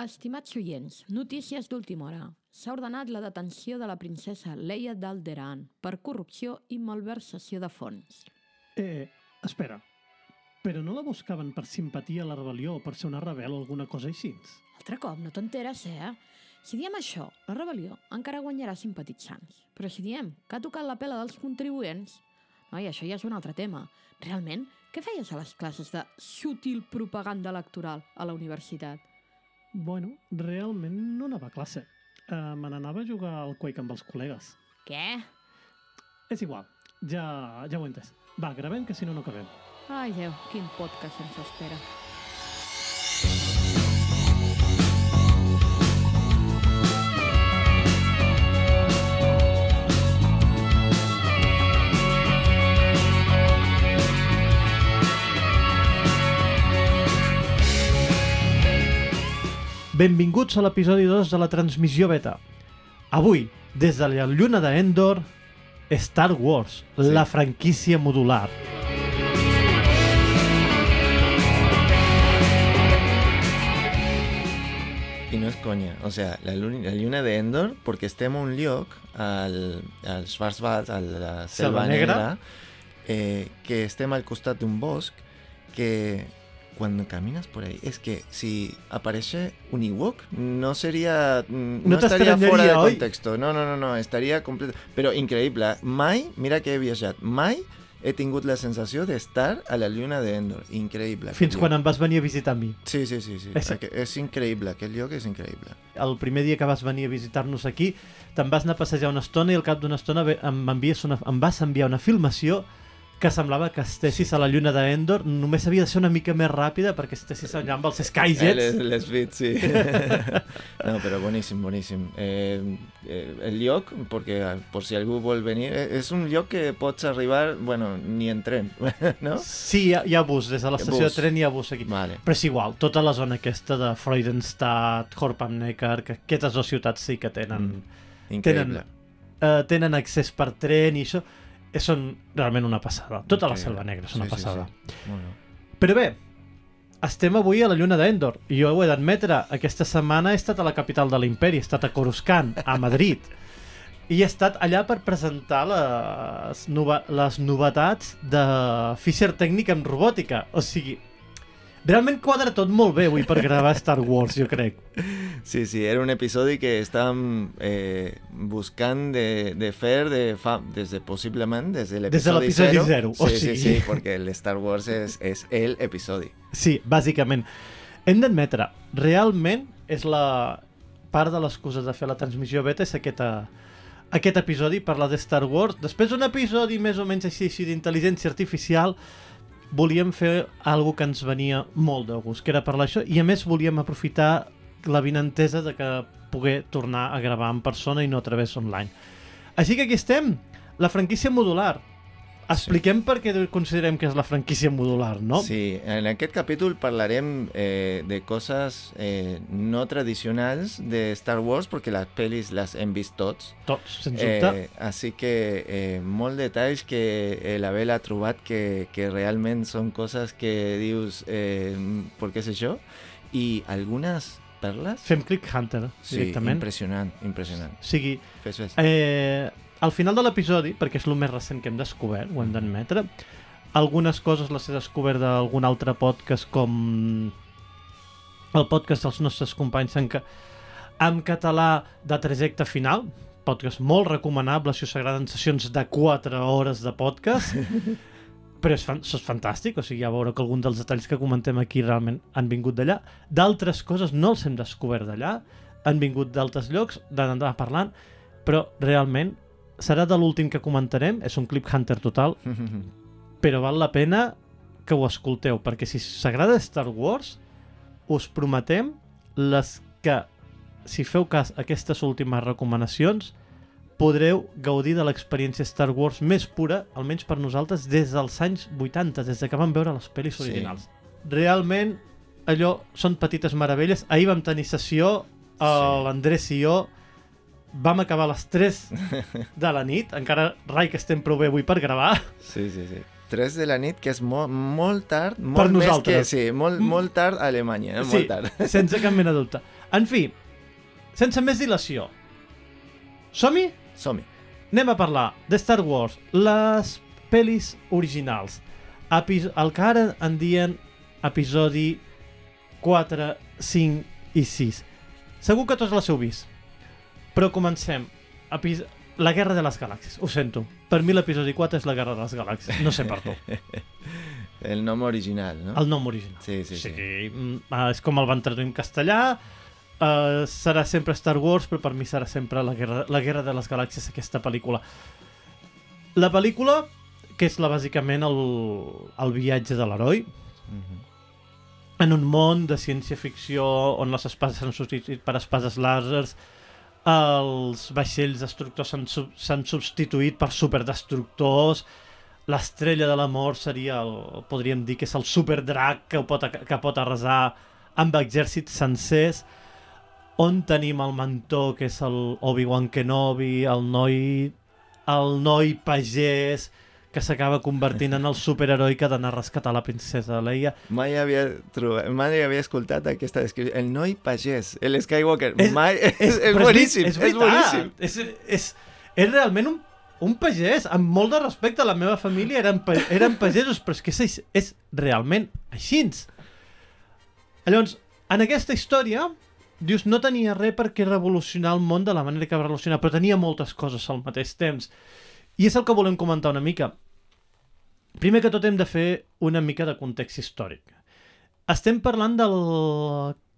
Estimats oients, notícies d'última hora. S'ha ordenat la detenció de la princesa Leia d'Alderan per corrupció i malversació de fons. Eh, espera. Però no la buscaven per simpatia a la rebel·lió o per ser una rebel o alguna cosa així? Altre cop, no t'enteres, eh? Si diem això, la rebel·lió encara guanyarà simpatitzants. Però si diem que ha tocat la pela dels contribuents... Noi, això ja és un altre tema. Realment, què feies a les classes de sutil propaganda electoral a la universitat? Bueno, realment no anava a classe. Uh, me n'anava a jugar al Quake amb els col·legues. Què? És igual, ja, ja ho he entès. Va, gravem, que si no, no acabem. Ai, Déu, quin podcast ens espera. Benvinguts a l'episodi 2 de la transmissió beta. Avui, des de la lluna d'Endor, Star Wars, Sí. la franquícia modular. I no és conya, o sea, la, luna, la lluna de Endor, perquè estem a un lloc, al, al Schwarzwald, a la Selva Selva Negra. Negra, eh, que estem al costat d'un bosc, que cuando caminas por ahí, es que si aparece un Ewok, no sería. mm, No No, estaría t'estranyaria, fuera de oi? contexto. No, no, no, no, estaria complet... Però increïble. Mai, mira que he viatjat, mai he tingut la sensació d'estar a la lluna de Endor. Increïble. Fins quan lloc. em vas venir a visitar a mi. Sí, sí, sí, sí. És- És, increïble, aquest lloc és increïble. El primer dia que vas venir a visitar-nos aquí, te'n vas anar a passejar una estona i al cap d'una estona em, envies una, em vas enviar una filmació que semblava que estessis a la lluna d'Endor, només havia de ser una mica més ràpida perquè estessis allà amb els Eh, Skyjets. les, les bits, sí. no, però boníssim, boníssim. Eh, eh, el lloc, perquè eh, per si algú vol venir, eh, és un lloc que pots arribar, bueno, ni en tren, no? Sí, hi ha, hi ha bus, des de l'estació de tren hi ha bus aquí. Vale. Però és igual, tota la zona aquesta de Freudenstadt, Horpamneckar, que aquestes dues ciutats sí que tenen, Increïble. eh, tenen accés per tren i això, eh, són realment una passada. Tota la Increïble. Selva Negra és una Sí, sí, passada. Sí, Molt bé. Però bé, estem avui a la lluna d'Endor i jo ho he d'admetre, aquesta setmana he estat a la capital de l'imperi, he estat a Coruscant, a Madrid i he estat allà per presentar les, nova les novetats de Fisher Tècnic en robòtica o sigui, realment quadra tot molt bé avui per gravar Star Wars, jo crec Sí, sí, era un episodi que estàvem eh, buscant de, de fer de fa, des de, possiblement des de l'episodi l'episodi zero. zero, o sí, sí, sí, perquè el Star Wars és, és el episodi. Sí, bàsicament. Hem d'admetre, realment és la part de l'excusa de fer la transmissió beta és aquesta, aquest episodi, parlar de Star Wars. Després d'un episodi més o menys així, així d'intel·ligència artificial, volíem fer algo que ens venia molt de gust, que era parlar això, i a més volíem aprofitar la vinentesa de que poder tornar a gravar en persona i no a través online. Així que aquí estem, la franquícia modular. Expliquem per què considerem que és la franquícia modular, no? Sí, en aquest capítol parlarem eh, de coses eh, no tradicionals de Star Wars, perquè les pel·lis les hem vist tots. Tots, sens dubte. Eh, així que eh, molt detalls que eh, l'Abel ha trobat que, que realment són coses que dius eh, per què és això? I algunes perles? Fem Click Hunter, Sí, directament. impressionant, impressionant. O sigui, Fes, fes. eh, al final de l'episodi, perquè és el més recent que hem descobert, ho hem d'admetre, algunes coses les he descobert d'algun altre podcast com el podcast dels nostres companys en, ca... en català de Trajecte Final, podcast molt recomanable si us agraden sessions de 4 hores de podcast, però és, fan, això és fantàstic, o sigui, ja veure que algun dels detalls que comentem aquí realment han vingut d'allà. D'altres coses no els hem descobert d'allà, han vingut d'altres llocs, d'anar parlant, però realment serà de l'últim que comentarem, és un clip hunter total, però val la pena que ho escolteu, perquè si s'agrada Star Wars, us prometem les que, si feu cas a aquestes últimes recomanacions, podreu gaudir de l'experiència Star Wars més pura, almenys per nosaltres, des dels anys 80, des de que vam veure les pel·lis Sí. originals. Realment, allò són petites meravelles. Ahir vam tenir sessió, Sí. l'Andrés i jo vam acabar a les 3 de la nit, encara rai que estem prou bé avui per gravar, Sí, sí, sí. 3 de la nit, que és molt, molt tard, molt més nosaltres. que... Sí, molt, molt tard a Alemanya, eh? Sí, molt tard. sense cap mena de dubte. En fi, sense més dilació, som-hi? Som-hi. Anem a parlar de Star Wars, les pel·lis originals. Epis el que ara en dien episodi 4, 5 i 6. Segur que tots les heu vist. Però comencem. Epis la Guerra de les Galàxies. Ho sento. Per mi l'episodi 4 és la Guerra de les Galàxies. No sé per tu. El nom original, no? El nom original. Sí, sí, sí. mm, ah, és com el van traduir en castellà. Uh, serà sempre Star Wars, però per mi serà sempre la Guerra, la Guerra de les Galàxies, aquesta pel·lícula. La pel·lícula, que és la, bàsicament el, el viatge de l'heroi, Mhm. en un món de ciència-ficció on les espades s'han substituït per espades làsers, els vaixells destructors s'han sub- s'han substituït per superdestructors, l'estrella de la mort seria, el, podríem dir que és el superdrac que pot, que pot arrasar amb exèrcits sencers, on tenim el mentor, que és el Obi-Wan Kenobi, el noi, el noi pagès, que s'acaba convertint en el superheroi que ha d'anar a rescatar la princesa Leia. Mai havia, trobat, mai havia escoltat aquesta descripció. El noi pagès, el Skywalker. És- mai, és, és, és boníssim, és, veritat. boníssim. És, és, és realment un, un pagès, amb molt de respecte a la meva família, eren, eren pagesos, però és que és, és realment així. Llavors, en aquesta història, dius, no tenia res perquè revolucionar el món de la manera que va revolucionar, però tenia moltes coses al mateix temps. I és el que volem comentar una mica. Primer que tot hem de fer una mica de context històric. Estem parlant del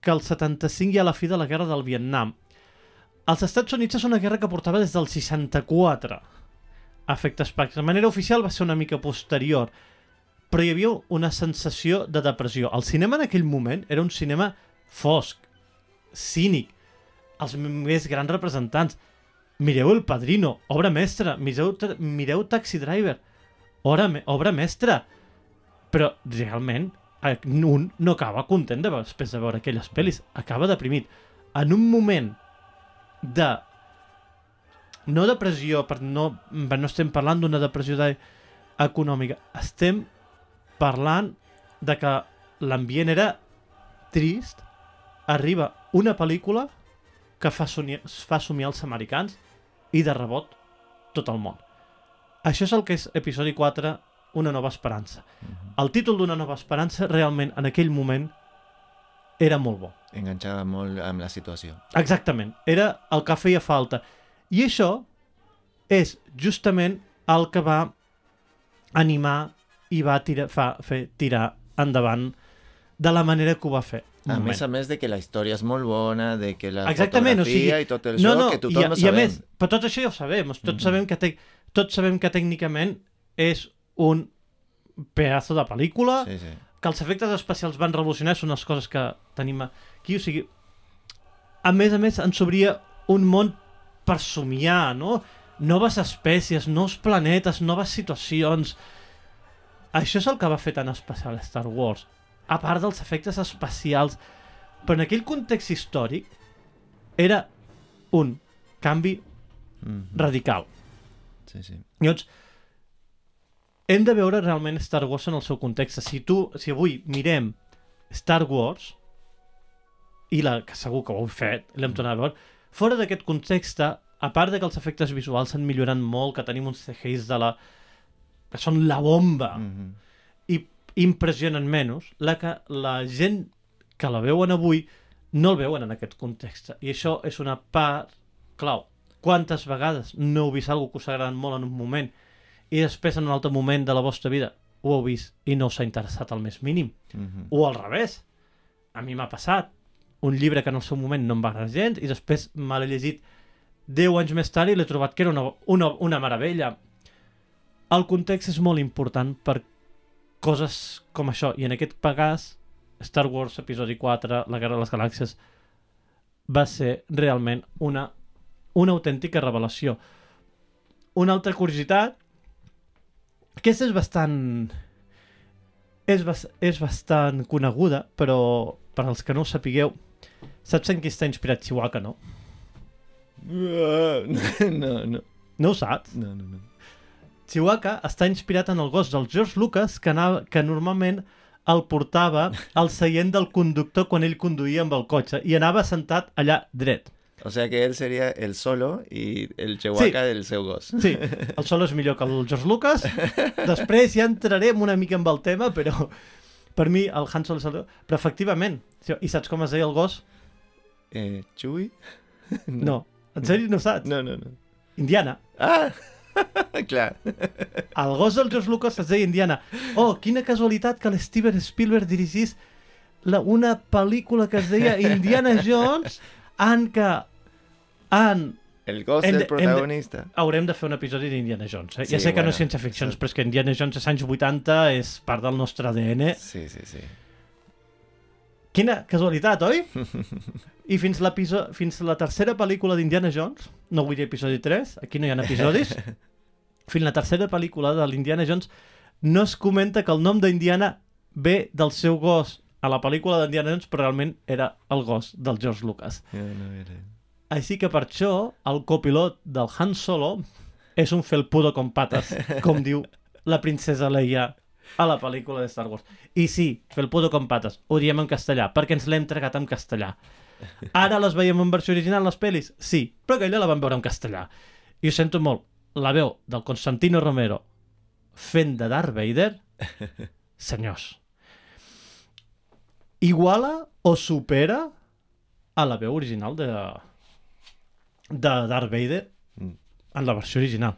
que el 75 hi ha la fi de la guerra del Vietnam. Els Estats Units és una guerra que portava des del 64 a efectes pràctics. De manera oficial va ser una mica posterior, però hi havia una sensació de depressió. El cinema en aquell moment era un cinema fosc, cínic, els més grans representants. Mireu El Padrino, obra mestra. Mireu, mireu Taxi Driver, obra, obra mestra. Però realment eh, un no acaba content de, després de veure aquelles pel·lis. Acaba deprimit. En un moment de no depressió, per no, no estem parlant d'una depressió de, econòmica, estem parlant de que l'ambient era trist, arriba una pel·lícula que fa, somiar, fa somiar els americans i de rebot tot el món. Això és el que és episodi 4, Una nova esperança. El títol d'Una nova esperança realment en aquell moment era molt bo. Enganxava molt amb la situació. Exactament, era el que feia falta. I això és justament el que va animar i va tirar, fa, fer tirar endavant de la manera que ho va fer. A moment. més a més de que la història és molt bona, de que la Exactament, o sigui, fotografia i tot el show, que tothom i, a, ho i a sabem. més, però tot això ja ho sabem, tots, Mhm. sabem que te, tots sabem que tècnicament és un pedazo de pel·lícula, Sí, sí. que els efectes especials van revolucionar, són les coses que tenim aquí, o sigui, a més a més ens obria un món per somiar, no? Noves espècies, nous planetes, noves situacions... Això és el que va fer tan especial Star Wars, a part dels efectes especials, però en aquell context històric era un canvi Mhm. radical. sí, sí. Llavors, hem de veure realment Star Wars en el seu context. Si tu, si avui mirem Star Wars, i la, que segur que ho heu fet, l'hem tornat a veure, fora d'aquest context, a part de que els efectes visuals s'han millorat molt, que tenim uns CGIs de la... que són la bomba, Mhm. i impressionen menys, la que la gent que la veuen avui no el veuen en aquest context. I això és una part clau. Quantes vegades no heu vist alguna que us ha agradat molt en un moment i després en un altre moment de la vostra vida ho heu vist i no us ha interessat al més mínim? Mhm. O al revés. A mi m'ha passat un llibre que en el seu moment no em va agradar gens i després me l'he llegit 10 anys més tard i l'he trobat que era una, una, una meravella. El context és molt important per coses com això i en aquest cas Star Wars episodi 4, La Guerra de les Galàxies va ser realment una, una autèntica revelació. Una altra curiositat aquesta és bastant és, bas és bastant coneguda, però per als que no ho sapigueu, saps en qui està inspirat Chihuahua, no? No, no, No ho saps? no, no, no. Chewbacca està inspirat en el gos del George Lucas que, anava, que normalment el portava al seient del conductor quan ell conduïa amb el cotxe i anava sentat allà dret. O sea que él sería el solo y el Chewbacca del seu gos. Sí, el solo és millor que el George Lucas. Després ja entrarem una mica amb el tema, però per mi el Han Solo és el... Però efectivament, i saps com es deia el gos? Eh, Chewie? No, en sèrio no saps? No, no, no. Indiana. Ah, clar. El gos del George Lucas es deia Indiana. Oh, quina casualitat que l'Steven Spielberg dirigís la, una pel·lícula que es deia Indiana Jones en què en... El gos del de- hem de- protagonista. Haurem de fer un episodi d'Indiana Jones. Eh? Sí, ja sé que bueno, no és ciència-ficció, això- però és que Indiana Jones als anys 80 és part del nostre ADN. Sí, sí, sí. Quina casualitat, oi? I fins, l'episo- fins la tercera pel·lícula d'Indiana Jones, no vull dir episodi 3, aquí no hi ha episodis, fins la tercera pel·lícula de l'Indiana Jones no es comenta que el nom d'Indiana ve del seu gos a la pel·lícula d'Indiana Jones, però realment era el gos del George Lucas. Ja, no era. Així que per això el copilot del Han Solo és un felpudo con patas, com diu la princesa Leia a la pel·lícula de Star Wars. I sí, felpudo con patas, ho diem en castellà, perquè ens l'hem entregat en castellà. Ara les veiem en versió original, les pel·lis? Sí, però aquella la vam veure en castellà. I ho sento molt, la veu del Constantino Romero fent de Darth Vader, senyors, iguala o supera a la veu original de, de Darth Vader Mm. en la versió original.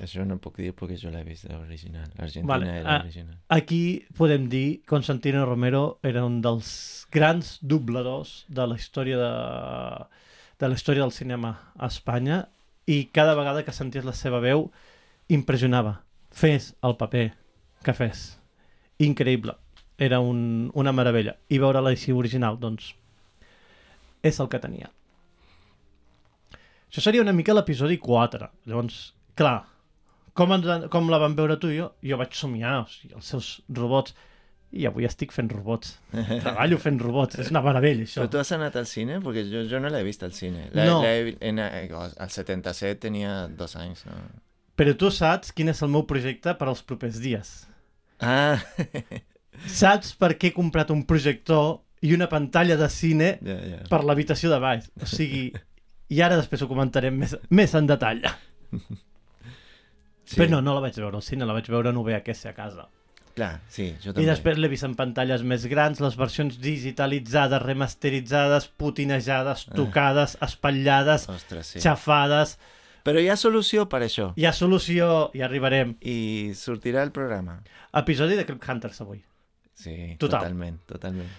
Això no puc dir perquè jo l'he vist l'original. L'Argentina Vale, era ah. l'original. Aquí podem dir Constantino Romero era un dels grans dobladors de la història de, de la història del cinema a Espanya i cada vegada que senties la seva veu impressionava. Fes el paper que fes. Increïble. Era un, una meravella. I veure-la així original, doncs, és el que tenia. Això seria una mica l'episodi 4. Llavors, clar, com, ens, com la vam veure tu i jo? Jo vaig somiar, o sigui, els seus robots. I avui estic fent robots. Treballo fent robots. És una meravella, això. Però tu has anat al cine? Perquè jo, jo no l'he vist al cine. La, No. l'he- en, eh, al 77 tenia dos anys. No? Però tu saps quin és el meu projecte per als propers dies. Ah, Saps per què he comprat un projector i una pantalla de cine ja, ja. per l'habitació de baix? O sigui, i ara després ho comentarem més, més en detall. Sí. Però no, no la vaig veure al cine, la vaig veure en VHS a casa. Clar, sí, jo I també. després l'he vist en pantalles més grans, les versions digitalitzades, remasteritzades, putinejades, tocades, espatllades, Ostres, sí. xafades... Però hi ha solució per això. Hi ha solució, i arribarem. I sortirà el programa. Episodi de Clip Hunters avui. Sí, Total. totalment, totalment.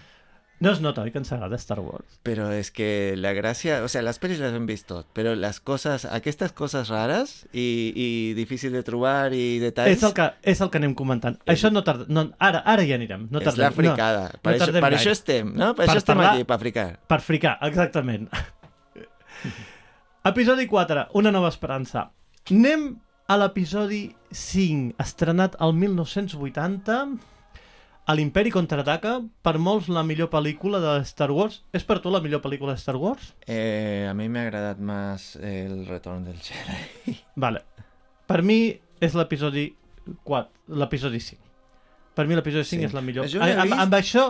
No es nota, que ens agrada Star Wars? Pero es que la gracia, o sea, las pelis las han visto, pero las cosas, aquestes coses rares i, i difícil de trobar i detalls... És el, que, és el que anem comentant. Això no tarda... No, ara, ara ja anirem. No és tardem. la fricada. No, per no això, per això estem, no? Per, Per això estem parlar- aquí, per fricar. Per fricar, exactament. episodi 4, Una nova esperança. Anem a l'episodi 5, estrenat al 1980, a l'Imperi Contraataca, per molts la millor pel·lícula de Star Wars. És per tu la millor pel·lícula de Star Wars? Eh, a mi m'ha agradat més el retorn del Jedi. Vale. Per mi és l'episodi 4, l'episodi 5. Per mi l'episodi 5 Sí. és la millor. Jo l'he amb, vist- amb això,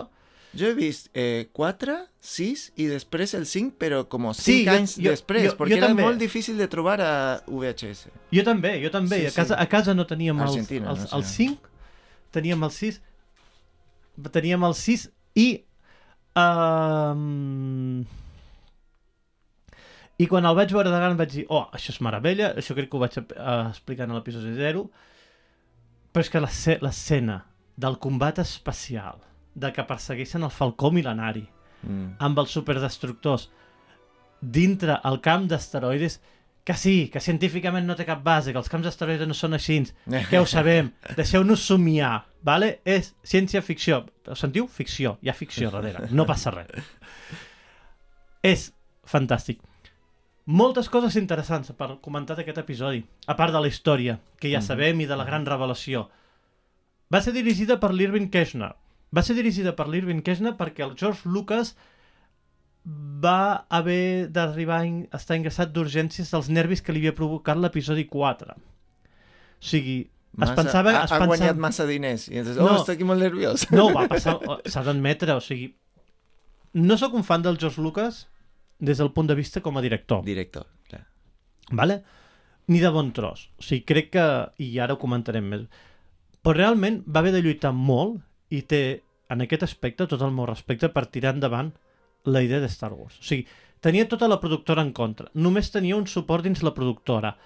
Jo he vist eh, 4, 6 i després el 5, però com 5 Sí, jo- anys jo- després, jo- perquè jo era també. molt difícil de trobar a VHS. jo també, jo també. Sí, a, casa, sí. a casa no teníem els, Argentina, els, no sé. els 5, teníem els 6, teníem els 6 i... Um, I quan el vaig veure de gran vaig dir, oh, això és meravella, això crec que ho vaig uh, explicar en l'episodi 0, però és que l'esce- l'escena del combat espacial, de que persegueixen el falcó mil·lenari, Mm. amb els superdestructors dintre el camp d'asteroides que sí, que científicament no té cap base, que els camps d'asteroides no són així, que ho sabem, deixeu-nos somiar, vale? és ciència-ficció. Ho sentiu? Ficció, hi ha ficció darrere, no passa res. És fantàstic. Moltes coses interessants per comentar d'aquest episodi, a part de la història, que ja Mhm. sabem, i de la gran revelació. Va ser dirigida per l'Irving Keschner. Va ser dirigida per l'Irving Keschner perquè el George Lucas va haver d'arribar a estar ingressat d'urgències dels nervis que li havia provocat l'episodi 4. sigui, Massa, es pensava... ha, es ha pensava... guanyat massa diners. I entonces, oh, No. estic molt nerviós. No, va passar... S'ha d'admetre, o sigui... No sóc un fan del George Lucas des del punt de vista com a director, Director, clar. vale? ni de bon tros. O sigui, crec que... I ara ho comentarem més. Però realment va haver de lluitar molt i té, en aquest aspecte, tot el meu respecte per tirar endavant la idea de Star Wars. O sigui, tenia tota la productora en contra. Només tenia un suport dins la productora.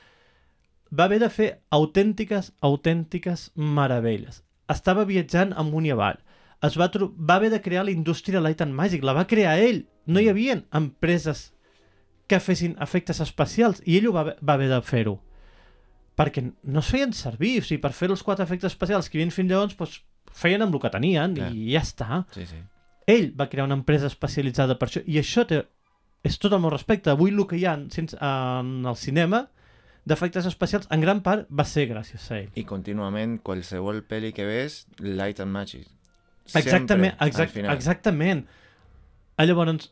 Va haver de fer autèntiques, autèntiques meravelles. Estava viatjant amunt i avall. Es va, va haver de crear la indústria Light and Magic. La va crear ell. No hi havia empreses que fessin efectes especials i ell ho va, va haver de fer-ho. Perquè no es feien servir. O sigui, per fer els quatre efectes especials que hi havia fins llavors, doncs, feien amb el que tenien Clar. i ja està. Sí, sí. Ell va crear una empresa especialitzada per això i això té, és tot el meu respecte. Avui el que hi ha sense, en el cinema d'efectes especials en gran part va ser gràcies a ell. I contínuament, qualsevol pel·li que ves, Light and Magic. Exactament, Sempre, al exact, exactament. Ah, Llavors,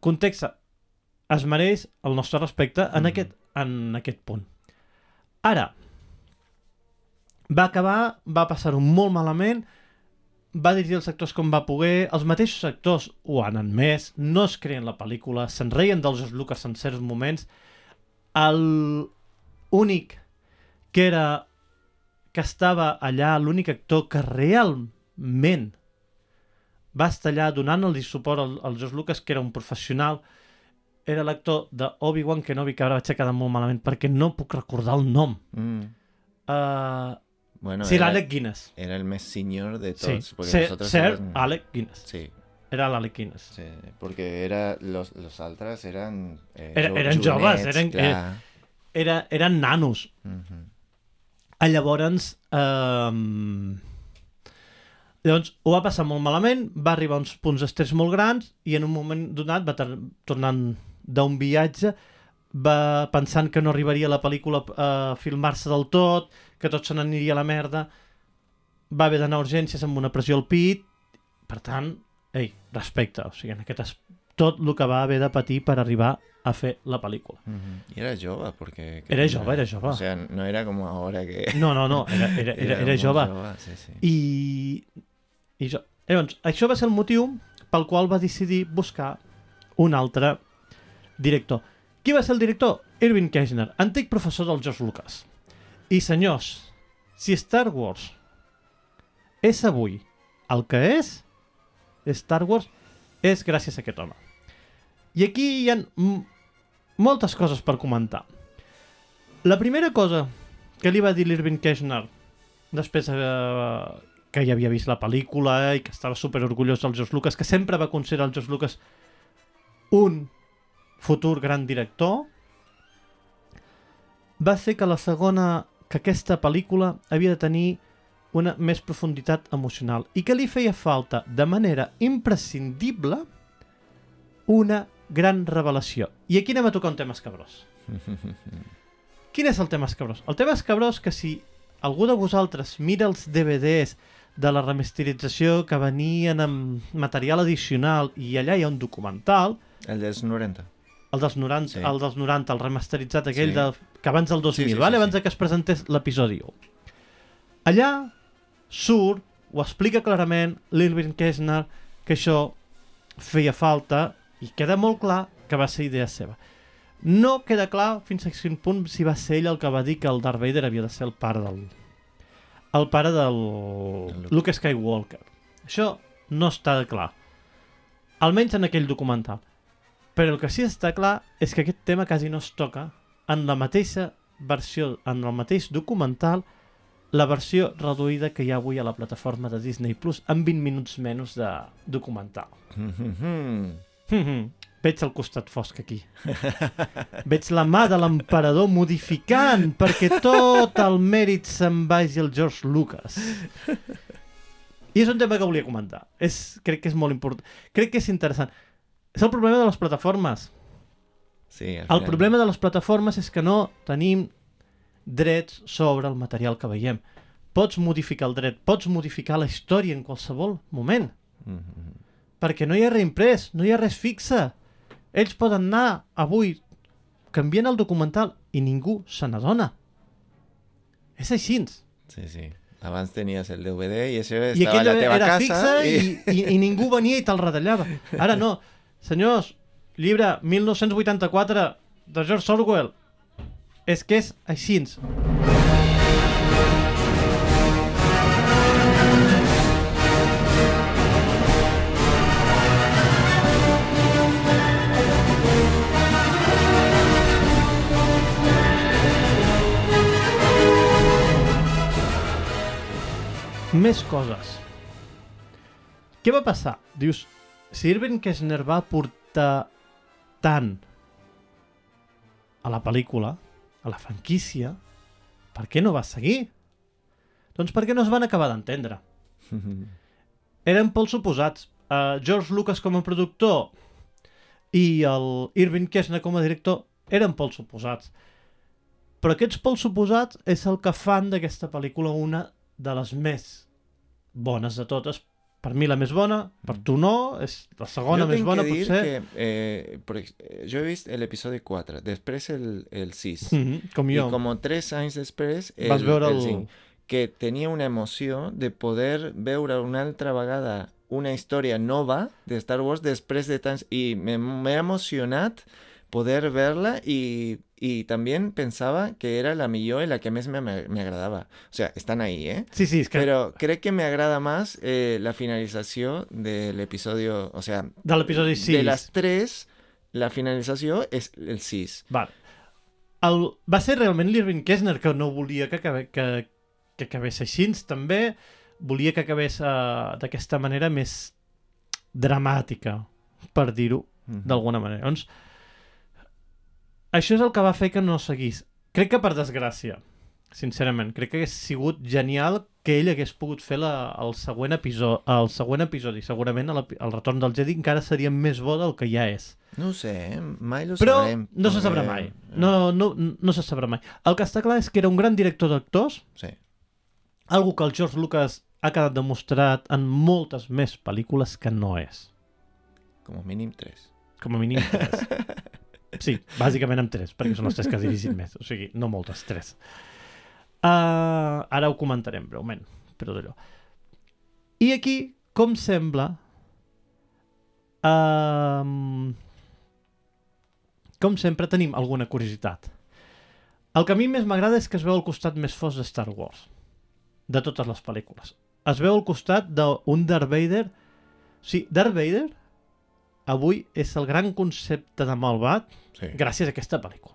context, es mereix el nostre respecte en, Mhm. aquest, en aquest punt. Ara, va acabar, va passar-ho molt malament, va dirigir els actors com va poder, els mateixos actors ho han admès, no es creen la pel·lícula, se'n reien dels George Lucas en certs moments, el únic que era que estava allà, l'únic actor que realment va estar allà donant-li suport al, al George Lucas, que era un professional, era l'actor de Obi-Wan Kenobi, que ara vaig a quedar molt malament perquè no puc recordar el nom. Mm. Uh, Bueno, sí, era, l'Alec Guinness. era el más senior de Sí, todos. porque Sir, nosotros Sir Alec Guinness. Sí, Era l'Alec Guinness. sí, porque era, los, los altras eran... eh, Era- eren joves, junets, eren- clar. Era, eren nanos. Mhm. Ah, Llavors, um... llavors, ho va passar molt malament, va arribar a uns punts d'estrès molt grans i en un moment donat va tor- tornant d'un viatge va pensant que no arribaria la pel·lícula a filmar-se del tot, que tot se n'aniria a la merda, va haver d'anar a urgències amb una pressió al pit, per tant, ei, respecte, o sigui, en aquest es... tot el que va haver de patir per arribar a fer la pel·lícula. Mhm. Y era jove, que Era jove, era jove. O sea, no era como ahora que... No, no, no, era, era, era, era molt jove. sí, sí. I, i jo, llavors, això va ser el motiu pel qual va decidir buscar un altre director. Qui va ser el director? Irving Kirchner, antic professor del George Lucas. I senyors, si Star Wars és avui el que és, Star Wars és gràcies a aquest home. I aquí hi ha moltes coses per comentar. La primera cosa que li va dir l'Irving Kirchner després eh, que ja havia vist la pel·lícula i que estava super orgullós del George Lucas, que sempre va considerar el George Lucas un futur gran director, va ser que la segona, que aquesta pel·lícula havia de tenir una més profunditat emocional i que li feia falta de manera imprescindible una gran revelació. I aquí anem a tocar un tema escabrós. Quin és el tema escabrós? El tema escabrós que si algú de vosaltres mira els DVDs de la remasterització que venien amb material addicional i allà hi ha un documental, El dels 90. El dels 90, Sí. sí. el, dels 90 el remasteritzat aquell Sí. sí. de, que abans del 2000, Sí, sí, vale? sí, abans sí. de que es presentés l'episodi 1. Allà surt, ho explica clarament l'Irving Kirchner, que això feia falta i queda molt clar que va ser idea seva. No queda clar fins a quin punt si va ser ell el que va dir que el Darth Vader havia de ser el pare del... el pare del Luke. Luke Skywalker. Això no està clar. Almenys en aquell documental. Però el que sí està clar és que aquest tema quasi no es toca en la mateixa versió, en el mateix documental, la versió reduïda que hi ha avui a la plataforma de Disney Plus amb 20 minuts menys de documental. Mhm. Veig el costat fosc aquí. Veig la mà de l'emperador modificant perquè tot el mèrit se'n vagi al George Lucas. I és un tema que volia comentar. És, crec que és molt important. Crec que és interessant. És el problema de les plataformes. Sí, El problema de les plataformes és que no tenim drets sobre el material que veiem. Pots modificar el dret, pots modificar la història en qualsevol moment Mhm. perquè no hi ha res imprès, no hi ha res fixe. Ells poden anar avui canviant el documental i ningú se n'adona. És així. Sí, sí. Abans tenies el DVD i això I estava a aquella la teva era casa fixa i... i... I, i ningú venia i te'l retallava. Ara no. Senyors, llibre 1984 de George Orwell. És que és així. Més coses. Què va passar? Dius, si Irving Kessner va portar tant a la pel·lícula, a la franquícia, per què no va seguir? Doncs perquè no es van acabar d'entendre. Eren pols suposats. Uh, George Lucas com a productor i el Irving Kessner com a director eren pols suposats. Però aquests pols suposats és el que fan d'aquesta pel·lícula una de les més bones de totes. Per mi la més bona, per tu no, és la segona jo més bona, que dir potser. que eh, eh, jo he vist l'episodi 4, després el, el 6. Mhm, com I jo. com tres anys després el, Vas veure el el- 5. Que tenia una emoció de poder veure una altra vegada una història nova de Star Wars després de tants... I me- m'he emocionat poder verla i, y también pensaba que era la millor y la que més me, me, me agradava. O sea, están ahí, ¿eh? Sí, sí, és que Pero crec que me agrada más eh, la finalización del episodio, o sea, de l'episodi 6... de las tres, la finalització és el 6. Vale. El, va ser realment l'Irving Kessner que no volia que, acabe, que, que acabés així, també volia que acabés uh, d'aquesta manera més dramàtica, per dir-ho d'alguna manera. Doncs, això és el que va fer que no seguís. Crec que per desgràcia, sincerament, crec que hagués sigut genial que ell hagués pogut fer la, el, següent episodi, el següent episodi. Segurament el, el retorn del Jedi encara seria més bo del que ja és. No ho sé, eh? mai lo Però sabrem. no se sabrà mai. No, no, no se sabrà mai. El que està clar és que era un gran director d'actors, Sí. algo que el George Lucas ha quedat demostrat en moltes més pel·lícules que no és. Com a mínim 3. Com a mínim tres. Sí, bàsicament amb tres, perquè són les tres que ha dirigit més. O sigui, no moltes, tres. Uh, ara ho comentarem breument, però d'allò. I aquí, com sembla... Um, com sempre, tenim alguna curiositat. El que a mi més m'agrada és que es veu el costat més fos de Star Wars, de totes les pel·lícules. Es veu al costat d'un Darth Vader... Sigui, Darth Vader avui és el gran concepte de malvat Sí. gràcies a aquesta pel·lícula.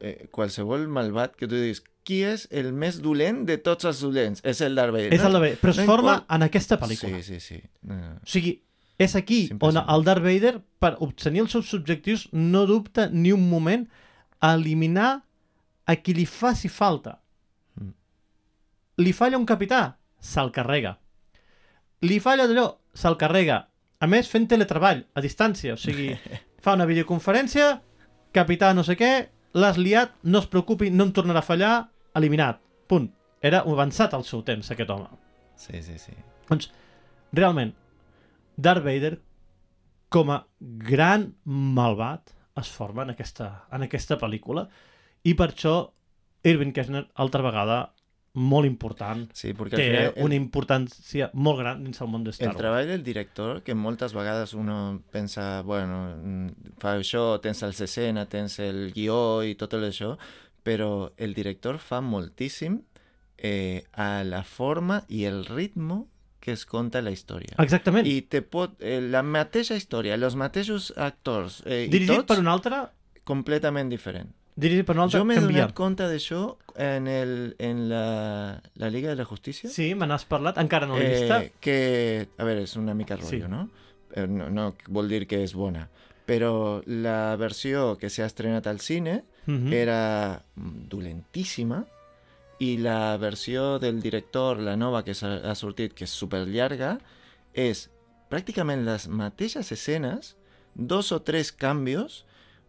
Eh, qualsevol malvat que tu diguis qui és el més dolent de tots els dolents? És el Darth Vader. És el Darth Vader, però es no forma import- en aquesta pel·lícula. Sí, sí, sí. No, no. O sigui, és aquí És on el Darth Vader, per obtenir els seus objectius, no dubta ni un moment a eliminar a qui li faci falta. Mm. Li falla un capità, se'l carrega. Li falla d'allò, se'l carrega. A més, fent teletreball, a distància. O sigui, fa una videoconferència, capità no sé què, l'has liat, no es preocupi, no em tornarà a fallar, eliminat. Punt. Era avançat al seu temps, aquest home. Sí, sí, sí. Doncs, realment, Darth Vader, com a gran malvat, es forma en aquesta, en aquesta pel·lícula i per això Irving Kessner, altra vegada, molt important, Sí, perquè té final el, una importància molt gran dins el món de Star el Wars. treball del director, que moltes vegades uno pensa, bueno, mm, fa això, tens els escena, tens el guió i tot això, però el director fa moltíssim eh, a la forma i el ritme que es conta la història. Exactament. I te pot, eh, la mateixa història, els mateixos actors eh, i Dirigit tots per un altre, completament diferent. Dirigit per un altre, Jo m'he canvia. donat compte d'això en, el, en la, la Liga de la Justícia. Sí, me n'has parlat, encara no l'he vista. Eh, que, a veure, és una mica rotllo, Sí. no? Eh, no? No vol dir que és bona. Però la versió que s'ha estrenat al cine Mhm. era dolentíssima i la versió del director, la nova que ha sortit, que és super llarga, és pràcticament les mateixes escenes, dos o tres canvis,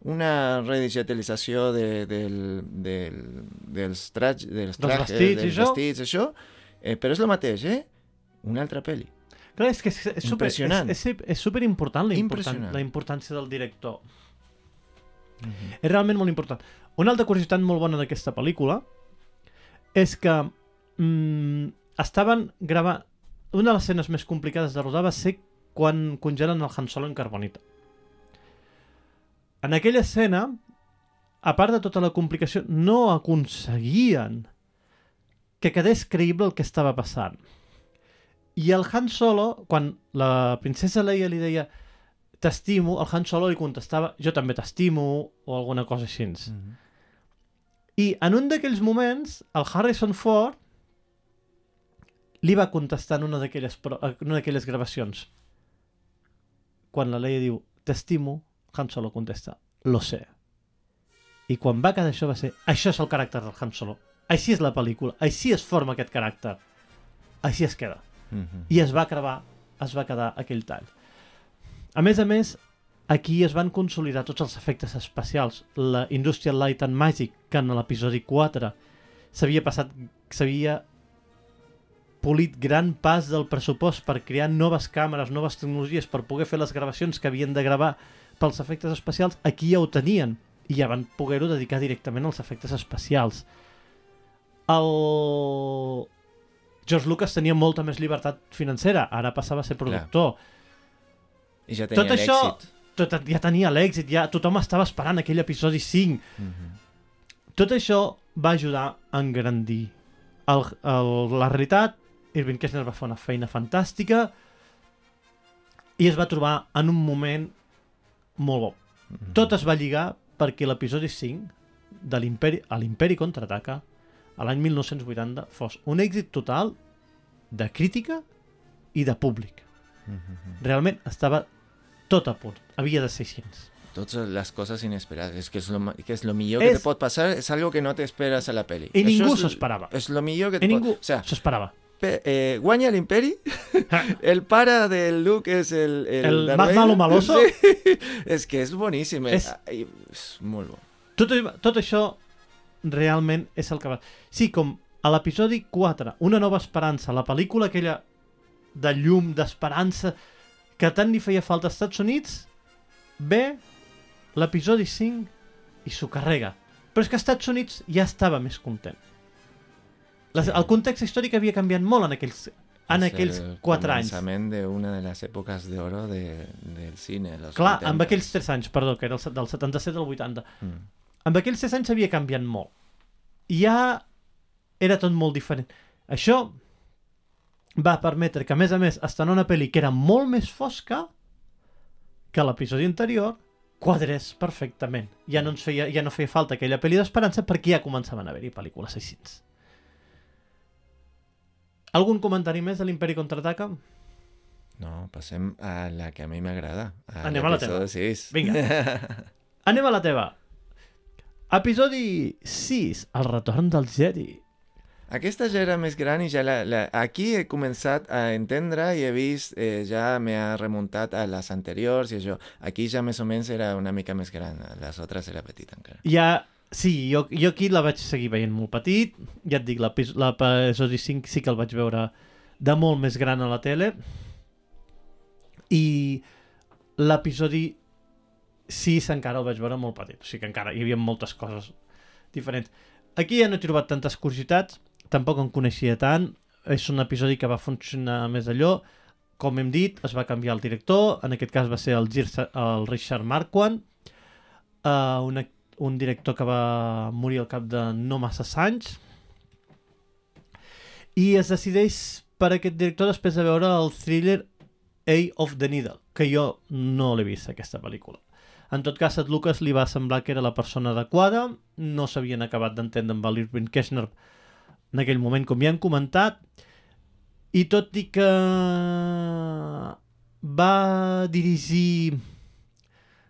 una redigitalització de, del, del, dels, traj, dels, trajes, vestits i dels això. vestits, això, eh, però és el mateix, eh? Una altra pel·li. Clar, és que és, és, super, és, Impressionant. és, és super important la, importan Impressionant. la importància del director. És realment molt important. Una altra curiositat molt bona d'aquesta pel·lícula és que mm, estaven gravant... Una de les escenes més complicades de rodar va ser quan congelen el Han Solo en carbonita. En aquella escena, a part de tota la complicació, no aconseguien que quedés creïble el que estava passant. I el Han Solo, quan la princesa Leia li deia t'estimo, el Han Solo li contestava jo també t'estimo, o alguna cosa així. Mm -hmm. I en un d'aquells moments, el Harrison Ford li va contestar en una d'aquelles gravacions. Quan la Leia diu t'estimo, Han Solo contesta lo sé. I quan va quedar això va ser això és el caràcter del Han Solo. Així és la pel·lícula, així es forma aquest caràcter. Així es queda. Mhm. I es va gravar, es va quedar aquell tall. A més a més, aquí es van consolidar tots els efectes especials. La Industrial Light and Magic, que en l'episodi 4 s'havia passat, s'havia polit gran pas del pressupost per crear noves càmeres, noves tecnologies per poder fer les gravacions que havien de gravar pels efectes especials, aquí ja ho tenien i ja van poder-ho dedicar directament als efectes especials. El... George Lucas tenia molta més llibertat financera, ara passava a ser productor. I ja tenia Tot això tot, ja tenia l'èxit, ja tothom estava esperant aquell episodi 5. Mhm. Tot això va ajudar a engrandir el, el, la realitat. Irving Kessner va fer una feina fantàstica i es va trobar en un moment molt bo. Mhm. Tot es va lligar perquè l'episodi 5 de l'Imperi a l'Imperi contraataca a l'any 1980 fos un èxit total de crítica i de públic. Mhm. Realment estava tot a punt. Havia de ser així. Todas las cosas inesperadas. Es que es lo, que es lo millor que Es- te puede pasar. Es algo que no te esperas a la peli. I Això ningú és s'ho l- esperava. És lo millor que I te ningú pot... O sea, s'ho esperava. Eh, guanya l'Imperi, el para del Luke és el... El, El más malo maloso? Sí. és que és boníssim. eh. És- és molt bo. Tot, tot això realment és el que va... Sí, com a l'episodi 4, Una nova esperança, la pel·lícula aquella de llum, d'esperança, que tant li feia falta als Estats Units, ve l'episodi 5 i s'ho carrega. Però és que als Estats Units ja estava més content. Les, el context històric havia canviat molt en aquells, en aquells el 4 anys. començament d'una de les èpoques d'oro de, del cine. Los Clar, 80. amb aquells 3 anys, perdó, que era el, del 77 al 80, Mm. amb aquells 6 anys havia canviat molt. I ja era tot molt diferent. Això va permetre que, a més a més, estant una pel·li que era molt més fosca que l'episodi anterior, quadrés perfectament. Ja no, ens feia, ja no feia falta aquella pel·li d'esperança perquè ja començaven a haver-hi pel·lícules així. Algun comentari més de l'Imperi Contraataca? No, passem a la que a mi m'agrada. Anem a la teva. l'episodi 6. Vinga. Anem a la teva. Episodi 6, el retorn del Jedi. Aquesta ja era més gran i ja la, la, aquí he començat a entendre i he vist, eh, ja m'ha remuntat a les anteriors i això. Aquí ja més o menys era una mica més gran, les altres era petita encara. Ja, sí, jo, jo aquí la vaig seguir veient molt petit. Ja et dic, l'epis- l'episodi 5 sí que el vaig veure de molt més gran a la tele. I l'episodi 6 encara el vaig veure molt petit. O sigui que encara hi havia moltes coses diferents. Aquí ja no he trobat tantes curiositats, tampoc en coneixia tant. És un episodi que va funcionar més allò. Com hem dit, es va canviar el director, en aquest cas va ser el, Gir- el Richard Marquand, uh, un, ac- un director que va morir al cap de no massa anys, i es decideix per aquest director després de veure el thriller A of the Needle, que jo no l'he vist, aquesta pel·lícula. En tot cas, a Lucas li va semblar que era la persona adequada, no s'havien acabat d'entendre amb l'Irving Keshner en aquell moment, com ja hem comentat, i tot i que va dirigir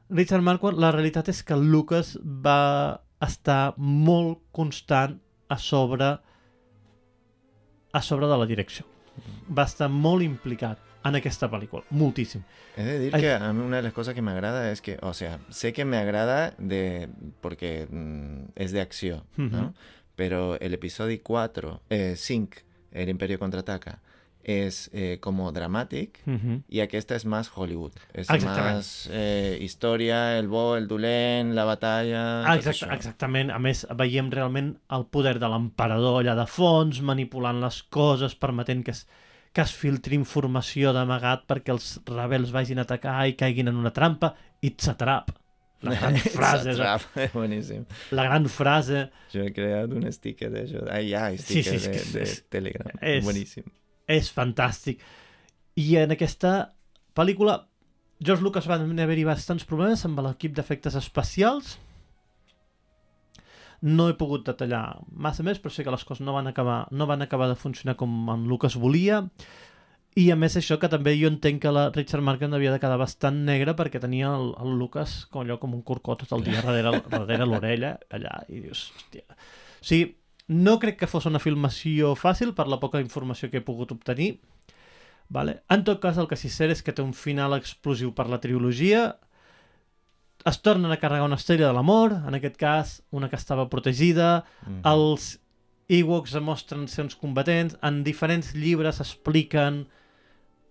Richard Marquand, la realitat és que Lucas va estar molt constant a sobre a sobre de la direcció. Va estar molt implicat en aquesta pel·lícula, moltíssim. He de decir Ay. que a mí una de las cosas que me agrada es que, o sea, sé que me agrada de porque mm, es de acción, ¿no? Ujú. Pero el episodio 4, eh, 5, El Imperio Contraataca, es eh, como dramàtic Mhm. y aquesta és més Hollywood. És Exactament. més eh, història, el bo, el dolent, la batalla... Ah, això. exactament. A més, veiem realment el poder de l'emperador allà de fons, manipulant les coses, permetent que es, que es filtri informació d'amagat perquè els rebels vagin a atacar i caiguin en una trampa. It's a trap. La gran frase. It's a trap, és boníssim. La gran frase. Jo he creat un sticker d'això. Ah, Sí, sticker sí, és de, de és- Telegram. és- Boníssim. És fantàstic. I en aquesta pel·lícula, George Lucas va haver-hi bastants problemes amb l'equip d'efectes especials. No he pogut detallar massa més, però sé que les coses no van acabar, no van acabar de funcionar com en Lucas volia. I a més això que també jo entenc que la Richard Markham havia de quedar bastant negre perquè tenia el, el Lucas com allò com un corcó tot el dia darrere, darrere l'orella allà i dius, hòstia. O sigui, no crec que fos una filmació fàcil per la poca informació que he pogut obtenir. Vale? En tot cas, el que sí sé és que té un final explosiu per la trilogia. Es tornen a carregar una estrella de l'amor, en aquest cas una que estava protegida. Mhm. Els Ewoks demostren ser uns combatents. En diferents llibres expliquen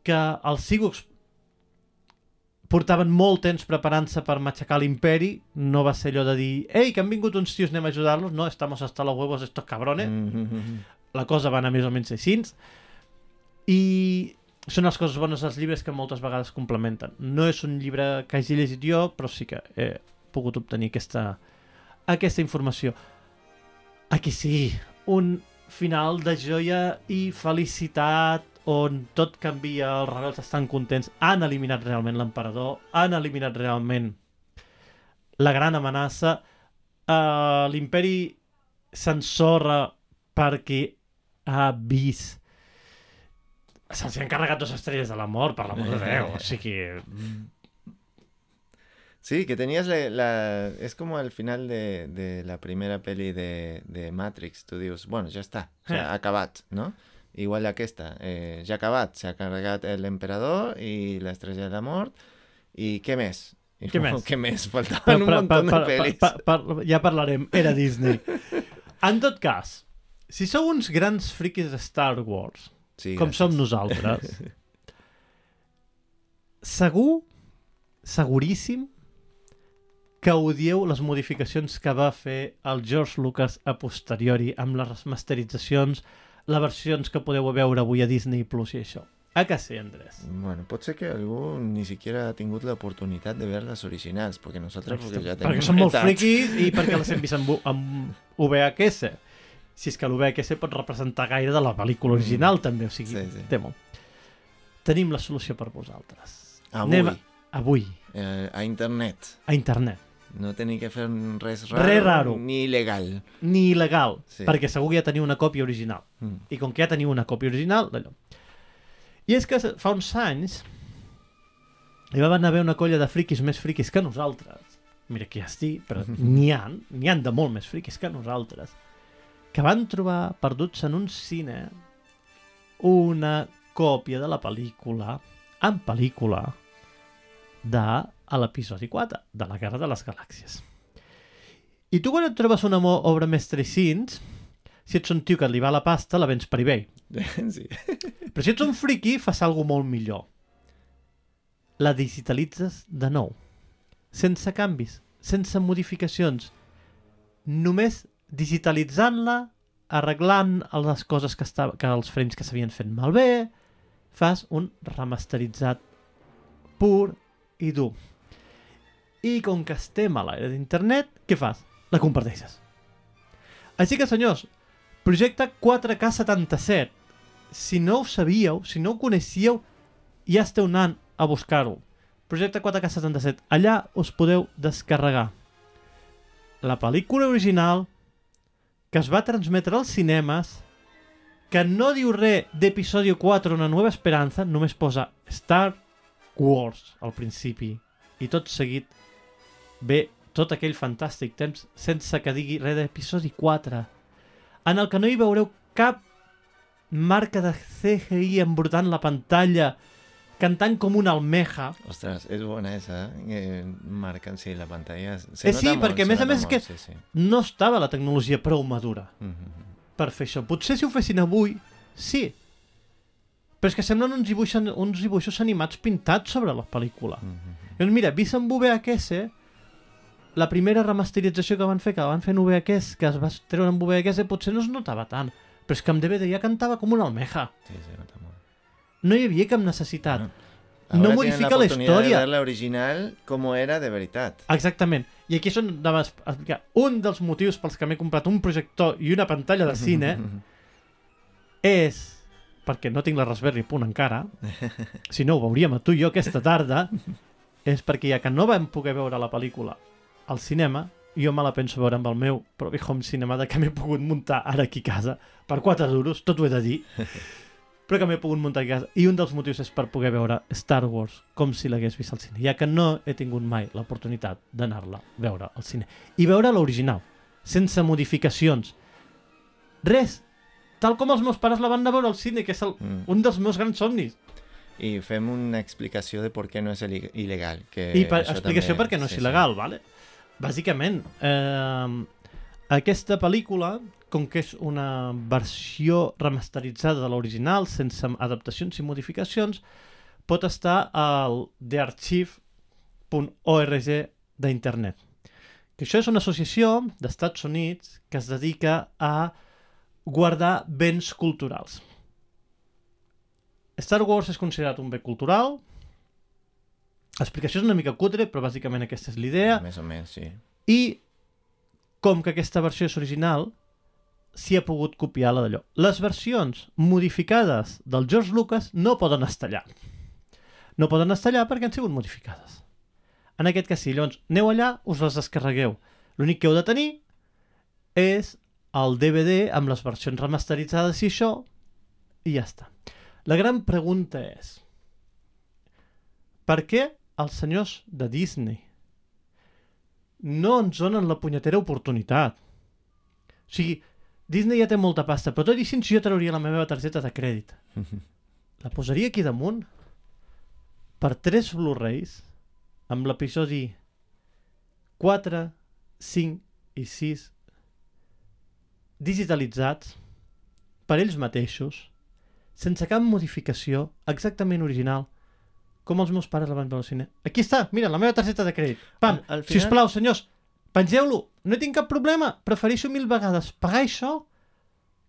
que els Ewoks portaven molt temps preparant-se per matxacar l'imperi. No va ser allò de dir «Ei, que han vingut uns tios, anem a ajudar-los». No, estamos hasta los huevos estos cabrones. Mhm. La cosa va anar més o menys així. I són les coses bones dels llibres que moltes vegades complementen. No és un llibre que hagi llegit jo, però sí que he pogut obtenir aquesta, aquesta informació. Aquí sí, un final de joia i felicitat on tot canvia, els rebels estan contents, han eliminat realment l'emperador, han eliminat realment la gran amenaça, uh, l'imperi s'ensorra perquè ha vist se'ls han carregat dos estrelles de la mort, per l'amor de Déu. O sigui, Sí, que tenías la, la- Es como el final de, de la primera peli de, de Matrix. Tú dius, bueno, ja està, o sea, Eh. acabat, no? Igual aquesta, eh, ja ha acabat, s'ha carregat l'emperador i l'estrella de la mort, i què més? I Què no, més? Què més? per, Faltaven un per, munt de per, pel·lis. per, per, ja parlarem, era Disney. En tot cas, si sou uns grans friquis de Star Wars, Sí, com som gràcies. nosaltres, segur, seguríssim, que odieu les modificacions que va fer el George Lucas a posteriori amb les remasteritzacions, les versions que podeu veure avui a Disney Plus i això. A que sí, Andrés? Bueno, pot ser que algú ni siquiera ha tingut l'oportunitat de veure les originals, perquè nosaltres perquè ja tenim perquè som molt friquis i perquè les hem vist amb, amb VHS. Si és que l'VHS pot representar gaire de la pel·lícula original, Mm. també, o sigui, Sí, sí. té molt. Tenim la solució per vosaltres. Avui, Anem a, avui, eh, a internet. a internet. No tenir que fer res raro, Res raro. ni il·legal. Ni il·legal, Sí. perquè segur que ja teniu una còpia original. Mm. I com que ja teniu una còpia original, d'allò. I és que fa uns anys hi va haver una colla de friquis més friquis que nosaltres. Mira que ja estic, però n'hi ha, n'hi han de molt més friquis que nosaltres, que van trobar perduts en un cine una còpia de la pel·lícula, en pel·lícula, de a l'episodi 4, de la Guerra de les Galàxies. I tu quan et trobes una obra mestra així, si ets un tio que li va la pasta, la vens per eBay. sí. Però si ets un friki, fas alguna molt millor. La digitalitzes de nou. Sense canvis, sense modificacions. Només digitalitzant-la, arreglant les coses que, estava, que els frames que s'havien fet malbé, fas un remasteritzat pur i dur. I com que estem a l'era d'internet, què fas? La comparteixes. Així que, senyors, projecte 4K77. Si no ho sabíeu, si no ho coneixíeu, ja esteu anant a buscar-ho. Projecte 4K77. Allà us podeu descarregar la pel·lícula original que es va transmetre als cinemes que no diu res d'episodi 4 Una nova esperança, només posa Star Wars al principi i tot seguit ve tot aquell fantàstic temps sense que digui res d'episodi 4 en el que no hi veureu cap marca de CGI embrutant la pantalla cantant com una almeja Ostres, és bona esa, eh? que marquen, sí, la pantalla... Eh, sí, perquè a més a més que... que- Sí, sí. no estava la tecnologia prou madura Mm -hmm. per fer això. Potser si ho fessin avui, sí. Però és que semblen uns, dibuixos, uns dibuixos animats pintats sobre la pel·lícula. Mhm. Doncs mira, vist en VHS, la primera remasterització que van fer, que van fer en VHS, que es va treure en VHS, potser no es notava tant. Però és que en DVD ja cantava com una almeja. Sí, se nota molt. No hi havia cap necessitat. No Ahora modifica tienen la. De ver la original como era de veritat. Exactament. I aquí on anava a explicar. Un dels motius pels que m'he comprat un projector i una pantalla de cine és perquè no tinc la Raspberry Punt encara, si no ho veuríem a tu i jo aquesta tarda, és perquè ja que no vam poder veure la pel·lícula al cinema, jo me la penso veure amb el meu propi home cinema de que m'he pogut muntar ara aquí a casa per 4 duros, tot ho he de dir, però que m'he pogut muntar aquí a casa. I un dels motius és per poder veure Star Wars com si l'hagués vist al cine, ja que no he tingut mai l'oportunitat d'anar-la a veure al cine. I veure l'original, sense modificacions. Res, tal com els meus pares la van anar a veure al cine, que és el, Mm. un dels meus grans somnis. I fem una explicació de per què no és il- il·legal. Que I per, explicació també- perquè no és sí, sí. il·legal, vale? Bàsicament, eh, aquesta pel·lícula, com que és una versió remasteritzada de l'original, sense adaptacions i modificacions, pot estar al thearchive.org d'internet. Que això és una associació d'Estats Units que es dedica a guardar béns culturals. Star Wars és considerat un bé cultural. L'explicació és una mica cutre, però bàsicament aquesta és l'idea. Més o menys, sí. I com que aquesta versió és original, s'hi ha pogut copiar la d'allò. Les versions modificades del George Lucas no poden estar allà. No poden estar allà perquè han sigut modificades. En aquest cas sí, llavors aneu allà, us les descarregueu. L'únic que heu de tenir és el DVD amb les versions remasteritzades i això, i ja està. La gran pregunta és per què els senyors de Disney no ens donen la punyetera oportunitat? O sigui, Disney ja té molta pasta, però tot i així jo trauria la meva targeta de crèdit. La posaria aquí damunt per tres Blu-rays amb l'episodi 4, 5 i 6 digitalitzats per ells mateixos, sense cap modificació, exactament original, com els meus pares la van veure al cine. Aquí està, mira, la meva targeta de crèdit. Pam, Al- al final... final- sisplau, senyors, pengeu-lo, no tinc cap problema, prefereixo mil vegades pagar això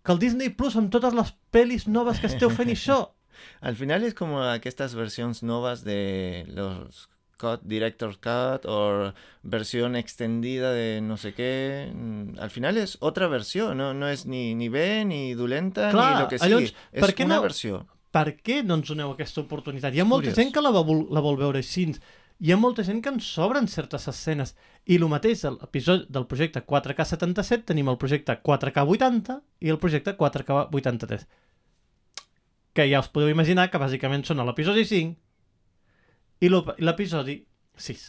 que el Disney Plus amb totes les pel·lis noves que esteu fent això. Al final es como estas versiones nuevas de los cut, Director's Cut o versión extendida de no sé qué. Mm, Al final es otra versión, no, no es ni, ni B, ni dolenta, Clar, ni lo que sigui. llavors, per què una no- versió. Per què no ens doneu aquesta oportunitat? Hi ha molta curiós. gent que la, vol, la vol veure així. Hi ha molta gent que ens sobren certes escenes. I el mateix, a l'episodi del projecte 4K77 tenim el projecte 4K80 i el projecte 4K83. Que ja us podeu imaginar que bàsicament són l'episodi 5 i l'episodi 6.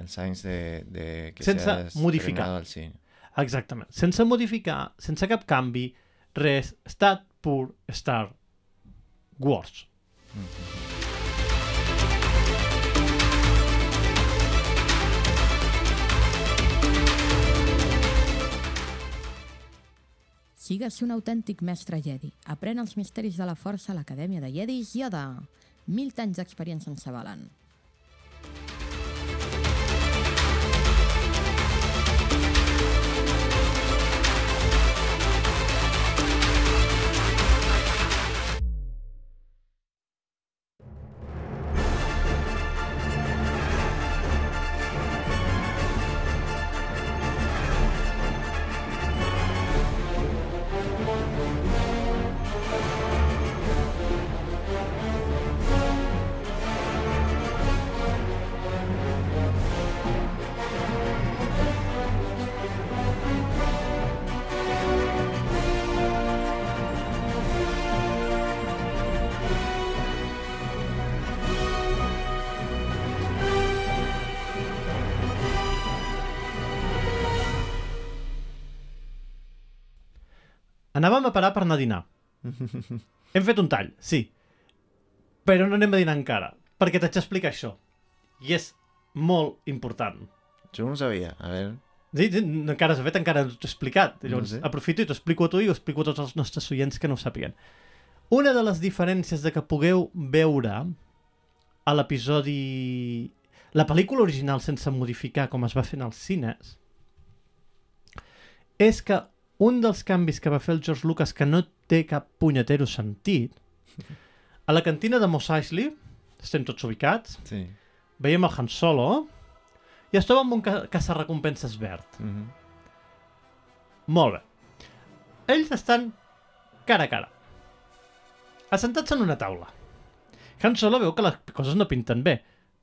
El Science de, de que Sense modificar. al cine. Exactament. Sense modificar, sense cap canvi, res. Estat pur Star Wars. Sigues un autèntic mestre Jedi. Aprèn els misteris de la força a l'Acadèmia de Jedis Yoda. Mil anys d'experiència en s'avalen. Anàvem a parar per anar a dinar. Hem fet un tall, sí. Però no anem a dinar encara, perquè t'haig d'explicar això. I és molt important. Yo no sabía. A ver. Sí, sí, encara s'ha fet, encara no t'ho he explicat. No Llavors, sé. aprofito i t'ho explico a tu i ho explico a tots els nostres oients que no ho sàpiguen. Una de les diferències de que pugueu veure a l'episodi... La pel·lícula original sense modificar com es va fer en els cines és que un dels canvis que va fer el George Lucas que no té cap punyetero sentit a la cantina de Mos Eisley estem tots ubicats Sí. veiem el Han Solo i es troba amb un ca caçarrecompenses verd Mhm. molt bé. Ells estan cara a cara. Assentats en una taula. Han Solo veu que les coses no pinten bé.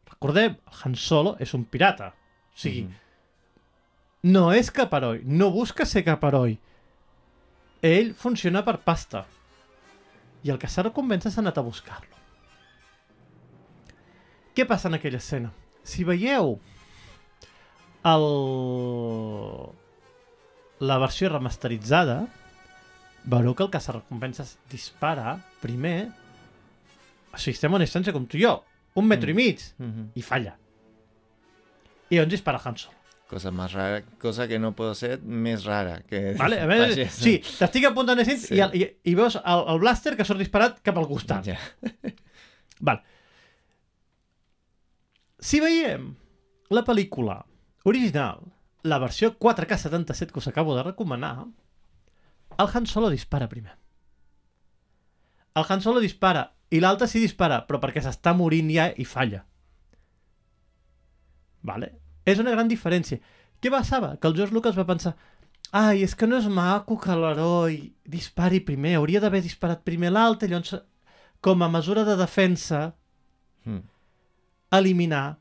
Recordem, Han Solo és un pirata. O sigui, Mhm. No és cap heroi, no busca ser cap heroi. Ell funciona per pasta. I el que s'ha recompensat s'ha anat a buscar-lo. Què passa en aquella escena? Si veieu el... la versió remasteritzada, veureu que el caçarrecompenses dispara primer o sigui, estem a una distància com tu i jo, un metro Mm. i mig, Mhm. i falla. I llavors dispara Han Solo. Cosa más rara, cosa que no puedo ser més rara. Que Vale, a veure, faci- sí, t'estic apuntant així Sí. i, i, i veus el, el blàster que surt disparat cap al costat. Ja. Val. Si veiem la pel·lícula original, la versió 4K77 que us acabo de recomanar, el Han Solo dispara primer. El Han Solo dispara i l'altre sí dispara, però perquè s'està morint ja i falla. Vale? És una gran diferència. Què passava? Que el George Lucas va pensar ai, és que no és maco que l'heroi dispari primer, hauria d'haver disparat primer l'altre, llavors com a mesura de defensa Mm. eliminar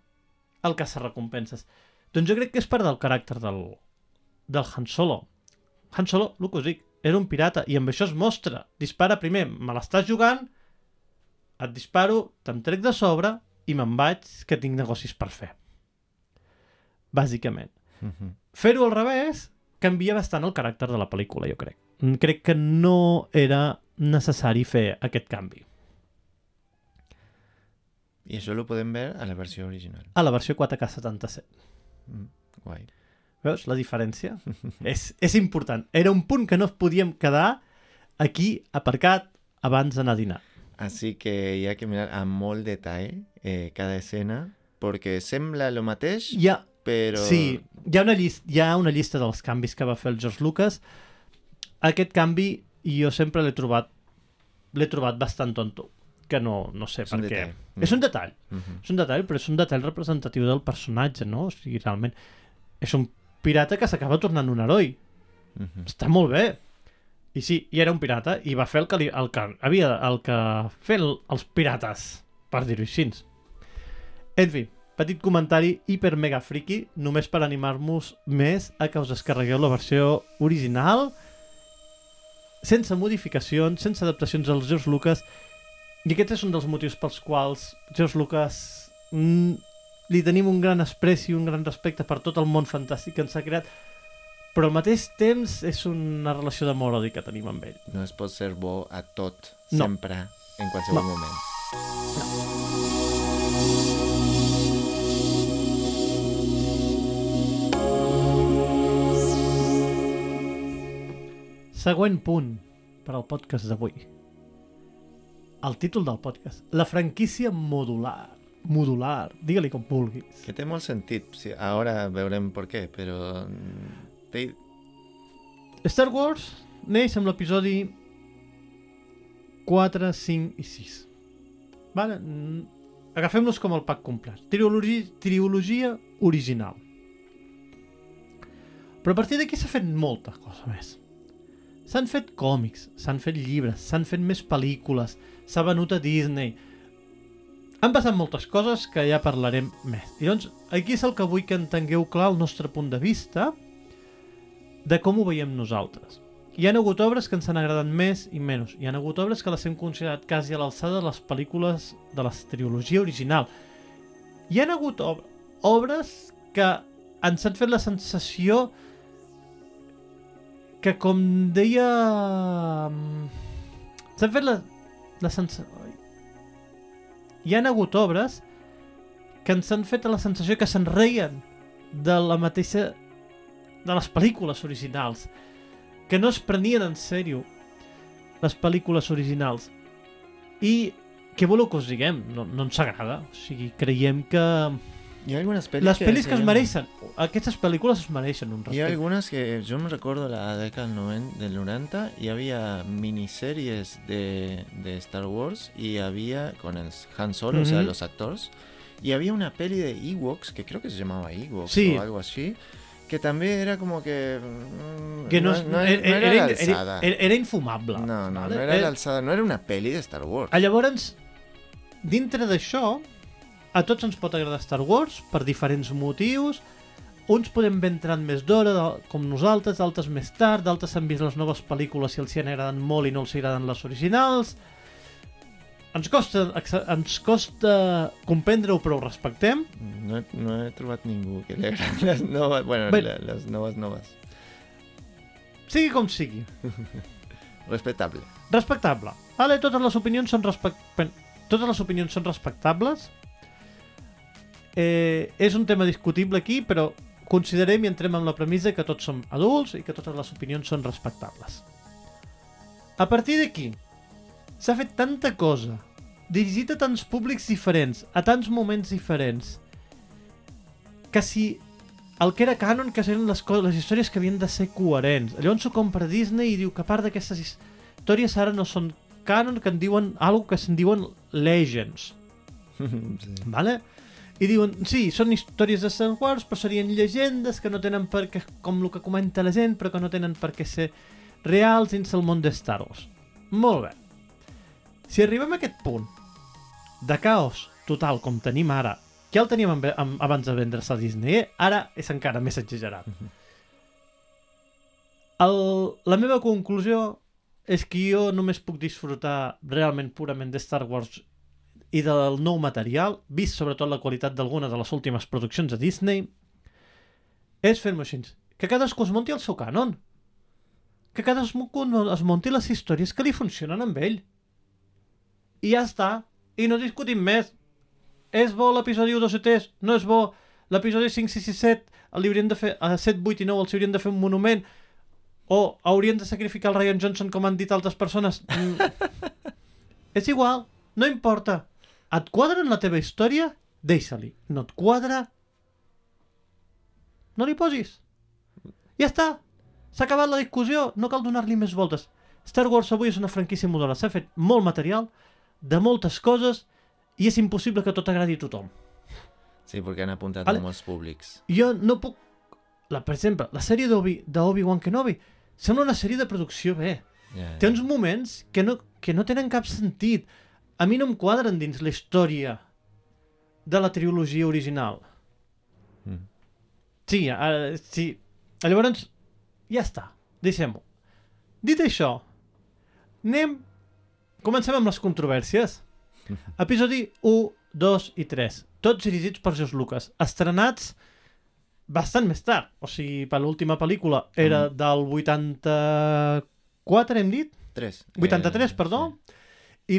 el caça-recompenses. Doncs jo crec que és part del caràcter del, del Han Solo. Han Solo, el que us dic, era un pirata i amb això es mostra. Dispara primer, me l'estàs jugant, et disparo, te'm trec de sobre i me'n vaig, que tinc negocis per fer. Bàsicament. Mhm. Fer-ho al revés canvia bastant el caràcter de la pel·lícula, jo crec. Mm, Crec que no era necessari fer aquest canvi. I això ho podem veure a la versió original. A la versió 4K77. Mm. Guai. Veus la diferència? és, és important. Era un punt que no podíem quedar aquí aparcat abans d'anar a dinar. Así que hi ha que mirar amb molt detall eh, cada escena, perquè sembla el mateix, Hi ha, però... sí, hi ha, una llista, hi ha una llista dels canvis que va fer el George Lucas. Aquest canvi jo sempre l'he trobat l'he trobat bastant tonto. Que no, no sé És per què. Mm. És un detall. Mhm. És un detall, però és un detall representatiu del personatge, no? O sigui, realment, és un pirata que s'acaba tornant un heroi. Mhm. Està molt bé. I sí, i era un pirata i va fer el que, li, el que havia el que fer el, els pirates, per dir-ho així. En fi, petit comentari hiper mega friki, només per animar-vos més a que us descarregueu la versió original, sense modificacions, sense adaptacions als George Lucas, i aquest és un dels motius pels quals George Lucas mm, li tenim un gran apreci i un gran respecte per tot el món fantàstic que ens ha creat, però al mateix temps és una relació d'amor-odi que tenim amb ell. No es pot ser bo a tot, No. sempre, en qualsevol No. moment. Següent punt per al podcast d'avui. El títol del podcast. La franquícia modular. Modular. Digue-li com vulguis. Que té molt sentit. Sí, ara veurem per què, però... mm, Té... Star Wars neix amb l'episodi 4, 5 i 6. Vale? Mm, Agafem-los com el pack complet. Triologia, triologia original. Però a partir d'aquí s'ha fet molta cosa més. S'han fet còmics, s'han fet llibres, s'han fet més pel·lícules, s'ha venut a Disney. Han passat moltes coses que ja parlarem més. I doncs, aquí és el que vull que entengueu clar el nostre punt de vista de com ho veiem nosaltres. Hi ha hagut obres que ens han agradat més i menys. Hi ha hagut obres que les hem considerat quasi a l'alçada de les pel·lícules de la trilogia original. Hi ha hagut ob obres que ens han fet la sensació que com deia... mm, S'han fet la, la sensació... Hi han hagut obres que ens han fet la sensació que se'n reien de la mateixa de les pel·lícules originals que no es prenien en sèrio les pel·lícules originals I què voleu que us diguem? No, no ens agrada. O sigui, creiem que Hi ha algunes pel·lis les pel·lis que es se llaman- mereixen, aquestes pel·lícules es mereixen un Hi ha respecte. algunas que yo me recuerdo la década del noven- del 90 y había miniseries de, de Star Wars y había con el Han Solo, o sea, los actores. Y había una peli de Ewoks, que creo que se llamaba Ewoks Sí. o algo así, que también era como que... mm, que no, no, no era, era, no era era, alzada. era, era infumable. No, no, vale? no era Eh, la alzada, no era una peli de Star Wars. Llavors, dintre d'això, a tots ens pot agradar Star Wars per diferents motius. Uns podem haver entrat més d'hora, com nosaltres, d'altres més tard, d'altres han vist les noves pel·lícules i els hi han agradat molt i no els agraden les originals. Ens costa, ens costa comprendre-ho, però ho respectem. No, he- no he trobat ningú que le agraden las novas, bueno, Bé. las novas novas. Sigui com sigui. Respetable. Respectable. Vale, totes les opinions són respect... totes les opinions són respectables. Eh, és un tema discutible aquí, però considerem i entrem amb la premissa que tots som adults i que totes les opinions són respectables. A partir d'aquí, s'ha fet tanta cosa, dirigit a tants públics diferents, a tants moments diferents, que si el que era canon, que eren les, co- les històries que havien de ser coherents. Llavors s'ho compra Disney i diu que part d'aquestes his- històries ara no són canon, que en diuen algo que se'n diuen legends. Sí. Vale? I diuen, sí, són històries de Star Wars, però serien llegendes que no tenen per què, com el que comenta la gent, però que no tenen per què ser reals dins el món de Star Wars. Molt bé. Si arribem a aquest punt de caos total com tenim ara, que ja el teníem abans de vendre's a Disney, ara és encara més exagerat. El, la meva conclusió és que jo només puc disfrutar realment purament de Star Wars i del nou material, vist sobretot la qualitat d'alguna de les últimes produccions de Disney, és fer-me així. Que cadascú es munti el seu cànon. Que cadascú es munti les històries que li funcionen amb ell. I ja està. I no discutim més. És bo l'episodi 1, 2 i 3? No és bo? L'episodi 5, 6 i 7 li haurien de fer, a 7, 8 i 9 els haurien de fer un monument? O haurien de sacrificar el Ryan Johnson com han dit altres persones? Mm. és igual, no importa. Et quadra en la teva història? Deixa-li. No et quadra? No li posis. Ja està. S'ha acabat la discussió, no cal donar-li més voltes. Star Wars avui és una franquícia moderna. S'ha fet molt material, de moltes coses, i és impossible que tot agradi a tothom. Sí, porque han apuntado Vale. a molts públics. Jo no puc... La, per exemple, la sèrie d'Obi- d'Obi-Wan Kenobi sembla una sèrie de producció bé. Ja, Té uns moments que no, que no tenen cap sentit. A mi no em quadren dins la història de la trilogia original. Mm. Sí, uh, sí. Llavors, ja està. Deixem-ho. Dit això, anem... Comencem amb les controvèrsies. Episodi 1, 2 i 3. Tots dirigits per George Lucas. Estrenats bastant més tard. O sigui, per l'última pel·lícula era del 84, hem dit? 3. 83, perdó. I la següent- I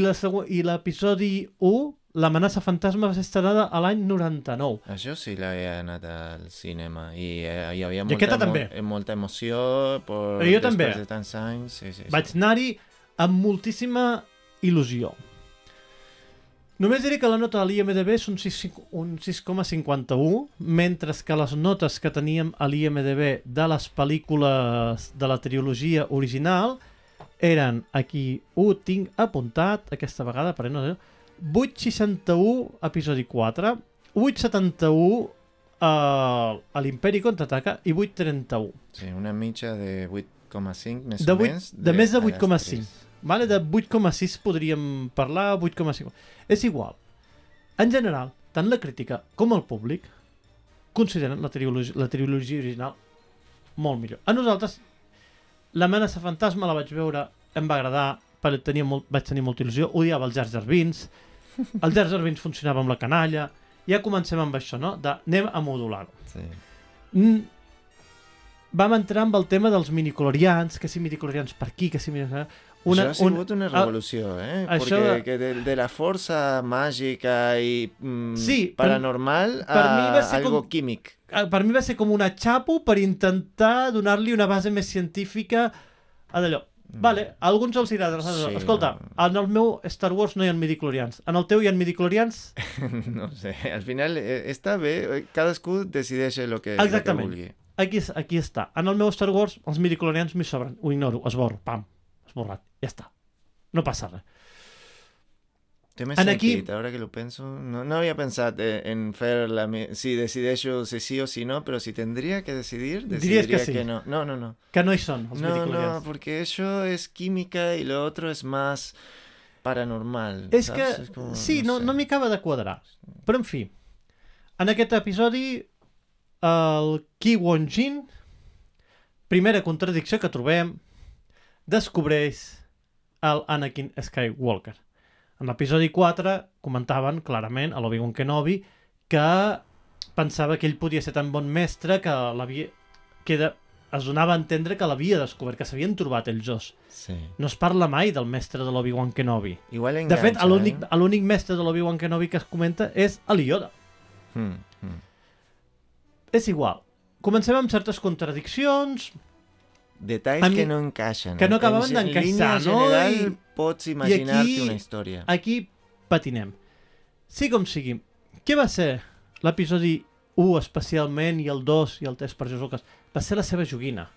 l'episodi 1, l'amenaça fantasma, va ser estrenada a l'any 99. Això sí l'havia anat al cinema i eh, hi havia I molta, també. mo- molta emoció per Jo també. de tants anys. Sí, sí, sí. Vaig anar-hi amb moltíssima il·lusió. Només diré que la nota de l'IMDB és un 6 un 6,51, mentre que les notes que teníem a l'IMDB de les pel·lícules de la trilogia original eren, aquí ho tinc apuntat, aquesta vegada, per no 8,61 episodi 4, 8,71 a, a l'Imperi Contraataca i 8,31. Sí, una mitja de 8,5 més De o vuit- menys. de més de a les 8,5. tres. Vale? De 8,6 podríem parlar, 8,5. És igual. En general, tant la crítica com el públic consideren la trilogia, la trilogia original molt millor. A nosaltres, l'amenaça fantasma la vaig veure, em va agradar, perquè tenia molt, vaig tenir molta il·lusió, odiava els Jar Jar Binks, el Jar Jar Binks funcionava amb la canalla, ja comencem amb això, no? De, anem a modular-ho. Sí. Mm, vam entrar amb el tema dels minicolorians, que si minicolorians per aquí, que si minicolorians... Una, això ha sigut una ah, revolució, eh? això- Perquè que de, de la força màgica i mm, Sí, paranormal per a mi va ser algo com- químic. per mi va ser com una xapo per intentar donar-li una base més científica a d'allò. Vale, a alguns els agrada. Sí, Escolta, en el meu Star Wars no hi ha midiclorians. En el teu hi ha midiclorians? no sé, al final eh, està bé, eh, cadascú decideix el que, el que vulgui. Aquí, aquí està. En el meu Star Wars, els midiclorians m'hi sobren. Ho ignoro, esborro, pam, esborrat. Ja està. No passa res. Té més En aquí- sentit, ara que lo penso. No, no havia pensat eh, en fer la... Si decideixo si sí o si no, però si tendria que decidir, Diries que decidiria sí. que no. No, no, no. Que no hi són, els No, no, porque eso es química y lo otro es más paranormal. És ¿sabes? que, Es como, sí, no, sé. no m'hi acaba de quadrar. Però, en fi, en aquest episodi, el Ki Won Jin, primera contradicció que trobem, descobreix el Anakin Skywalker. En l'episodi 4 comentaven clarament a l'Obi-Wan Kenobi que pensava que ell podia ser tan bon mestre que l'havia... que de... es donava a entendre que l'havia descobert, que s'havien trobat ells dos. Sí. No es parla mai del mestre de l'Obi-Wan Kenobi. Igual De engancha, fet, l'únic ¿eh? mestre de l'Obi-Wan Kenobi que es comenta és el Yoda. Hmm, hmm. És igual. Comencem amb certes contradiccions Detalls mi- que no encaixen. que no En- acabaven en d'encaixar, no? general I- pots imaginar-te una història. Aquí patinem. Sí com sigui. Què va ser l'episodi 1 especialment i el 2 i el 3 per George Lucas? Va ser la seva joguina.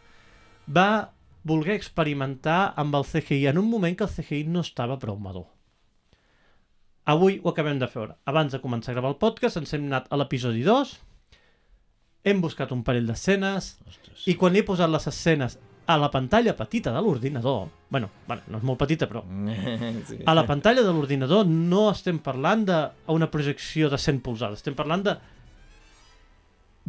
Va voler experimentar amb el CGI en un moment que el CGI no estava prou madur. Avui ho acabem de fer. Abans de començar a gravar el podcast ens hem anat a l'episodi 2 hem buscat un parell d'escenes i quan he posat les escenes a la pantalla petita de l'ordinador, bueno, bueno, no és molt petita, però sí. a la pantalla de l'ordinador no estem parlant d'una projecció de 100 polzades, estem parlant de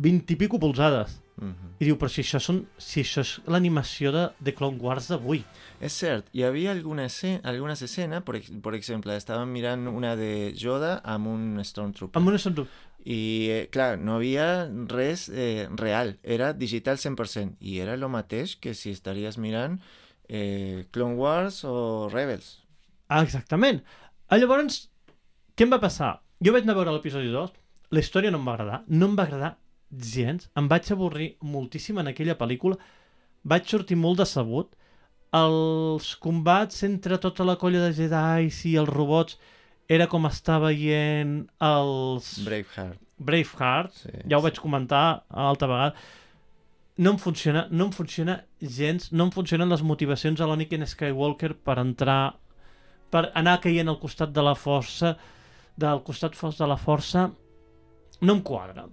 20 i pico polzades. Mhm. I diu, però si això, són, si això és l'animació de, de Clone Wars d'avui. És cert, hi havia alguna escena, algunes escenes, per, per exemple, estàvem mirant una de Yoda amb un Stormtrooper. Amb una sentu... I, eh, clar, no havia res eh, real, era digital 100%, i era el mateix que si estaries mirant eh, Clone Wars o Rebels. Ah, exactament. Ah, llavors, què em va passar? Jo vaig anar a veure l'episodi 2, la història no em va agradar, no em va agradar gens, em vaig avorrir moltíssim en aquella pel·lícula, vaig sortir molt decebut, els combats entre tota la colla de Jedi i els robots era com estar veient els Braveheart. Braveheart, Sí, ja ho vaig comentar altra vegada, no em funciona, no em funciona gens, no em funcionen les motivacions a l'Anakin Skywalker per entrar, per anar caient al costat de la força, del costat fos de la força, no em quadra.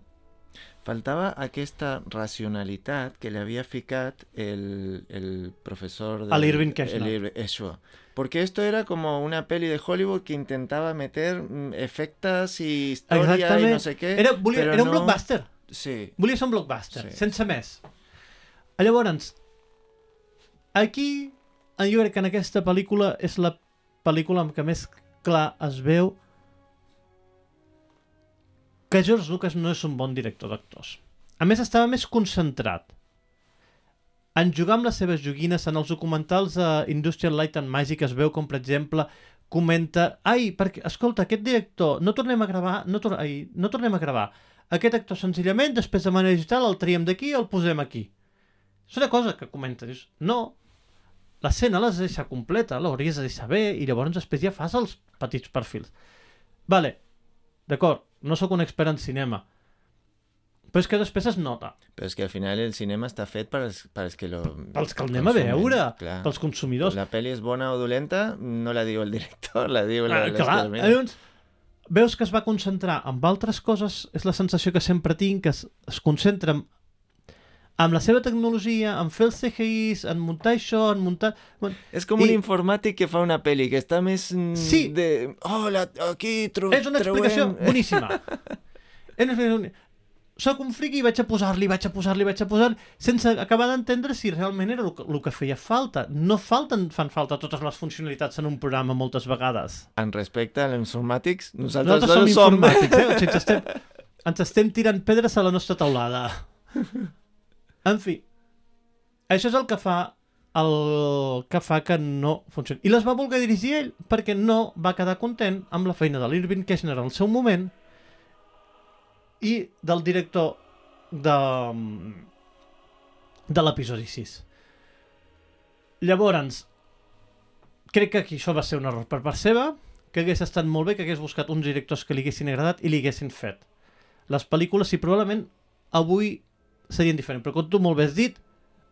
Faltava aquesta racionalitat que li havia ficat el, el professor... A l'Irving Kershner. el Això. Porque esto era como una peli de Hollywood que intentaba meter mm, y historia y Exactament. no sé qué. Era, volia, era un no- blockbuster. Sí. Volia ser un blockbuster, Sí. sense més. Llavors, aquí, jo crec que en aquesta pel·lícula és la pel·lícula amb què més clar es veu que George Lucas no és un bon director d'actors. A més, estava més concentrat en jugar amb les seves joguines, en els documentals a Industrial Light and Magic es veu com, per exemple, comenta ai, perquè, escolta, aquest director, no tornem a gravar, no, tor ai, no tornem a gravar, aquest actor senzillament, després de manera digital, el triem d'aquí i el posem aquí. És una cosa que comenta, dius, no, l'escena l'has de deixar completa, l'hauries de deixar bé, i llavors després ja fas els petits perfils. Vale, d'acord, no sóc un expert en cinema, però és que després es nota, Però és que al final el cinema està fet per als, per als que lo pels que el anem a veure, clar. pels consumidors. La peli és bona o dolenta, no la diu el director, la diu la, Ah, clar, llavors, veus que es va concentrar en altres coses, és la sensació que sempre tinc, que es, es concentra en, amb la seva tecnologia, en fer els CGIs, en muntar això, en muntar... Bueno, És com I- un informàtic que fa una peli, que està més mm, Sí. de... Oh, la, aquí tro és una explicació trobem- boníssima. és una explicació. Soc un friqui i vaig a posar-li, vaig a posar-li, vaig a posar sense acabar d'entendre si realment era el que, el que feia falta. No falten, fan falta totes les funcionalitats en un programa moltes vegades. En respecte als informàtics, nosaltres, Nosaltres som informàtics, eh? O sigui, ens, estem, ens estem tirant pedres a la nostra taulada. En fi, això és el que fa el que fa que no funcioni. I les va voler dirigir ell perquè no va quedar content amb la feina de l'Irving Keshner al seu moment i del director de, de l'episodi 6. Llavors, crec que aquí això va ser un error per part seva, que hagués estat molt bé que hagués buscat uns directors que li haguessin agradat i li haguessin fet. Les pel·lícules, sí, probablement avui serien diferents, però com tu molt bé has dit,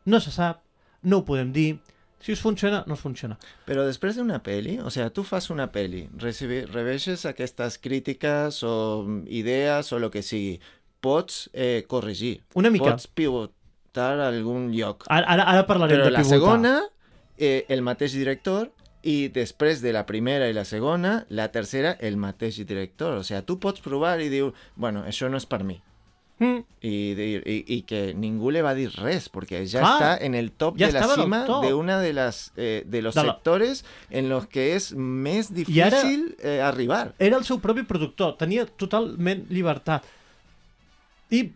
no se sap, no ho podem dir, si us funciona, no us funciona. Però després d'una peli, o sea, tu fas una peli, recibi, rebeixes aquestes crítiques o idees o el que sigui, pots eh, corregir, Una mica. pots pivotar a algun lloc. Ara, ara, ara parlarem Però de la pivotar. segona, eh, el mateix director, i després de la primera i la segona, la tercera, el mateix director. O sea, tu pots provar i dir, bueno, això no és per mi. Mm, dir- y, y que ningú le va dir res, porque ya Clar, está en el top ya de la cima de una de las eh, de los De la- sectores en los que es más I ara- difícil eh, arribar. era el seu propi productor, tenia totalment llibertat. I,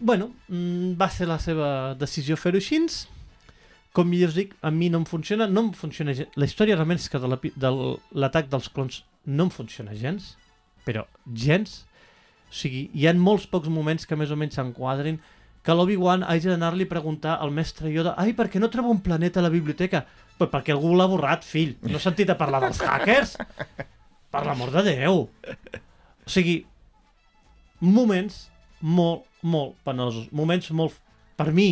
bueno, mm, va ser la seva decisió fer-ho així. Com ja us dic, a mi no em funciona, no em funciona gens. La història realment és que de l'api- de l'atac dels clons no em funciona gens, però gens. O sigui, hi ha molts pocs moments que més o menys s'enquadrin que l'Obi-Wan hagi d'anar-li a preguntar al mestre Yoda ai, per què no trobo un planeta a la biblioteca? Pues perquè algú l'ha borrat, fill. No he sentit a parlar dels hackers? Per l'amor de Déu. O sigui, moments molt, molt penosos. Moments molt... Per mi.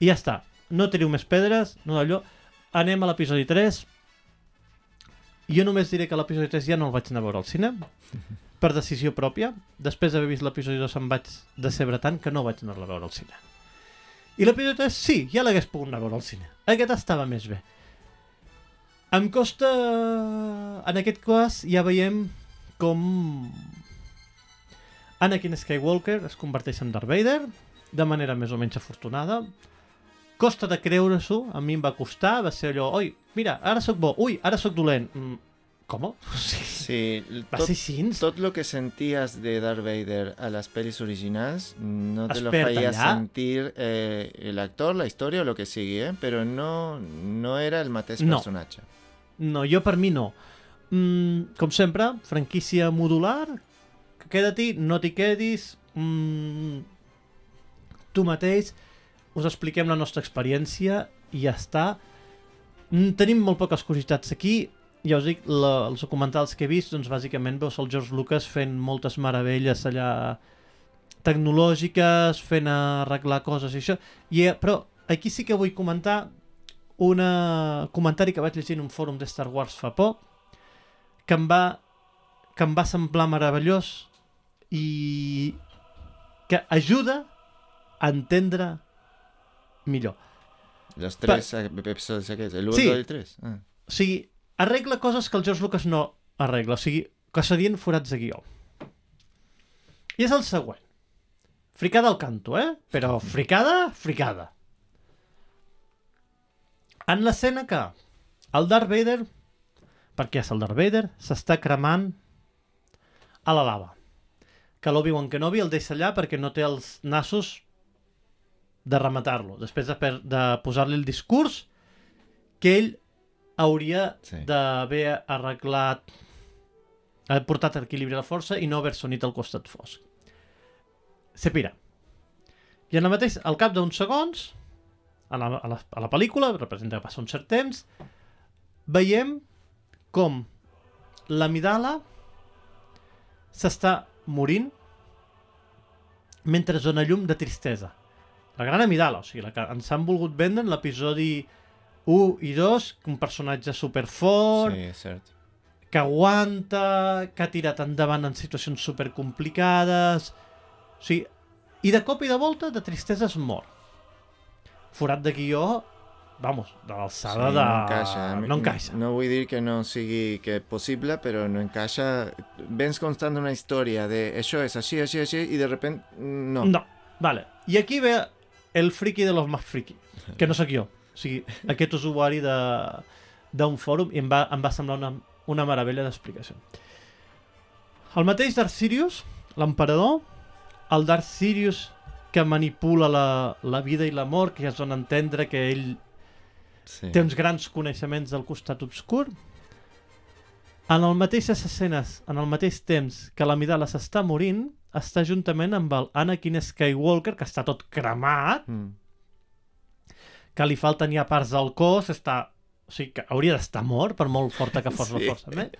I ja està. No teniu més pedres, no d'allò. Anem a l'episodi 3. Jo només diré que l'episodi 3 ja no el vaig anar a veure al cine. Per decisió pròpia. Després d'haver vist l'episodi 2 em vaig decebre tant que no vaig anar a veure al cine. I l'episodi 3 sí, ja l'hagués pogut anar a veure al cine. Aquest estava més bé. Em costa... En aquest cas ja veiem com Anakin Skywalker es converteix en Darth Vader de manera més o menys afortunada. Costa de creure-s'ho, a mi em va costar, va ser allò, oi, mira, ara sóc bo, ui, ara sóc dolent. Mm, com? Sí, tot, tot lo que sentías de Darth Vader a las pelis originals no te lo Espera, hacía allà. sentir eh, el actor, la història o lo que sigui, eh? però no, no era el mateix No. personatge. No, jo per mi no. Mm, com sempre, franquícia modular, queda-t'hi, no t'hi quedis, mm, tu mateix, us expliquem la nostra experiència i ja està. Mm, tenim molt poques curiositats aquí, ja us dic, la, els documentals que he vist, doncs bàsicament veus el George Lucas fent moltes meravelles allà tecnològiques, fent arreglar coses i això, I, eh, però aquí sí que vull comentar un comentari que vaig llegir en un fòrum de Star Wars fa poc, que em va, que em va semblar meravellós i que ajuda a entendre millor. Los tres episodis aquests, el 1, Sí. el 2 i el 3. Ah. O sigui, arregla coses que el George Lucas no arregla. O sigui, que serien forats de guió. I és el següent. Fricada al canto, eh? Però fricada, fricada. En l'escena que el Darth Vader, perquè és el Darth Vader, s'està cremant a la lava. Que l'Obi-Wan Kenobi el deixa allà perquè no té els nassos de rematar-lo. Després de, de posar-li el discurs que ell hauria Sí. d'haver arreglat haver portat equilibri a la força i no haver-se unit al costat fosc. Se pira. I en el mateix, al cap d'uns segons, a la, a, la, a la pel·lícula, representa que passa un cert temps, veiem com l'amidala s'està morint mentre dona llum de tristesa. La gran amidala, o sigui, la que ens han volgut vendre en l'episodi 1 i 2, un personatge superfort, Sí, és cert. que aguanta, que ha tirat endavant en situacions supercomplicades... O sigui, i de cop i de volta, de tristesa es mor. Forat de guió, vamos, de l'alçada Sí, de... no encaixa. No encaixa. No vull dir que no sigui que possible, però no encaixa. Vens constant una història de això és així, així, així, i de repente no. No, vale. I aquí ve el friki de los más friki, que no sóc jo. O sigui, aquest usuari d'un fòrum i em va, em va semblar una, una meravella d'explicació. El mateix Darth Sirius, l'emperador, el Darth Sirius que manipula la, la vida i la mort, que ja es dona a entendre que ell Sí. té uns grans coneixements del costat obscur. En el mateixes escenes, en el mateix temps que l'Amidala s'està morint, està juntament amb el Anakin Skywalker, que està tot cremat, Mm. Que li falten ja parts del cos, està o sigui que hauria d'estar mort per molt forta que fos Sí. la força eh?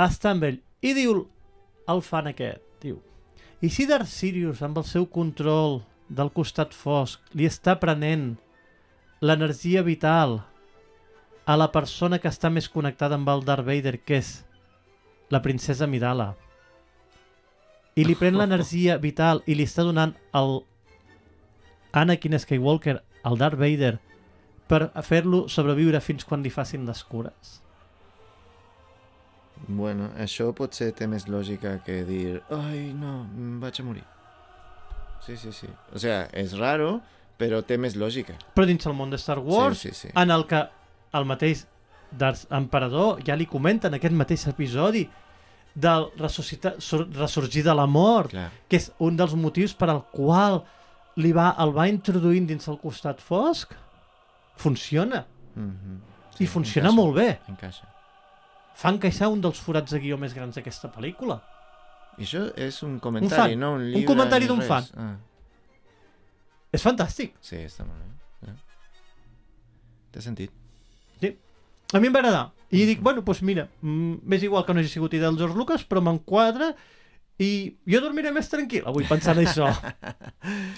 està amb ell i diu el fan aquest diu i si Darth Sirius amb el seu control del costat fosc li està prenent l'energia vital a la persona que està més connectada amb el Darth Vader que és la princesa Midala i li pren l'energia vital i li està donant el Anakin Skywalker al Darth Vader per fer-lo sobreviure fins quan li facin les cures. Bueno, això potser té més lògica que dir ai, no, vaig a morir. Sí, sí, sí. O sea, és raro, però té més lògica. Però dins el món de Star Wars, sí, sí, sí. en el que el mateix Darth Emperador ja li comenta en aquest mateix episodi del ressuscitar, ressorgir de la mort, Clar. que és un dels motius per al qual li va, el va introduint dins el costat fosc, funciona. Mm -hmm. I funciona molt bé. Encaixa. Fa encaixar un dels forats de guió més grans d'aquesta pel·lícula. I això és un comentari, fan. no un Un llibre comentari ni d'un fan. Ah, És fantàstic. sí, està molt bé. Ja. Té sentit. A mi em va agradar. I dic, bueno, doncs mira, mm, m'és igual que no hagi sigut idea del George Lucas, però m'enquadra i jo dormiré més tranquil avui pensant això.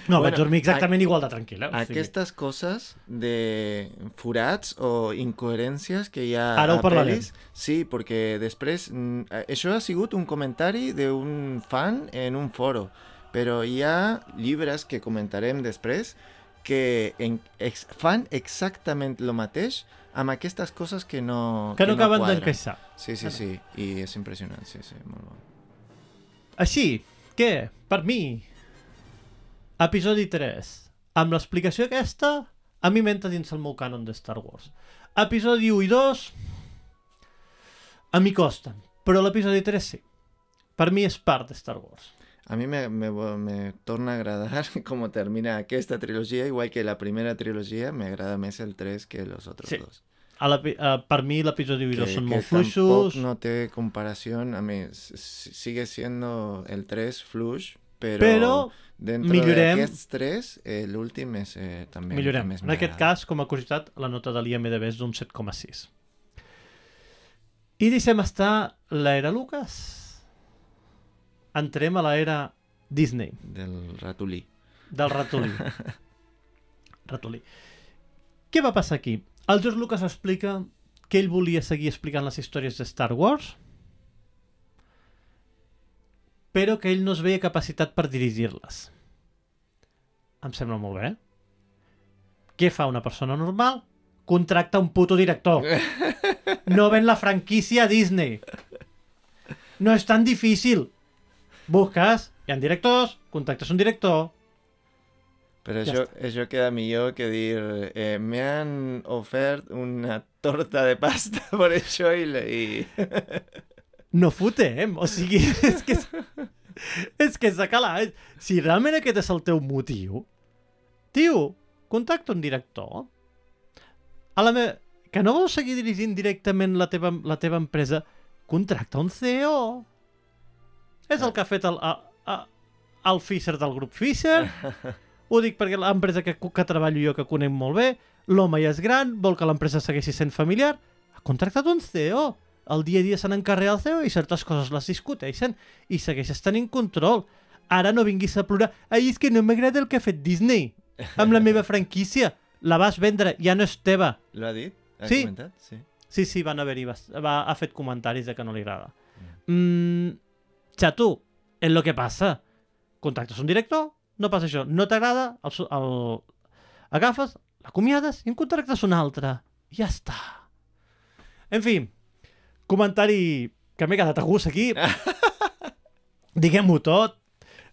No, bueno, vaig dormir exactament igual de tranquil. Eh? O sigui, Aquestes coses de forats o incoherències que hi ha Ara ho a parlarem. pel·lis... Sí, perquè després... mm, eh, Això ha sigut un comentari d'un fan en un foro, però hi ha llibres que comentarem després que en, ex, fan exactament el mateix amb aquestes coses que no que no acaben quadren. d'encaixar. Sí, sí, sí, i és impressionant, sí, sí, molt bo. Així, què? Per mi, episodi 3, amb l'explicació aquesta, a mi m'entra dins el meu canon de Star Wars. Episodi 1 i 2, a mi costen, però l'episodi 3 sí. Per mi és part de Star Wars. A mi me, me, me torna a agradar com termina aquesta trilogia, igual que la primera trilogia, me agrada més el 3 que los otros Sí. dos. A l'epi- eh, per mi l'episodi 1 i 2 són molt fluixos. no té comparación, a mí s- s- sigue siendo el 3 fluix, però, Però dentro millorem- d'aquests 3, l'últim és eh, també... Millorem. més En aquest cas, com a curiositat, la nota de l'IMDB és d'un 7,6. I deixem estar l'era Lucas. Entrem a l'era Disney, Del ratolí. del ratolí. ratolí. Què va passar aquí? El George Lucas explica que ell volia seguir explicant les històries de Star Wars, però que ell no es veia capacitat per dirigir-les. Em sembla molt bé. Què fa una persona normal? Contracta un puto director. No ven la franquícia a Disney. No és tan difícil. Busques, hi ha directors, contactes un director, Però Ja això, això queda millor que dir eh, me han ofert una torta de pasta per això i... I... no fotem. O sigui, és que és, és que s'ha calat. Si realment aquest és el teu motiu, tio, contacta un director. A la me... Que no vols seguir dirigint directament la teva, la teva empresa, contracta un CEO. És el que ha fet el, a, a, el Fisher del grup Fisher. Ho dic perquè l'empresa que, que treballo jo, que conec molt bé, l'home ja és gran, vol que l'empresa segueixi sent familiar, ha contractat un CEO. El dia a dia se n'encarrega el CEO i certes coses les discuteixen i segueixes tenint control. Ara no vinguis a plorar. Ai, és que no m'agrada el que ha fet Disney amb la meva franquícia. La vas vendre, ja no és teva. Lo ha dit? Ha Sí. comentat? Sí. Sí, sí, van haver-hi, bast- va, ha fet comentaris de que no li agrada. Mm, xato, és el que passa. Contactes un director, no passa això. No t'agrada, el, el... agafes, l'acomiades i en contractes un altre. Ja està. En fi, comentari que m'he quedat a gust aquí. Diguem-ho tot.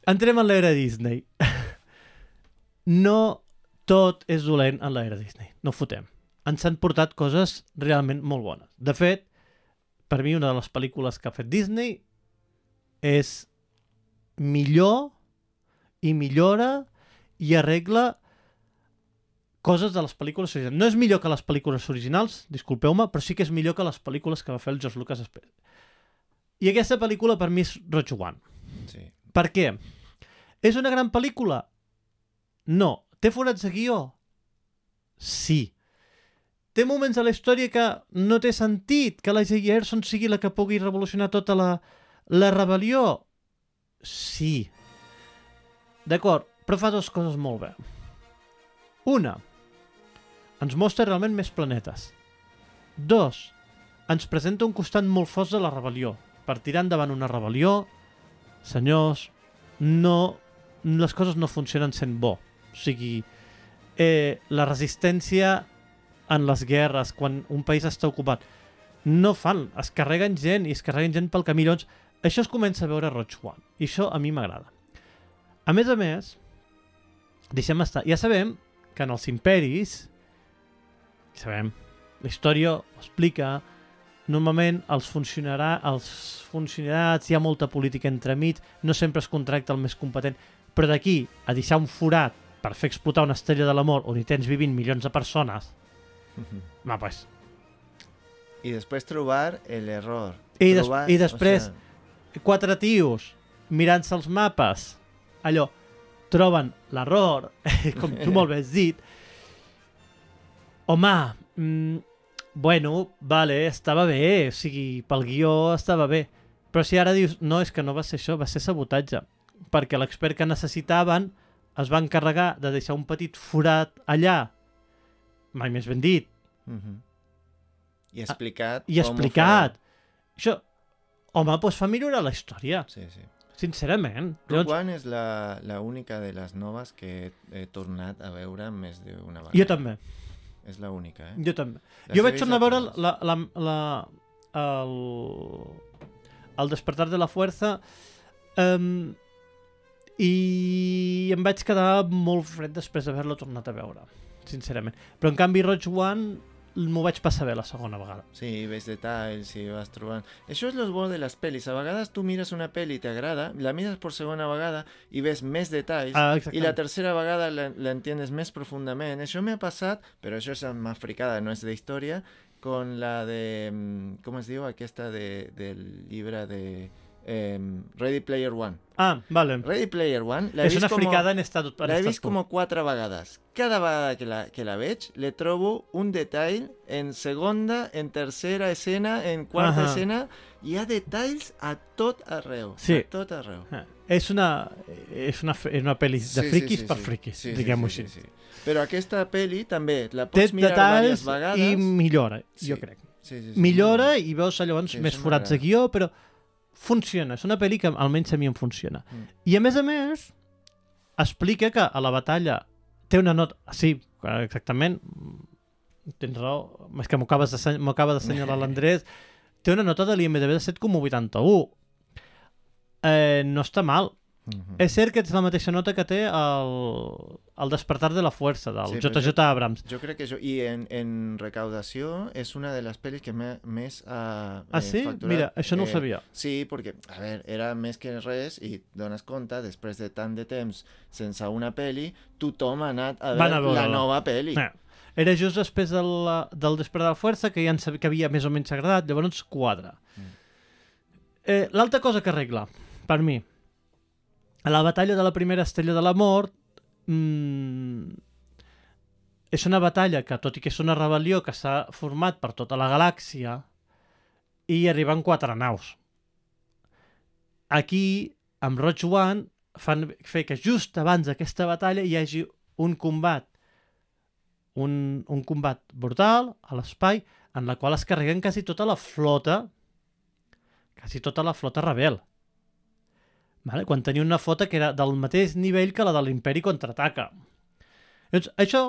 Entrem en l'era Disney. No tot és dolent en l'era Disney. No fotem. Ens han portat coses realment molt bones. De fet, per mi una de les pel·lícules que ha fet Disney és millor i millora i arregla coses de les pel·lícules originals. No és millor que les pel·lícules originals, disculpeu-me, però sí que és millor que les pel·lícules que va fer el George Lucas després. I aquesta pel·lícula per mi és Rogue One. sí. Per què? És una gran pel·lícula? No. Té forats de guió? Sí. té moments a la història que no té sentit que la J. Gerson sigui la que pugui revolucionar tota la, la rebel·lió. Sí. D'acord, però fa dues coses molt bé. Una, ens mostra realment més planetes. Dos, ens presenta un costat molt fort de la rebel·lió. Per tirar endavant una rebel·lió, senyors, no, les coses no funcionen sent bo. O sigui, eh, la resistència en les guerres, quan un país està ocupat, no fan, es carreguen gent i es carreguen gent pel camí. Llavors, això es comença a veure a Roig One. I això a mi m'agrada. A més a més, deixem estar, ja sabem que en els imperis, sabem, la història ho explica, normalment els, funcionarà, els funcionarats, hi ha molta política entremig, no sempre es contracta el més competent, però d'aquí a deixar un forat per fer explotar una estrella de l'amor on hi tens vivint milions de persones, va, pues, I després trobar l'error. I des- Trobar- i després- O sea, quatre tios mirant-se els mapes, allò, troben l'error, com tu molt bé has dit, home, mm, bueno, vale, estava bé, o sigui, pel guió estava bé, però si ara dius, no, és que no va ser això, va ser sabotatge, perquè l'expert que necessitaven es va encarregar de deixar un petit forat allà, mai més ben dit, mhm. I explicat. i explicat. Això, home, doncs fa millorar la història. Sí, sí. Sincerament. Rogue Llavors, One és la, la única de les noves que he, he tornat a veure més d'una vegada. jo també, És la única, eh? jo també. Les jo he vaig tornar a veure totes. la, la, la, el, el despertar de la fuerza um, i em vaig quedar molt fred després d'haver-la tornat a veure, sincerament. Però en canvi Roig One m'ho vaig passar bé la segona vegada. Sí, ves detalls i vas trobant... Això és lo bo de les pel·lis. A vegades tu mires una pel·li i t'agrada, la mires per segona vegada i ves més detalls Ah, i exactament. la tercera vegada la- l'entiendes més profundament. Això m'ha passat, però això és más fricada, no és de història, con la de... mm, Com es diu aquesta de, del llibre de em, Ready Player One. Ah, vale. Ready Player One l'he És una vist com... fricada en estat... en La he estat vist com quatre vegades. Cada vegada que la, que la veig, le trobo un detall en segona, en tercera escena, en quarta Ahà. escena. Hi ha detalls a tot arreu. Sí. A tot arreu. Ah, És una, és una, és una pel·li de friquis per friquis, Sí, sí, diguem-ho sí, així. sí, sí. Però aquesta pel·li també la Té pots mirar diverses vegades. i millora, jo Sí. crec. Sí, sí, sí, Millora molt i veus llavors Sí, més forats de guió, però funciona. És una pel·li que almenys a mi em funciona. Mm. I a més a més, explica que a la batalla té una nota... Sí, exactament. Tens raó. És que m'ho acaba d'assenyalar l'Andrés. Té una nota de l'IMDB de 7,81. Eh, no està mal. Mhm. És cert que és la mateixa nota que té el, el Despertar de la Fuerza, del Sí, JJ Abrams. Jo crec que això... I en, en recaudació és una de les pel·lis que me- més ha Ah, eh, sí? facturat. Mira, això no ho Eh, sabia. Sí, perquè, a veure, era més que res i dones compte, després de tant de temps sense una peli, tothom ha anat a Van a veure la nova peli. Eh, Era just després del, del Despertar de la Fuerza, que ja sabia que havia més o menys agradat, llavors quadra. Mm. Eh, L'altra cosa que arregla, per mi, a la batalla de la primera estrella de la mort, mmm, és una batalla que, tot i que és una rebel·lió que s'ha format per tota la galàxia, i arriben quatre naus. Aquí, amb Roig One, fan fer que just abans d'aquesta batalla hi hagi un combat un, un combat brutal a l'espai en la qual es carreguen quasi tota la flota quasi tota la flota rebel vale? quan tenia una flota que era del mateix nivell que la de l'imperi contraataca doncs, això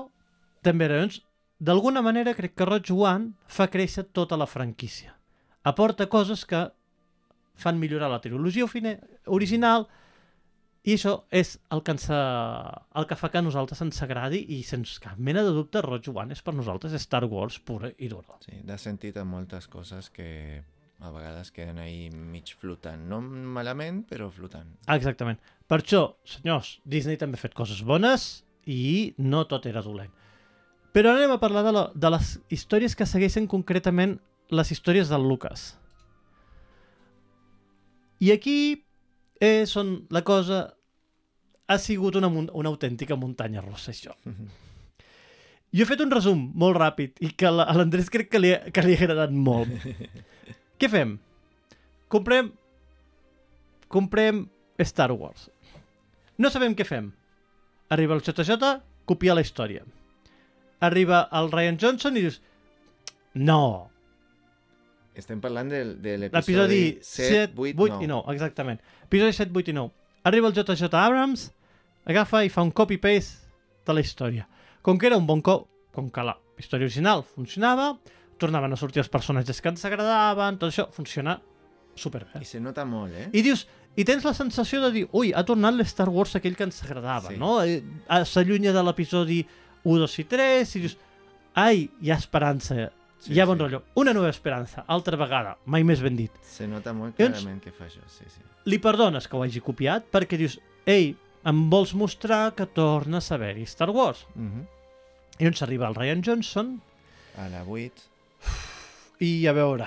també era doncs, d'alguna manera crec que Roig One fa créixer tota la franquícia aporta coses que fan millorar la trilogia original i això és el que, ens, el que fa que a nosaltres ens agradi i sense cap mena de dubte Roig One és per nosaltres Star Wars pura i dura. Sí, de sentit a moltes coses que a vegades queden ahí mig flotant. No malament, però flotant. Exactament. Per això, senyors, Disney també ha fet coses bones i no tot era dolent. Però ara anem a parlar de, la, de les històries que segueixen concretament les històries del Lucas. I aquí és on la cosa ha sigut una, una autèntica muntanya russa, això. Jo he fet un resum molt ràpid i que a l'Andrés crec que li, que li ha agradat molt. Què fem? Comprem... Comprem Star Wars. No sabem què fem. Arriba el JJ, copia la història. Arriba el Ryan Johnson i dius... No, Estem parlant del, de l'episodi l'episodi 7, 7, 8, 8 i 9, exactament. Episodi 7, 8 i 9. Arriba el JJ Abrams, agafa i fa un copy-paste de la història. Com que era un bon cop, com que la història original funcionava, tornaven a sortir els personatges que ens agradaven, tot això funciona superbé. I se nota molt, eh? I dius, i tens la sensació de dir, ui, ha tornat l'Star Wars aquell que ens agradava, Sí. no? Eh, ah, S'allunya de l'episodi 1, 2 i 3, i dius, ai, hi ha esperança, Sí, hi ha bon sí. rotllo. Una nova esperança, altra vegada, mai més ben dit. Se nota molt Llavors- clarament que fa això, sí, sí. li perdones que ho hagi copiat perquè dius, ei, em vols mostrar que torna a saber-hi Star Wars. Uh -huh. I on s'arriba el Ryan Johnson A la 8. I a veure...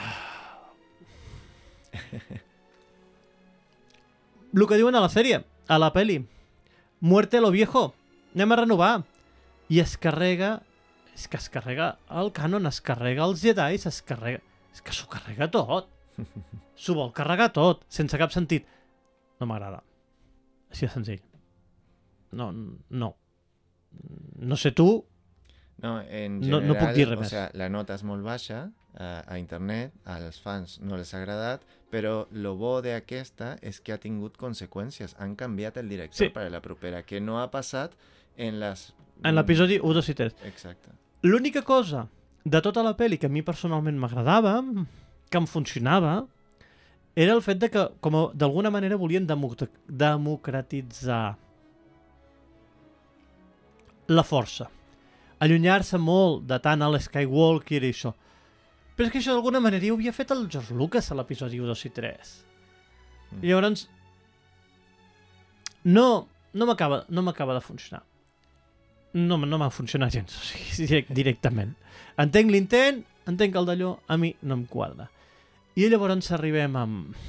el que diuen a la sèrie, a la peli. Muerte lo viejo. Anem a renovar. I es carrega... És que es carrega el canon, es carrega els Jedi, es carrega... És que s'ho carrega tot. S'ho vol carregar tot, sense cap sentit. No m'agrada. Així de senzill. No, no. No sé tu, No, en No- general, no puc dir res o més. sea, la nota és molt baixa a, a internet, als fans no les ha agradat, però lo bo d'aquesta és que ha tingut conseqüències. Han canviat el director Sí. per a la propera, que no ha passat en les... en l'episodi 1, 2 i 3. Exacte. L'única cosa de tota la pel·li que a mi personalment m'agradava, que em funcionava, era el fet de que, com d'alguna manera, volien democ- democratitzar la força. Allunyar-se molt de tant a l'Skywalker i això. Però és que això d'alguna manera ho havia fet el George Lucas a l'episodi 1, 2 i 3. Mm. I llavors... No, no m'acaba no m'acaba de funcionar. No, no m'ha funcionat gens, o sigui, direct, directament. Entenc l'intent, entenc el d'allò, a mi no em quadra. I llavors arribem amb...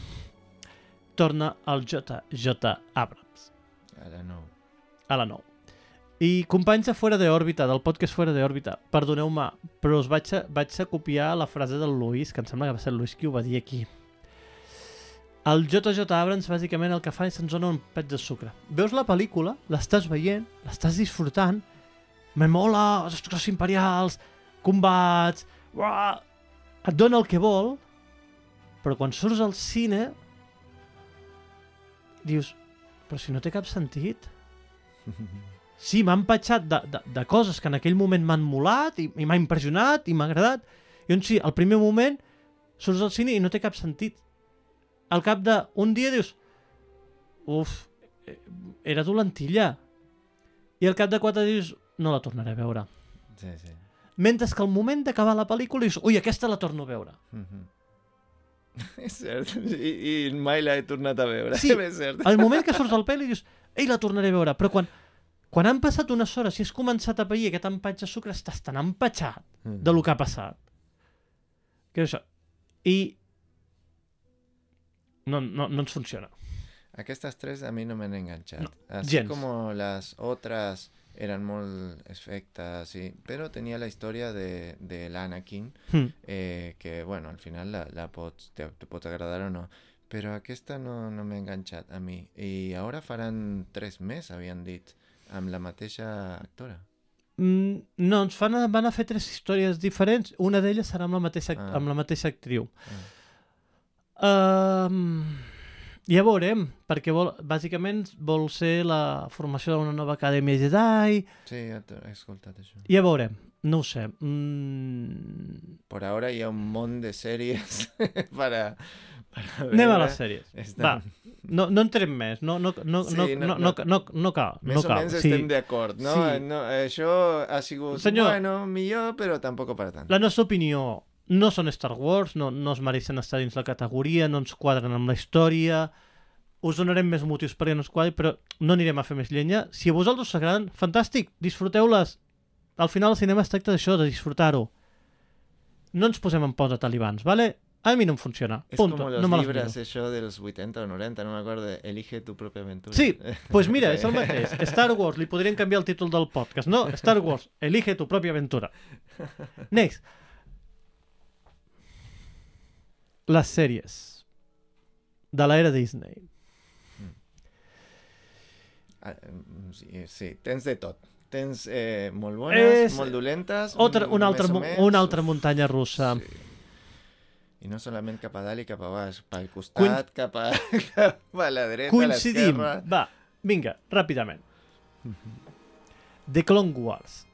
Torna el J.J. Abrams, A la 9. a la 9. I companys de Fora de Òrbita, del podcast Fora de Òrbita, perdoneu-me, però us vaig a, vaig a copiar la frase del Luis, que em sembla que va ser el Luis qui ho va dir aquí. El JJ Abrams bàsicament el que fa és ens dona un pet de sucre. Veus la pel·lícula, l'estàs veient, l'estàs disfrutant, me mola, els destructors imperials, combats, uah, et dona el que vol, però quan surts al cine dius, però si no té cap sentit. Sí, m'ha empatxat de, de, de coses que en aquell moment m'han molat i, i m'ha impressionat i m'ha agradat. I on sí, al primer moment surts al cine i no té cap sentit. Al cap d'un dia dius uf, eh, era dolentilla. I al cap de quatre dius no la tornaré a veure. Sí, sí. Mentre que al moment d'acabar la pel·lícula dius ui, aquesta la torno a veure. Mhm. és cert. I, I mai l'he tornat a veure. Sí. és cert. Al moment que surts del pel·li dius ei, la tornaré a veure. Però quan, quan han passat unes hores i has començat a pair aquest empatx de sucre estàs tan empatxat Mhm. de lo que ha passat. Que és això. I no, no, no ens funciona. Aquestes tres a mi no m'han enganxat. No, Así gens. como las otras eran molt efectes, sí, però tenia la història de, de l'Anakin, Hm. eh, que, bueno, al final la, la pots, te, te pot agradar o no, però aquesta no, no m'ha enganxat a mi. I ara faran tres més, havien dit, amb la mateixa actora. Mm, no, ens fan, van a fer tres històries diferents. Una d'elles serà amb la mateixa, Ah. amb la mateixa actriu. Um, ja veurem, perquè vol, bàsicament vol ser la formació d'una nova acadèmia Jedi. Sí, ja t'he escoltat això. Ja veurem, no ho sé. Mm, Por ahora hi ha un munt de sèries para, para anem a veure. les sèries. Estan- Va, no, no entrem més. No, no, no, Sí, no, no- no, no, no, no cal. Més no o cal. menys Sí. estem d'acord, no? Sí. no? Això ha sigut, Senyor. bueno, millor, però tampoc per tant. La nostra opinió no són Star Wars, no, no es mereixen estar dins la categoria, no ens quadren amb la història, us donarem més motius perquè no ens quadri, però no anirem a fer més llenya. Si a vosaltres us agraden, fantàstic, disfruteu-les. Al final el cinema es tracta d'això, de disfrutar-ho. No ens posem en pos de talibans, vale? A mi no em funciona. Es Punto. como los no me miro. eso de los 80 o 90, no me acuerdo. Elige tu propia aventura. Sí, pues mira, és el mateix. Star Wars, li podrien canviar el títol del podcast. No, Star Wars, elige tu pròpia aventura. Next. Les sèries de l'era Disney. Ah, mm, sí, sí, tens de tot. Tens eh, molt bones, És molt dolentes, Otra, mm, una, altra, una altra muntanya russa. Sí. I no solament cap a dalt i cap a baix, pel costat, cap, a, cap a la dreta, Coincidim. a l'esquerra. Va, vinga, ràpidament. The Clone Wars.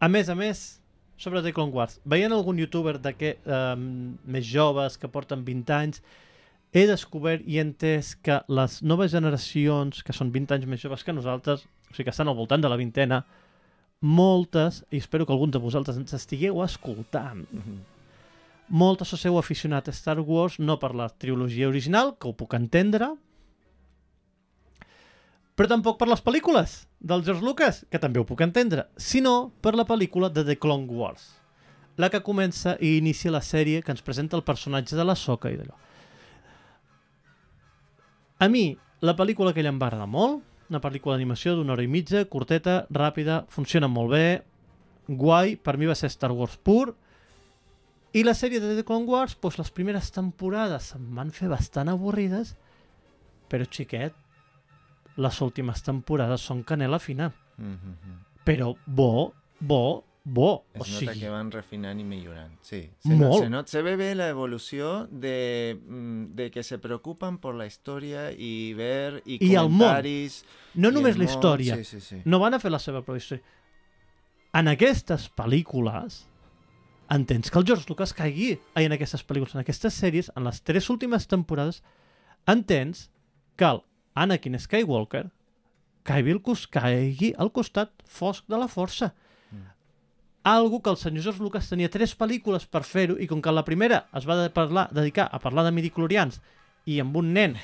A més a més, sobre The Clone Wars, veient algun youtuber de que, um, més joves que porten 20 anys, he descobert i he entès que les noves generacions, que són 20 anys més joves que nosaltres, o sigui que estan al voltant de la vintena, moltes, i espero que algun de vosaltres ens estigueu escoltant, Mhm. moltes us heu aficionat a Star Wars no per la trilogia original, que ho puc entendre, però tampoc per les pel·lícules del George Lucas, que també ho puc entendre, sinó per la pel·lícula de The Clone Wars, la que comença i inicia la sèrie que ens presenta el personatge de la Soca i d'allò. A mi, la pel·lícula aquella em va agradar molt, una pel·lícula d'animació d'una hora i mitja, curteta, ràpida, funciona molt bé, guai, per mi va ser Star Wars pur, i la sèrie de The Clone Wars, doncs les primeres temporades em van fer bastant avorrides, però xiquet, les últimes temporades són canela fina. Mhm. Però bo, bo, bo. Es o nota sigui, que van refinant y mejorando. Sí. Se, Molt. no- se, not- se ve bé la evolución de, mm, de que se preocupan por la historia y ver I el món. comentaris. no i només el la història, Sí, sí, sí. no van a fer la seva pròpia història. En aquestes pel·lícules, entens que el George Lucas caigui ai, en aquestes pel·lícules, en aquestes sèries, en les tres últimes temporades, entens que el Anakin Skywalker caigui al, cos, caigui al costat fosc de la força. Mm. Algo que el senyor George Lucas tenia tres pel·lícules per fer-ho i com que la primera es va de parlar, dedicar a parlar de midiclorians i amb un nen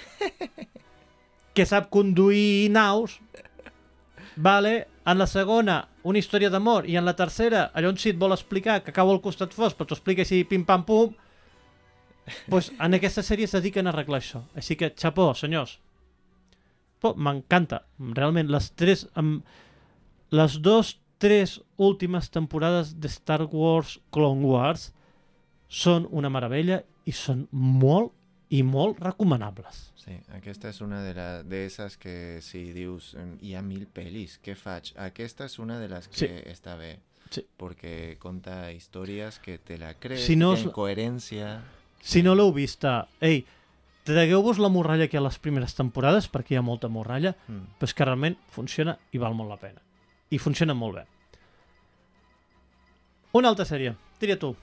que sap conduir naus, vale, en la segona una història d'amor i en la tercera allò on Sid vol explicar que cau al costat fos però t'ho explica així pim pam pum pues en aquesta sèrie es dediquen a arreglar això. Així que xapó senyors. M'encanta. Realment les tres amb les dos tres últimes temporades de Star Wars Clone Wars són una meravella i són molt i molt recomanables Sí, aquesta és una de, la, de esas que si dius hi ha mil pel·lis, què faig? Aquesta és una de les que Sí. està bé. Sí. Porque conta històries que te la crees, Si no tienen coherència. Si no l'heu vista, ei, tragueu-vos la morralla que hi ha a les primeres temporades, perquè hi ha molta morralla, Mm. però és que realment funciona i val molt la pena. I funciona molt bé. Una altra sèrie, tria tu.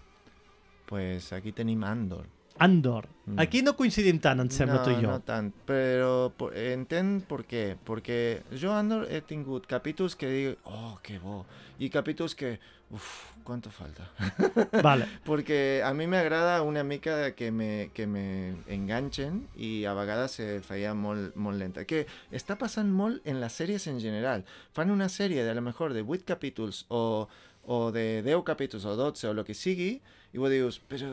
Pues aquí tenim Andor. Andor. Mm. Aquí no coincidim tant, em sembla, no, tu i jo. No tant, però entenc per què. Perquè jo Andor he tingut capítols que dic, oh, que bo. I capítols que, uff, quanto falta. Vale. Porque a mi m'agrada una mica que me, que me enganchen i a vegades se feia molt, molt lenta. Que està passant molt en les sèries en general. Fan una sèrie de a lo mejor de 8 capítols o, o de 10 capítols o 12 o el que sigui i tu dius, però,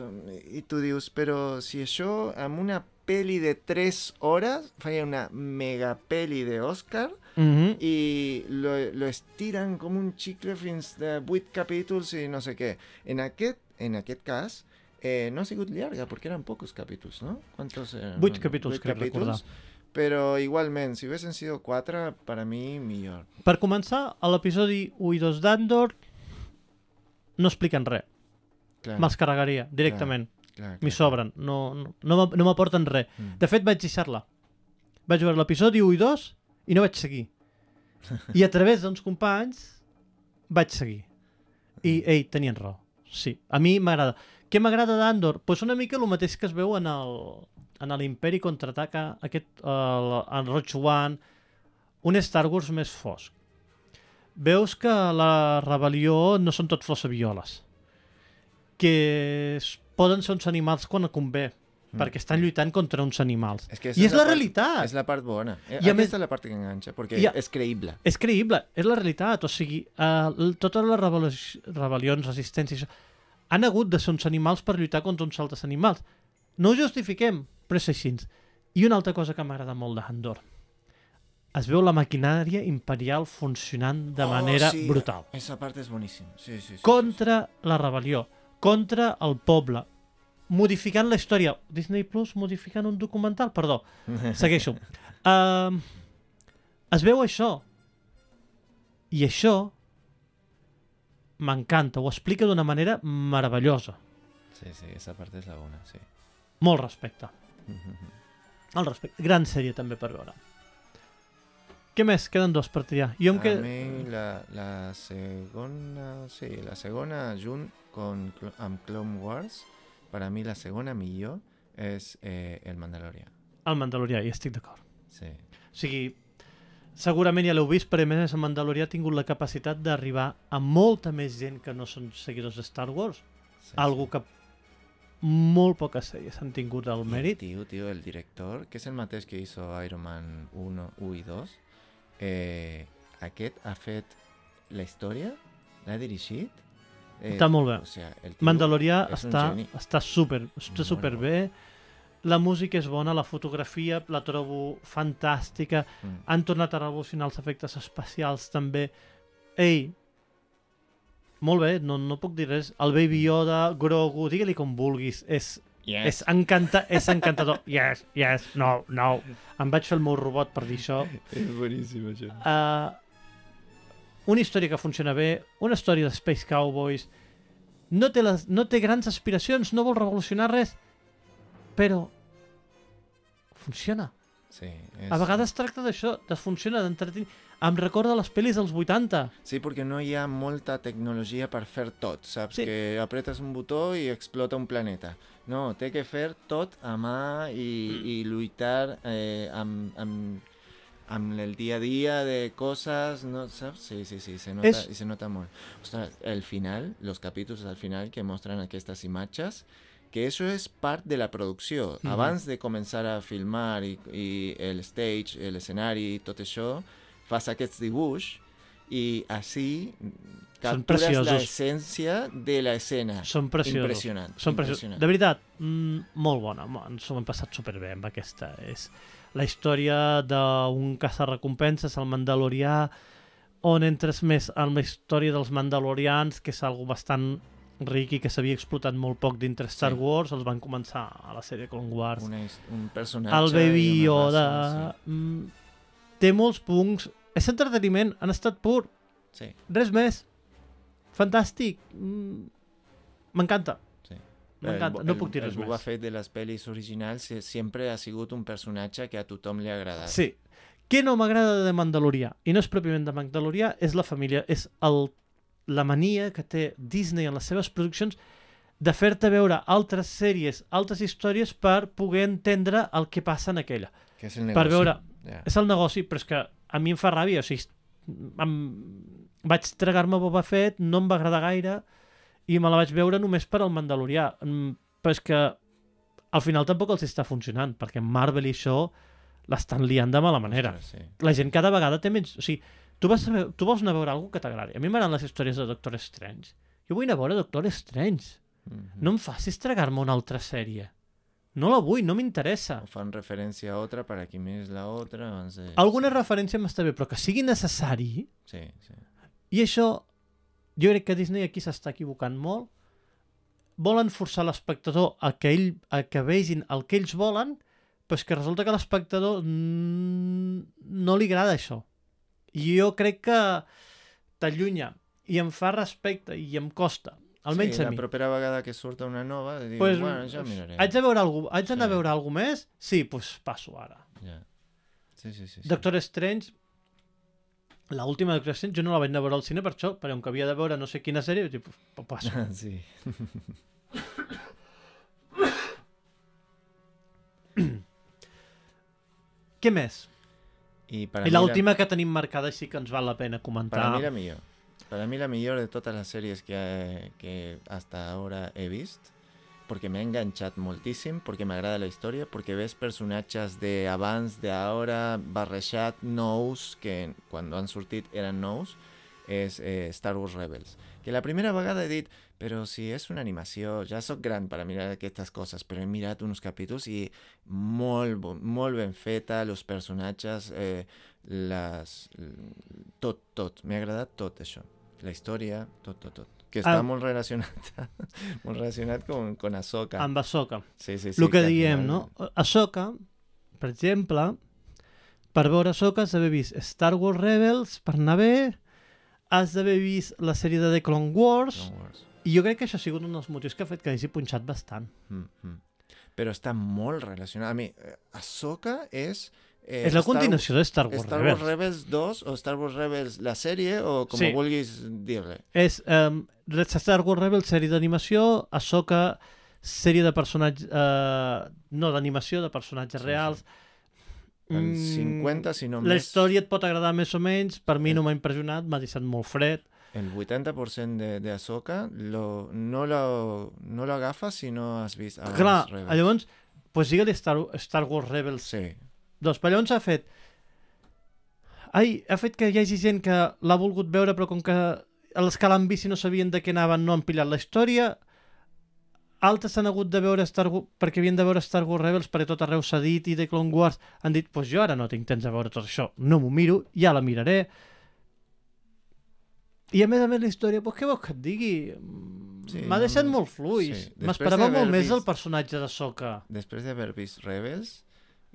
i tu dius, però si això amb una peli de 3 hores feia una mega peli de Oscar Mm -hmm. i lo, lo estiren com un xicle fins de 8 capítols i no sé què. En aquest, en aquest cas, eh, no ha sigut llarga, perquè eren pocs capítols, no? ¿Cuántos eran? Vuit capítols, Vuit crec recordar. Pero igualment, si hubiesen sido 4, para mí, millor. Per començar, a l'episodi 1 i 2 d'Andor no expliquen res. Clar, Me'ls carregaria directament. M'hi sobren. No, no, no m'ap- no m'aporten res. Mm. De fet, vaig deixar-la. Vaig veure l'episodi 1 i 2 i no vaig seguir. I a través d'uns companys vaig seguir. I, ei, tenien raó. Sí, a mi m'agrada. Què m'agrada d'Andor? Doncs pues una mica el mateix que es veu en el en l'Imperi contraataca aquest, el, en Rogue One, un Star Wars més fosc. Veus que la rebel·lió no són tot flors a violes. Que es, poden ser uns animals quan convé, Mm. perquè estan lluitant contra uns animals. És que I és la part- realitat. És la part bona. I a Aquesta més- és la part que enganxa, perquè I a- és creïble. És creïble, és la realitat. O sigui, uh, totes les rebel·lions, rebel·lions, resistències, han hagut de ser uns animals per lluitar contra uns altres animals. No ho justifiquem, però és així. I una altra cosa que m'agrada molt d'Andor. Es veu la maquinària imperial funcionant de manera Oh, sí, brutal. Esa parte es buenísima. Sí, sí, sí. Contra la rebel·lió, contra el poble, modificant la història. Disney Plus modificant un documental? Perdó, segueixo. Uh, es veu això. I això m'encanta, ho explica d'una manera meravellosa. Sí, sí, esa parte es la buena, sí. Molt respecte. El respecte. Gran sèrie també per veure. Què més? Queden dos per triar. Jo em A que... mí la, la segona, sí, la segona junt con, amb Clone Wars, para mí la segona millor és eh, el Mandalorian. El Mandalorià, hi estic d'acord. Sí. O sigui, segurament ja l'heu vist, però a més el Mandalorià ha tingut la capacitat d'arribar a molta més gent que no són seguidors de Star Wars. sí Algo que molt poques sèries han tingut el sí. mèrit. Tío, tío, el director, que és el mateix que hizo Iron Man 1, 1 i 2, eh, aquest ha fet la història, l'ha dirigit. Eh, Està molt bé. O sea, el Mandalorià està, està super, està super bé. La música és bona, la fotografia la trobo fantàstica. Mm. Han tornat a revolucionar els efectes especials també. Ei, molt bé, no, no puc dir res. El Baby Yoda, Grogu, digue-li com vulguis. És, Yes. és, encanta, és encantador. Yes, yes, no, no. Em vaig fer el meu robot per dir això. És boníssim, això. Uh, una història que funciona bé, una història de Space Cowboys, no té, les, no té grans aspiracions, no vol revolucionar res, però funciona. Sí, és... A vegades tracta d'això, de funciona, d'entretenir. Em recorda les pel·lis dels 80. Sí, perquè no hi ha molta tecnologia per fer tot, saps? Sí. Que apretes un botó i explota un planeta. No, té que fer tot a mà i, Mm. i lluitar eh, amb, amb, amb el dia a dia de coses, no, saps? Sí, sí, sí, se nota, És- i se nota molt. Ostres, el final, los capítols al final que mostren aquestes imatges, que eso es part de la producció. Mhm. Abans de començar a filmar i, i el stage, l'escenari i tot això, fas aquest dibuix i així captures l'essència de l'escena. Són preciosos. Impressionant. Són preciosos. De veritat, mm, molt bona. Ens ho hem passat superbé amb aquesta. És la història d'un caçarrecompenses, el Mandalorià, on entres més en la història dels Mandalorians, que és algo bastant ric i que s'havia explotat molt poc dintre Star Sí. Wars, els van començar a la sèrie Clone Wars. His- un personatge el Baby Yoda... raça, mm, té molts punts. És entreteniment, en estat pur. sí. sí. Res més. Fantàstic. Mm, M'encanta. Sí. M'encanta. El- No el- puc dir el res Boba més. Fett de les pel·lis originals eh, sempre ha sigut un personatge que a tothom li ha agradat. Sí. Què no m'agrada de Mandalorià? I no és pròpiament de Mandalorià, és la família, és el, la mania que té Disney en les seves produccions de fer-te veure altres sèries, altres històries per poder entendre el que passa en aquella. Que és el Per negoci. veure, Ja. és el negoci, però és que a mi em fa ràbia, o sigui, em... vaig tragar-me Boba Fett, no em va agradar gaire, i me la vaig veure només per al Mandalorià. Mm, Però és que al final tampoc els està funcionant, perquè Marvel i això l'estan liant de mala manera. Ostres, sí. La gent cada vegada té menys... O sigui, tu, vas veure, tu vols anar a veure alguna que t'agradi. A mi m'agraden les històries de Doctor Strange. Jo vull anar a veure Doctor Strange. Mhm. No em facis tragar-me una altra sèrie. No la vull, no m'interessa. O fan referència a otra para qui més la otra abans de... Alguna referència m'està bé, però que sigui necessari... Sí, sí. I això, jo crec que Disney aquí s'està equivocant molt. Volen forçar l'espectador a que ell a que vegin el que ells volen, però és que resulta que a l'espectador no li agrada això. I jo crec que t'allunya i em fa respecte i em costa, almenys sí, a la mi. propera vegada que surta una nova, dic, Pues, bueno, ja miraré. haig de veure algú, haig d'anar Sí. a veure alguna més? Sí, doncs pues passo ara. Ja. Sí, sí, sí. sí. Doctor Strange la última Doctor Strange jo no la vaig anar a veure al cine per això, perquè com que havia de veure no sé quina sèrie, dic, pues, passo. sí. Què més? I, per a I mi la- l'última que tenim marcada així que ens val la pena comentar. Para mí la mejor. Para mí la mejor de todas las series que, que hasta ahora he visto. Porque me ha enganchado moltíssim, porque me agrada la historia, porque ves personatges de abans, de ahora, barrejat, nous, que cuando han sortit eren nous. és eh, Star Wars Rebels. Que la primera vegada he dit, però si és una animació, ja sóc gran per mirar aquestes coses, però he mirat uns capítols i molt, feta, els personatges, eh, les, tot, tot. M'ha agradat tot això. La història, tot, tot, tot. Que està Ah. molt relacionat, molt relacionat con, con Ahsoka. Amb Ahsoka. Sí, sí, sí. el que al diem, final- no? Ahsoka, per exemple, per veure Ahsoka has d'haver vist Star Wars Rebels, per anar bé, has d'haver vist la sèrie de The Clone Wars, Clone Wars. i jo crec que això ha sigut un dels motius que ha fet que hagi punxat bastant. Mm, mm. Però està molt relacionat. A mi, eh, Ahsoka és... Eh, és la Star- continuació de Star Wars Star Rebels. Wars Rebels 2 o Star Wars Rebels la sèrie o com Sí. vulguis dir-li. És um, Star Wars Rebels, sèrie d'animació, Ahsoka, sèrie de personatges... Uh, no d'animació, de personatges Sí, reals. El Mm, 50, si no La més, història et pot agradar més o menys, per mi Eh. no m'ha impressionat, m'ha deixat molt fred. el 80% de, de Ahsoka lo, no, lo, no si no has vist abans Clar, Rebels. llavors, pues digue-li Star, Star Wars Rebels Sí, Doncs però llavors ha fet... Ai, ha fet que hi hagi gent que l'ha volgut veure, però com que els que l'han vist i no sabien de què anaven no han pillat la història, altres han hagut de veure Star Wars, perquè havien de veure Star Wars Rebels perquè tot arreu s'ha dit i The Clone Wars han dit, pues jo ara no tinc temps de veure tot això, no m'ho miro, ja la miraré. I a més a més la història, pues què vols que et digui? Sí, M'ha deixat no. molt fluix. Sí. M'esperava molt d'haver més vist- del personatge de Soka. després d'haver vist Rebels,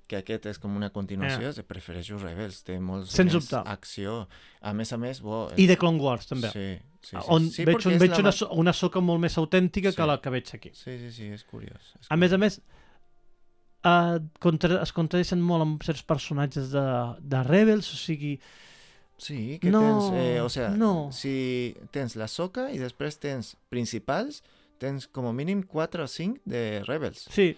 que aquest és com una continuació, eh. prefereixo Rebels, té molts Sens més dubte. acció. A més a més, bo, I The Clone Wars, també. Sí, sí, sí. on sí, veig, és veig la una, so- una soca molt més autèntica Sí. que la que veig aquí. Sí, sí, sí, és curiós. És A més a curiós. més, uh, contra, es contradeixen molt amb certs personatges de, de Rebels, o sigui, Sí, que No, tens, eh, o sea, no. si tens la soca i després tens principals, tens com a mínim 4 o 5 de Rebels. sí,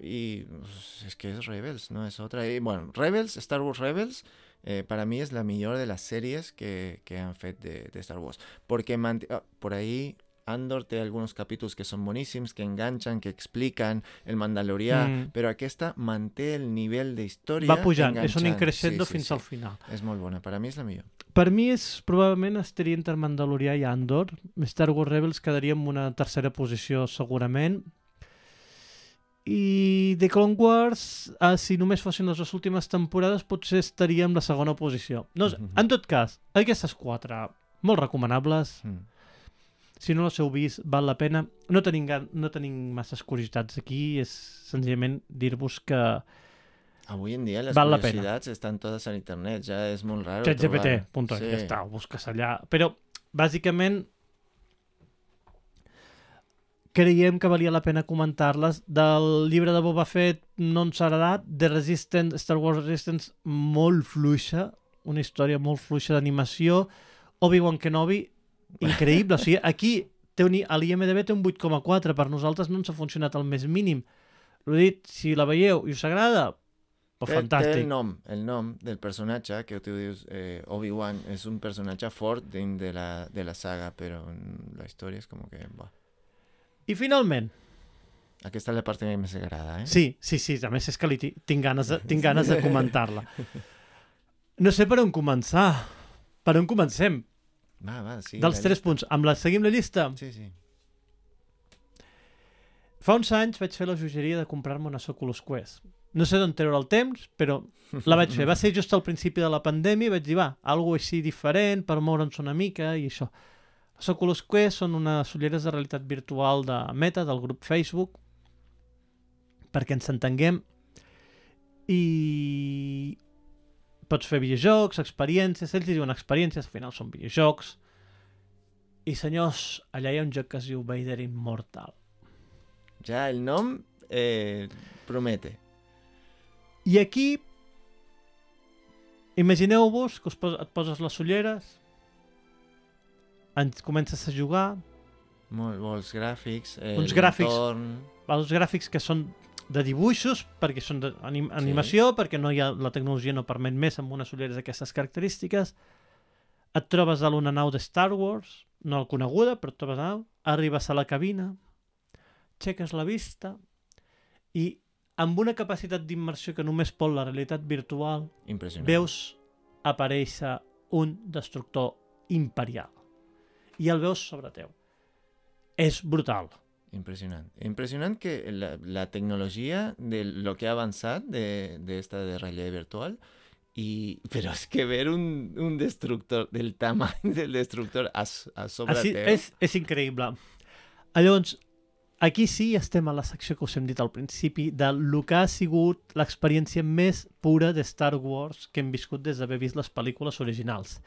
Y pues, es que es Rebels, no es otra. Y bueno, Rebels, Star Wars Rebels, eh, para mí es la mejor de las series que, que han fet de, de Star Wars. Porque ah, por ahí Andor té algunos capítols que són boníssims, que enganxen, que expliquen el Mandalorià, Mm. però aquesta manté el nivell d'història va pujant, és un increscendo Sí, sí, fins sí. al final. És molt bona, per a mi és la millor. Per mi és, probablement estaria entre Mandalorià i Andor. Star Wars Rebels quedaria en una tercera posició segurament. I The Clone Wars, eh, si només fossin les dues últimes temporades, potser estaria en la segona posició. No, Mhm. en tot cas, aquestes quatre, molt recomanables. Mm. Si no les heu vist, val la pena. No tenim, no tenim masses curiositats aquí, és senzillament dir-vos que Avui en dia les Val curiositats estan totes en internet, ja és molt raro ChatGPT, trobar. Sí. ja està, ho busques allà. Però, bàsicament, creiem que valia la pena comentar-les. Del llibre de Boba Fett no ens ha agradat, The Resistance, Star Wars Resistance, molt fluixa, una història molt fluixa d'animació. Obi-Wan Kenobi, increïble. o sigui, aquí té un, a l'IMDB té un 8,4, per nosaltres no ens ha funcionat al més mínim. L'he dit, si la veieu i us agrada, pues Té, té fantàstic. el nom, el nom del personatge, que tu dius eh, Obi-Wan, és un personatge fort dins de la, de la saga, però la història és com que... Bah. I finalment, Aquesta és la part que més m'agrada, eh? Sí, sí, sí, a més és que li ti- tinc ganes de, tinc ganes de comentar-la. No sé per on començar. Per on comencem? Va, va, sí. Dels tres punts. Amb la, seguim la llista? Sí, sí. Fa uns anys vaig fer la jogeria de comprar-me una Oculus Quest. No sé d'on treure el temps, però la vaig fer. Va ser just al principi de la pandèmia i vaig dir, va, algo així diferent per moure'ns una mica i això. Oculus Quest són unes ulleres de realitat virtual de Meta, del grup Facebook, perquè ens entenguem, i pots fer videojocs, experiències, ells diuen experiències, al final són videojocs, i senyors, allà hi ha un joc que es diu Vader Immortal. Ja el nom eh, promete. I aquí, imagineu-vos que us pos et poses les ulleres, ens comences a jugar, Molt bons gràfics. Eh, Uns gràfics. els gràfics que són de dibuixos, perquè són d'animació, sí. perquè no hi ha, la tecnologia no permet més amb unes ulleres d'aquestes característiques. Et trobes a una nau de Star Wars, no el coneguda, però et trobes a nau, arribes a la cabina, aixeques la vista i amb una capacitat d'immersió que només pot la realitat virtual, veus aparèixer un destructor imperial. I el veus sobre teu. És brutal. Impresionante. Impresionante que la, la tecnología de lo que ha avanzado de, de esta de realidad virtual. Y, pero es que ver un, un destructor del tamaño del destructor a, a sobre Així, teu... és, és increïble. Llavors, aquí sí estem a la secció que us hem dit al principi de lo que ha sigut l'experiència més pura de Star Wars que hem viscut des d'haver vist les pel·lícules originals.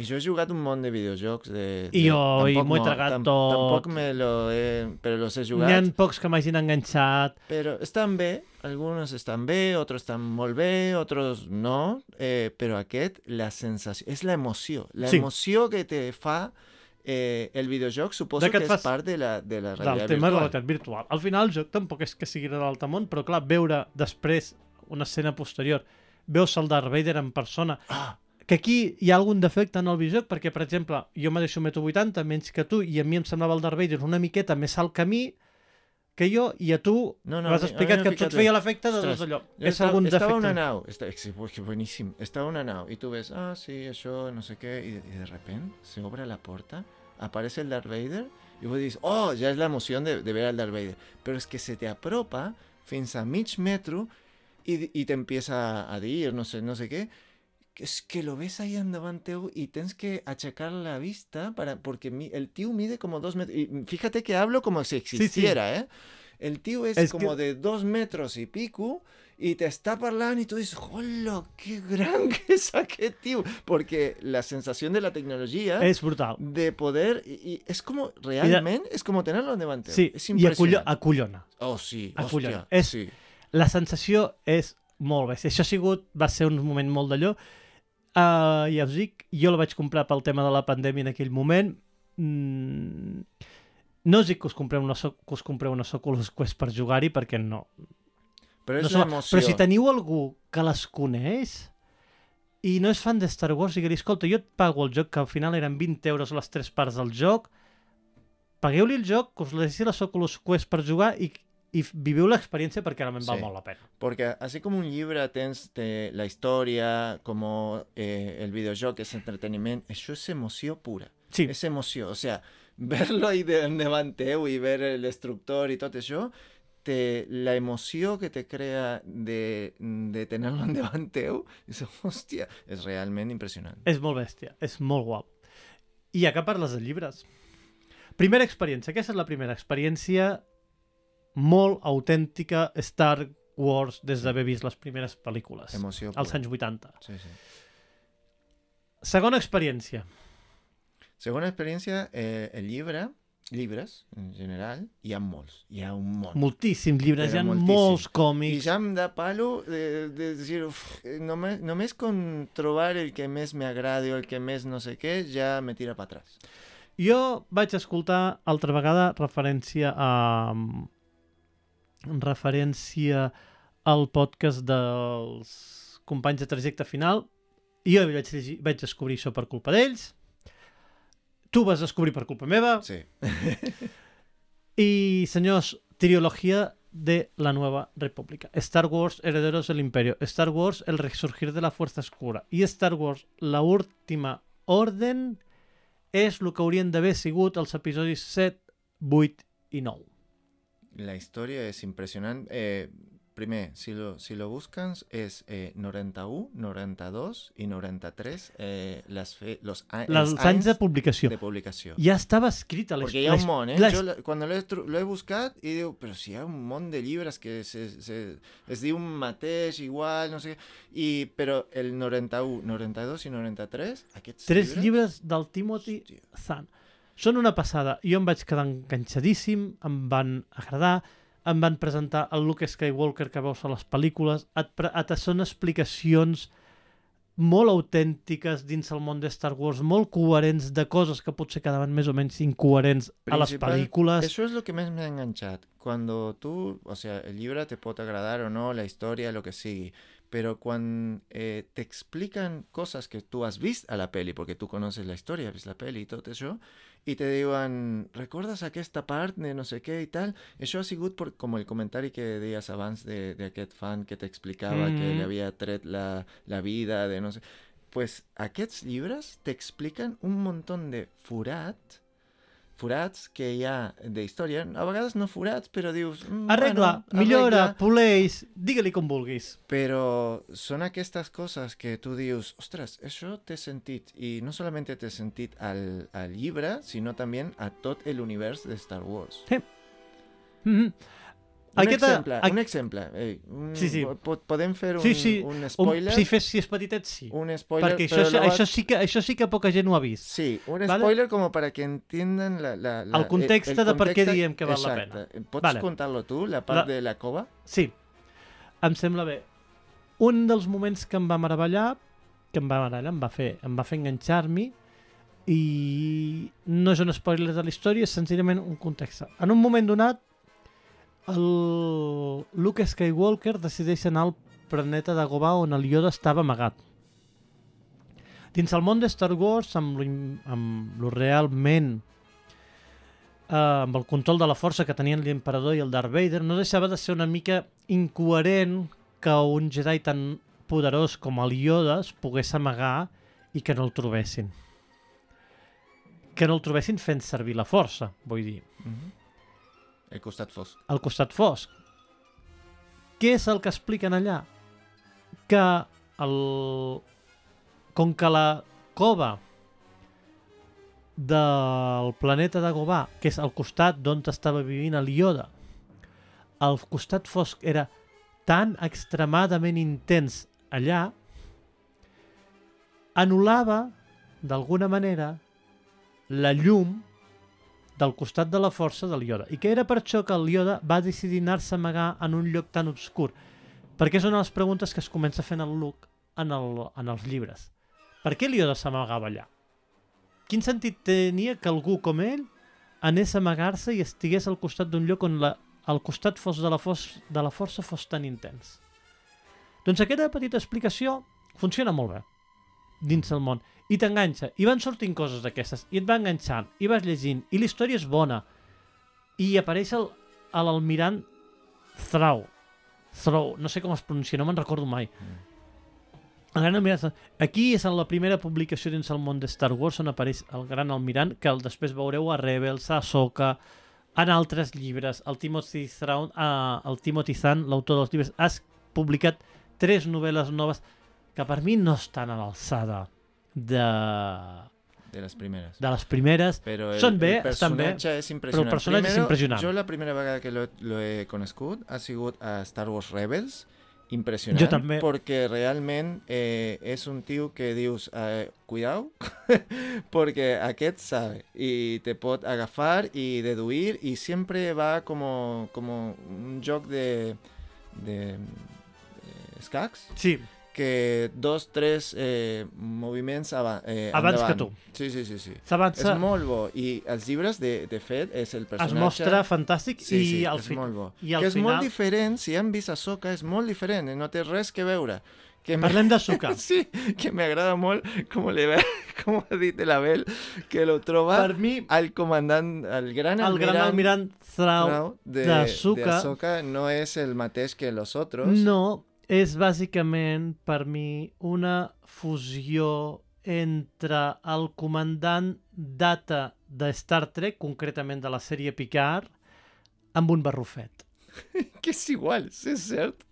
I jo he jugat un munt de videojocs de... I de- jo, i tampoc m'ho he tragat tam- tot. Tampoc me lo he... Però los he N'hi jugat. ha pocs que m'hagin enganxat. Pero están bé, algunos están bé, otros están molt bé, otros no, eh, però aquest, la sensació, és la emoció, la Sí. que te fa eh, el videojoc, suposo que que és fas- part de la, de la del realitat tema de la virtual. realitat virtual. Al final el joc tampoc és que sigui de l'altre món, però clar, veure després una escena posterior, veus el Darth Vader en persona, Ah, que aquí hi ha algun defecte en el videojoc, perquè, per exemple, jo mateixo meto 80, menys que tu, i a mi em semblava el Darth Vader una miqueta més alt que mi, que jo, i a tu No, no, m'has explicat mi que m'ha a tu et feia l'efecte de doncs allò. És estava, algun estava defecte. una nau, pues, que bueníssim, estava una nau, i tu ves, ah, sí, això, no sé què, i, y de repente se obre la puerta, aparece el Darth Vader, y vos dices, oh, ya es la emoción de, de ver al Darth Vader, pero es que se te apropa fins a mig metro y, y te empieza a dir, no sé, no sé que es que lo ves ahí andavant teu y tienes que achacar la vista para porque mi- el tío mide como dos metros. Y fíjate que hablo como si sí. existiera, ¿eh? El tío es, Es como que- de dos metros y pico y te está hablando y tú dices, ¡hola, qué gran que es aquel tío! Porque la sensación de la tecnología És brutal. de poder, y, y es como, realmente, es como tenerlo delante. Sí, es i acollo, impresionante. acollona. Oh, sí, És- sí. La sensació és molt bé. Això ha sigut, va ser un moment molt d'allò. Uh, ja us dic, jo la vaig comprar pel tema de la pandèmia en aquell moment. Mm, no us dic que us compreu una, so- que us compreu una Oculus Quest per jugar-hi, perquè no. Pero no es som- la emoción. Però si teniu algú que les coneix i no és fan de Star Wars i que li, escolta, jo et pago el joc, que al final eren 20 euros les tres parts del joc, pagueu-li el joc, que us deixi la Oculus Quest per jugar i, i viviu l'experiència perquè realment val Sí. molt la pena. Porque así como un libro tens te- la historia, como eh, el videojuego que es entretenimiento, eso es emoción pura. Sí, Es emoción. O sea, verlo ahí de davant teu y ver el destructor y todo eso, te, la emoción que te crea de, de tenerlo en davant teu, és, hòstia, és realment impressionant. és molt bèstia, és molt guap. I ja que parles de llibres. Primera experiència, aquesta és la primera experiència molt autèntica Star Wars des d'haver vist les primeres pel·lícules, Emoció als pura. anys 80. Sí, sí. Segona experiència, Segona experiència, eh, el llibre, llibres en general, hi ha molts. Hi ha un món. moltíssims llibres, Però hi ha moltíssim. molts I còmics. ja em da palo de, de dir, uf, només, només con trobar el que més m'agradi o el que més no sé què, ja me tira per atrás. Jo vaig escoltar altra vegada referència a... referència al podcast dels companys de trajecte final i jo vaig, llegir, vaig descobrir això per culpa d'ells tu vas descobrir per culpa meva Sí. y señores, trilogía de la Nueva República. Star Wars, Herederos del Imperio. Star Wars, El Resurgir de la Fuerza Oscura. I Star Wars, La Última Orden, és el que haurien d'haver sigut els episodis 7, 8 i 9. La història és impressionant. Eh, primer, si lo, si lo buscas, es eh, 91, 92 y 93 eh, las fe, los, a- Les els anys de publicació. de publicació. Ja estava escrita la Porque hi ha un món, eh? la- Jo quan l'he l'he buscat i diu, però si hi ha un món de llibres que se, se, es diu un mateix, igual, no sé què, i, però el 91, 92 i 93, aquests Tres llibres... llibres del Timothy Hòstia. Zahn. Són una passada. Jo em vaig quedar enganxadíssim, em van agradar, em van presentar el Luke Skywalker que veus a les pel·lícules, et, et són explicacions molt autèntiques dins el món de Star Wars, molt coherents de coses que potser quedaven més o menys incoherents a les Principal- pel·lícules. Eso es lo que más me ha enganchado. Cuando tú, o sea, el libro te puede agradar o no, la historia, lo que sigue, pero cuando eh, te explican cosas que tú has visto a la peli, porque tú conoces la historia, has visto la peli y todo eso, y te digan, ¿recuerdas aquesta parte de no sé qué y tal? Eso ha sigut por, como el comentario que deies abans de, de aquest fan que te explicaba que Mm. le había tret la, la vida de no sé... pues aquests llibres t'expliquen un munt de forat, forats que hi ha de història, a vegades no forats, però dius... Mm, Arregla, bueno, millora, arregla, poleix, digue-li com vulguis. però són aquestes coses que tu dius, ostres, això té sentit, i no solament té sentit al, al llibre, sinó també a tot l'univers de Star Wars. Mm -hmm. Un Aquesta- exemple, un exemple. Ei, un, Sí, sí. po- Podem fer un, Sí, sí, un Un, spoiler? si, fes, si és petitet, sí. Un spoiler, Perquè això, però això, sí que, això sí que poca gent ho ha vist. Sí, un ¿Vale? spoiler como para que entiendan la, la, la- El context de per què diem que val la Exacte. Pots Vale. contar-lo tu, la part La- de la cova? Sí, em sembla bé. Un dels moments que em va meravellar, que em va meravellar, em va fer, em va fer enganxar-m'hi, i no és un spoiler de la història, és senzillament un context. En un moment donat, el Luke Skywalker decideix anar al planeta de Gobà on el Yoda estava amagat. Dins el món de Star Wars, amb amb lo realment eh, amb el control de la força que tenien l'emperador i el Darth Vader, no deixava de ser una mica incoherent que un Jedi tan poderós com el Yoda es pogués amagar i que no el trobessin. Que no el trobessin fent servir la força, vull dir, El costat fosc. al costat fosc. Què és el que expliquen allà? Que el... com que la cova del planeta de Gobà, que és al costat d'on estava vivint el Yoda, el costat fosc era tan extremadament intens allà, anul·lava, d'alguna manera, la llum del costat de la força del Yoda. I que era per això que el Yoda va decidir anar-se a amagar en un lloc tan obscur. Perquè és una de les preguntes que es comença fent el Luke en, el, en els llibres. Per què el Yoda s'amagava allà? Quin sentit tenia que algú com ell anés a amagar-se i estigués al costat d'un lloc on la, el costat fos de la, fos, de la força fos tan intens? Doncs aquesta petita explicació funciona molt bé dins el món. I t'enganxa, i van sortint coses d'aquestes. I et va enganxant, i vas llegint. I la història és bona. I apareix l'almirant Thraw Thraw, no sé com es pronuncia, no me'n recordo mai. El gran almirant aquí és en la primera publicació dins el món de Star Wars on apareix el gran almirant que el després veureu a Rebels, a Ahsoka en altres llibres. El Timothy Thrawn, uh, el Timothy Zahn l'autor dels llibres, ha publicat tres novel·les noves que per mi no estan a l'alçada de, De les primeres. de les primeres. Però el, Són bé, el estan bé, és impressionant. el personatge és Primero, impressionant. Jo la primera vegada que lo, he conegut ha sigut a Star Wars Rebels. Impressionant. Jo també. Perquè realment eh, és un tio que dius, eh, cuidao, perquè aquest sabe i te pot agafar i deduir i sempre va como, como un joc de, de, de escacs Sí, que dos, tres eh, moviments ava eh, Abans que endavant. tu. Sí, sí, sí. sí. És molt bo. I els llibres, de, de fet, és el es personatge... mostra fantàstic Sí, i sí, al és fi... molt bo. i al que és molt final- diferent, si han vist Ahsoka, és molt diferent, eh, no té res que veure. Que Parlem de Suka. Sí, que m'agrada molt com, li ve, com ha dit l'Abel, que lo troba Per mi, al comandant, al gran el gran almirant de, de Ahsoka- de Ahsoka no és el mateix que los otros. no és bàsicament per mi una fusió entre el comandant Data de Star Trek, concretament de la sèrie Picard, amb un barrufet. Que és igual, sí, és cert.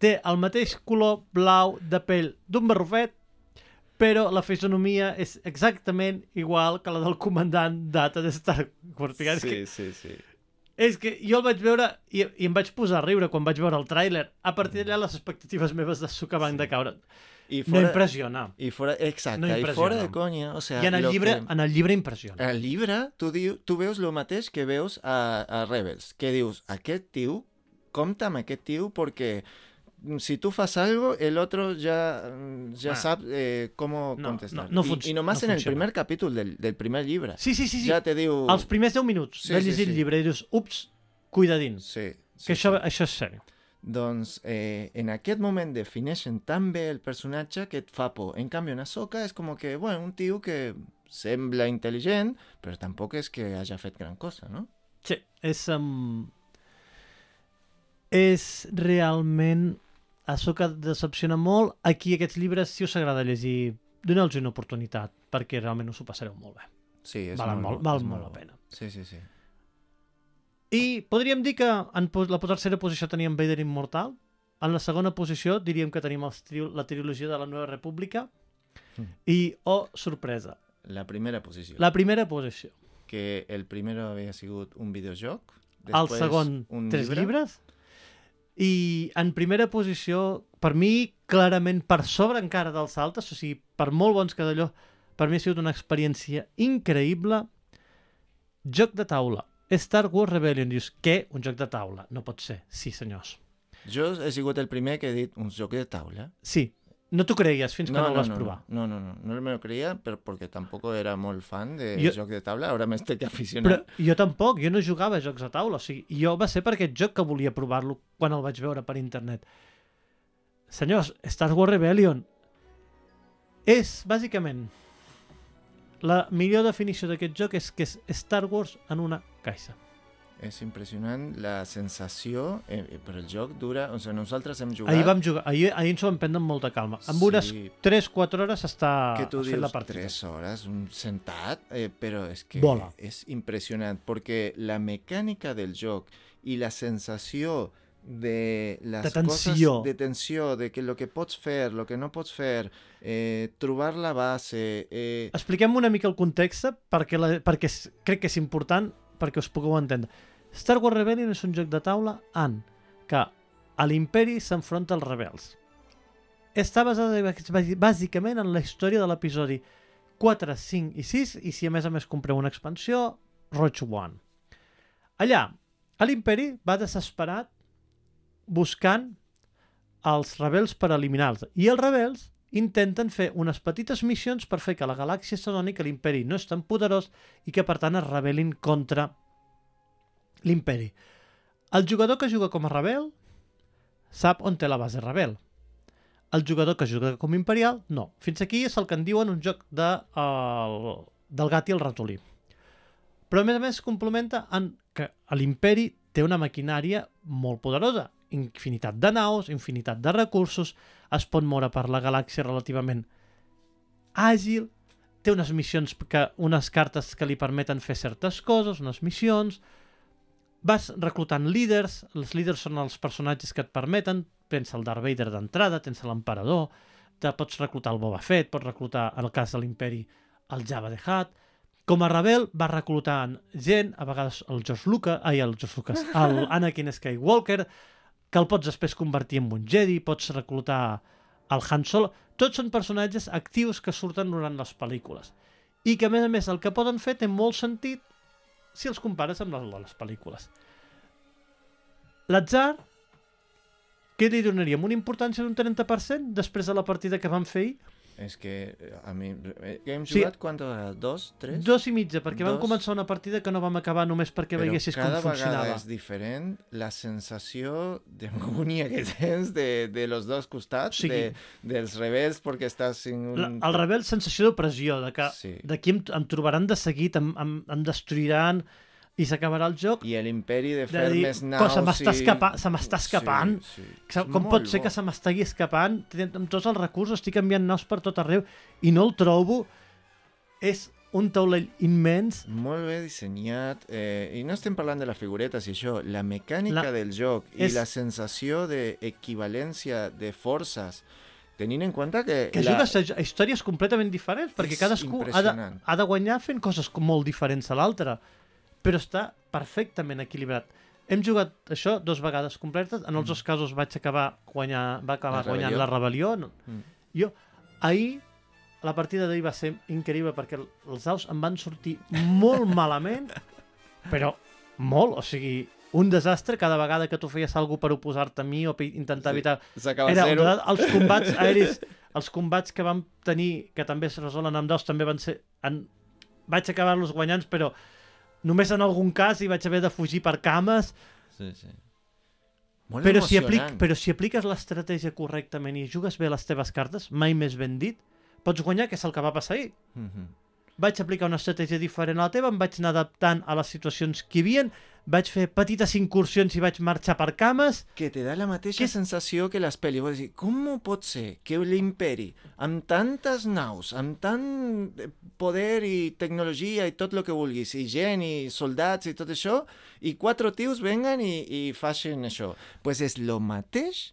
té el mateix color blau de pell d'un barrufet, però la fisonomia és exactament igual que la del comandant Data de Star Wars. Sí, que, sí, sí. És que jo el vaig veure i, i em vaig posar a riure quan vaig veure el tràiler. A partir d'allà les expectatives meves de Suka van Sí. decaure. I No impressiona. I fora, exacte, No i impressiona. fora de conya, o sea, I en el llibre, que- en el llibre impressiona. Al llibre, tu, diu, tu veus el mateix que veus a, a Rebels, que dius, aquest tio, compta amb aquest tio perquè si tu fas algo, el otro ya, mm, ya Ah. sap eh, cómo No, contestar. no- no I, func- I nomás no en el funciona. primer capítol del, del primer llibre. Sí, sí, sí. sí. Ja te diu... Els primers 10 minuts Sí, de sí, llegir sí. el llibre i dius, ups, cuidadins, Sí, sí, que això, sí. això és sèrio. Doncs eh, en aquest moment defineixen tan bé el personatge que et fa por. En canvi, en Ahsoka és com que, bueno, un tio que sembla intel·ligent, però tampoc és que hagi fet gran cosa, no? Sí, és... Um... És realment Que decepciona molt, aquí aquests llibres, si us agrada llegir, doneu-los una oportunitat, perquè realment us ho passareu molt bé. Sí, és Valen molt, molt, val és molt la pena. Sí, sí, sí. I podríem dir que en la tercera posició teníem Vader Immortal, en la segona posició diríem que tenim els tri la trilogia de la Nova República Mm. i, oh, sorpresa, La primera posició. la primera posició. Que el primero havia sigut un videojoc. el després segon, un tres llibre. llibres. I en primera posició, per mi, clarament per sobre encara dels altres, o sigui, per molt bons que d'allò, per mi ha sigut una experiència increïble. Joc de taula. Star Wars Rebellion. Dius, què? Un joc de taula? No pot ser. Sí, senyors. Jo he sigut el primer que he dit un joc de taula. Sí. No t'ho creies fins que no, el vas no, provar. No, no, no, no me lo creía, pero porque tampoco era molt fan de Jo- joc de taula. Ahora me estic Però jo tampoc, jo no jugava a jocs de taula, o sigui, jo va ser per aquest joc que volia provar-lo quan el vaig veure per internet. Senyors, Star Wars Rebellion és, bàsicament, la millor definició d'aquest joc és que és Star Wars en una caixa. És impressionant la sensació, eh, eh, però el joc dura... O sigui, nosaltres hem jugat... Ahir vam jugar, ahir, ahir ens ho vam prendre amb molta calma. Amb Sí. unes 3-4 hores està que tu fet la dius partida. 3 hores, un sentat, eh, però és que Vola. és impressionant, perquè la mecànica del joc i la sensació de les De tensió. coses de tensió, de que lo que pots fer, lo que no pots fer, eh, trobar la base... Eh, Expliquem una mica el context perquè, la, perquè crec que és important perquè us pugueu entendre. Star Wars Rebellion és un joc de taula en què a l'imperi s'enfronta als rebels. Està basada bàs- bàsicament en la història de l'episodi 4, 5 i 6 i si a més a més compreu una expansió, Rogue One. Allà, a l'imperi va desesperat buscant els rebels per eliminar-los. I els rebels intenten fer unes petites missions per fer que la galàxia s'adoni que l'imperi no és tan poderós i que per tant es rebel·lin contra l'imperi. El jugador que juga com a rebel sap on té la base rebel. El jugador que juga com imperial, no. Fins aquí és el que en diuen un joc de, el, del gat i el ratolí. Però a més a més complementa en que l'imperi té una maquinària molt poderosa. Infinitat de naus, infinitat de recursos, es pot moure per la galàxia relativament àgil, té unes missions, que, unes cartes que li permeten fer certes coses, unes missions, vas reclutant líders, els líders són els personatges que et permeten, tens el Darth Vader d'entrada, tens l'emperador, te pots reclutar el Boba Fett, pots reclutar, en el cas de l'imperi, el Jabba the Hutt, com a rebel va reclutant gent, a vegades el George Lucas, ai, el George Lucas, el Anakin Skywalker, que el pots després convertir en un Jedi, pots reclutar el Han Solo, tots són personatges actius que surten durant les pel·lícules. I que, a més a més, el que poden fer té molt sentit si els compares amb les, les pel·lícules. L'atzar, què li donaríem? Una importància d'un 30% després de la partida que vam fer ahir? És que eh, a mi... eh, Hem Sí. jugat quantes vegades? Dos? Tres? Dos i mitja, perquè vam Dos. començar una partida que no vam acabar només perquè Però veiessis com cada funcionava. vegada és diferent la sensació d'angúnia que tens de, de los dos costats, Sí. de, dels rebels, perquè estàs en un... La, el rebel, sensació d'opressió, de que Sí. d'aquí em, em trobaran de seguit, em, em, em destruiran i s'acabarà el joc. I l'imperi de de fer dir, més "Co, naus se m'està escapa- m'està escapant". Sí, sí. Com pot ser bo. que se m'estigui escapant? Amb tots els recursos estic enviant naus per tot arreu i no el trobo. És un taulell immens. Molt bé dissenyat, eh, i no estem parlant de les figuretes i això, la mecànica La- del joc i és- la sensació d'equivalència de forces, tenint en compte que... Que la... jugues a, històries completament diferents, perquè És cadascú ha de, ha de guanyar fent coses molt diferents a l'altre. Però està perfectament equilibrat. Hem jugat això dos vegades completes. En els dos casos vaig acabar guanyar, va acabar Mm. La guanyant rebel·lió. la rebel·lió. No. Mm. Jo, ahir, la partida d'ahir va ser increïble perquè el- els daus em van sortir molt malament, però molt, o sigui, un desastre cada vegada que tu feies alguna per oposar-te a mi o intentar Sí. evitar S'acaba era, zero. els combats aeris, els combats que vam tenir, que també es resolen amb dos, també van ser... En, vaig acabar-los guanyant, però només en algun cas hi vaig haver de fugir per cames, Sí, sí. Molt però si, aplic, però si apliques l'estratègia correctament i jugues bé les teves cartes, mai més ben dit, pots guanyar, que és el que va passar ahir. Mhm. Vaig aplicar una estratègia diferent a la teva, em vaig anar adaptant a les situacions que hi havia, vaig fer petites incursions i vaig marxar per cames, que te da la mateixa Que- sensació que les pel·lis. Vull dir, com pot ser que l'imperi, amb tantes naus, amb tant poder i tecnologia i tot el que vulguis, i gent i soldats i tot això, i quatre tios venguen i, i facin això? pues és lo mateix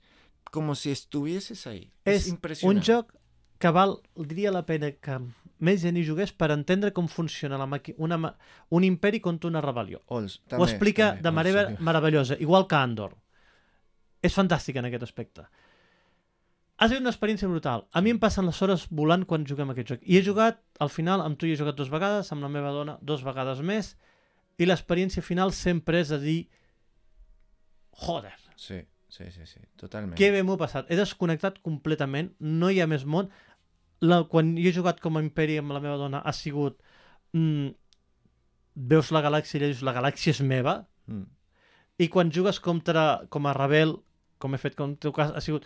com si estuvieses ahí. És, és impressionant. un joc que val, diria la pena que més gent hi jugués per entendre com funciona la maqui... una, ma- un imperi contra una rebel·lió. Ols, Ho explica també, de Ols, manera sí. meravellosa, igual que Andor. És fantàstic en aquest aspecte. Ha sigut una experiència brutal. A mi em passen les hores volant quan juguem aquest joc. I he jugat, al final, amb tu hi he jugat dues vegades, amb la meva dona dues vegades més, i l'experiència final sempre és a dir joder, Sí, sí, sí, sí, totalment. que bé m'ho passat. He desconnectat completament, no hi ha més món. La, quan jo he jugat com a imperi amb la meva dona ha sigut... Mm, veus la galàxia i dius la galàxia és meva, Mm. i quan jugues contra, com a rebel, com he fet com en teu cas, ha sigut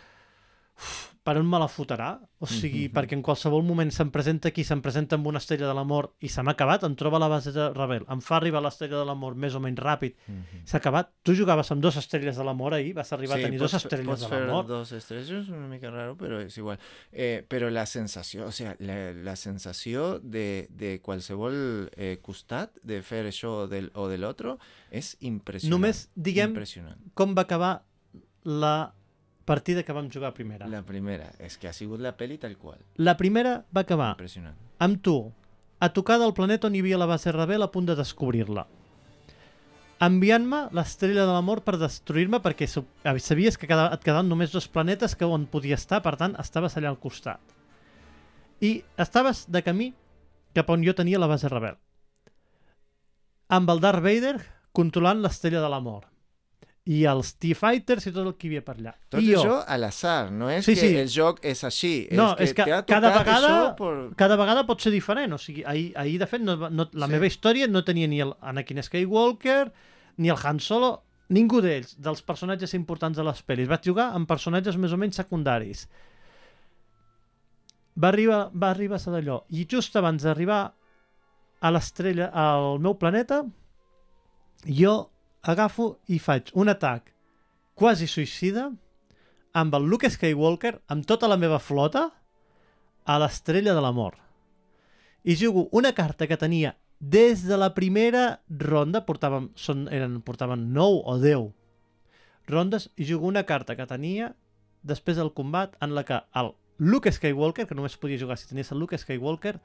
per on me la fotrà? O sigui, Mhm. perquè en qualsevol moment se'm presenta aquí, se'm presenta amb una estrella de l'amor i se m'ha acabat, em troba la base de rebel, em fa arribar l'estrella de l'amor més o menys ràpid, Mhm. s'ha acabat. Tu jugaves amb dues estrelles de l'amor ahir, vas arribar a tenir dues estrelles pots de l'amor. dos estrellas, es una mica raro, pero es igual. Eh, pero la sensació, o sea, la, la sensació de, de qualsevol eh, costat de fer això o del, o de l'altre és impressionant. Només diguem Impressionant. com va acabar la partida que vam jugar primera. La, primera, és que ha sigut la peli tal qual. la primera va acabar Impressionant. amb tu, a tocar del planeta on hi havia la base rebel a punt de descobrir-la. Enviant-me l'estrella de l'amor per destruir-me perquè eh, sabies que et quedaven només dos planetes que on podia estar, per tant, estaves allà al costat. I estaves de camí cap on jo tenia la base rebel. Amb el Darth Vader controlant l'estrella de l'amor. I els T-Fighters i tot el que hi havia per allà. Tot I jo, això a l'atzar, no és Sí, que sí. el joc és així. No, és és que cada vegada- por- cada vegada pot ser diferent. O sigui, ahir, ahir de fet, no, no, la Sí. meva història no tenia ni el Anakin Skywalker, ni el Han Solo, ningú d'ells, dels personatges importants de les pel·lis. Vaig jugar amb personatges més o menys secundaris. Va arribar, va arribar a ser d'allò. I just abans d'arribar a l'estrella, al meu planeta, jo agafo i faig un atac quasi suïcida amb el Luke Skywalker, amb tota la meva flota, a l'estrella de l'amor. I jugo una carta que tenia des de la primera ronda, portàvem, són, eren, portaven 9 o 10 rondes, i jugo una carta que tenia després del combat en la que el Luke Skywalker, que només podia jugar si tenies el Luke Skywalker,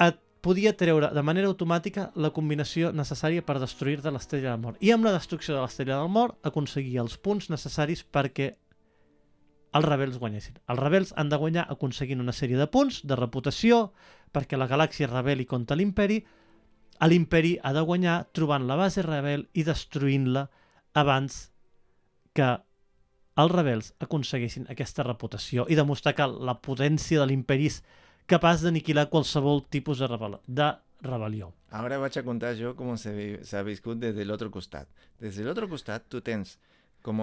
et podia treure de manera automàtica la combinació necessària per destruir-te l'estrella del mort. I amb la destrucció de l'estrella del mort aconseguia els punts necessaris perquè els rebels guanyessin. Els rebels han de guanyar aconseguint una sèrie de punts, de reputació, perquè la galàxia rebel·li contra l'imperi, l'imperi ha de guanyar trobant la base rebel i destruint-la abans que els rebels aconseguissin aquesta reputació i demostrar que la potència de l'imperi és capaç d'aniquilar qualsevol tipus de, rebel de rebel·lió. Ahora vaig a contar jo com s'ha viscut des de l'altre costat. Des de l'altre costat tu tens com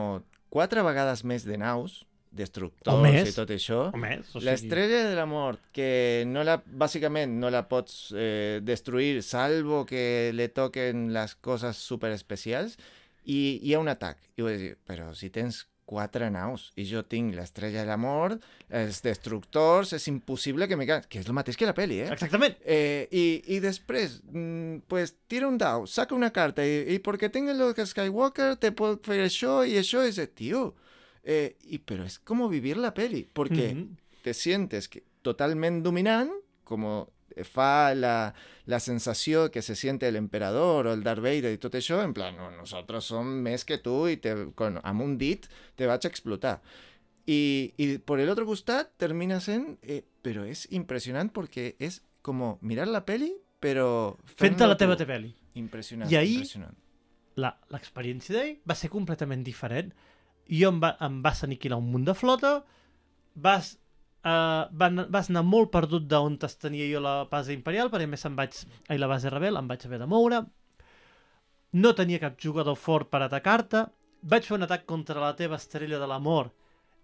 quatre vegades més de naus, destructors més. i tot això. O més, o sigui... L'estrella de la mort, que no la, bàsicament no la pots eh, destruir salvo que le toquen les coses super especials i hi ha un atac. I vull dir, però si tens quatre naus i jo tinc l'estrella de la mort, els destructors, és impossible que me ca... Que és el mateix que la peli, eh? Exactament. Eh, y, y después, mm, pues tira un dado, saca una carta y, y porque tenga lo que Skywalker te puedo hacer eso y eso es de tío. Eh, y, pero es como vivir la peli, porque Mhm. te sientes que, totalmente dominant, como fa la, la sensació que se siente el emperador o el Darth Vader i tot això, en plan, no, nosotros som més que tu i te, con, amb un dit te vaig a explotar. Y por el otro costat termina sent, eh, però és impressionant perquè és com mirar la peli, però Fent-te la teva tu. TV. Impressionant, I ahir- impressionant. L'experiència d'ahir va ser completament diferent. Jo em, va, em vas aniquilar un munt de flota, vas, uh, van, vas anar molt perdut d'on es tenia jo la base imperial, perquè a més em vaig, ai, la base rebel, em vaig haver de moure, no tenia cap jugador fort per atacar-te, vaig fer un atac contra la teva estrella de l'amor,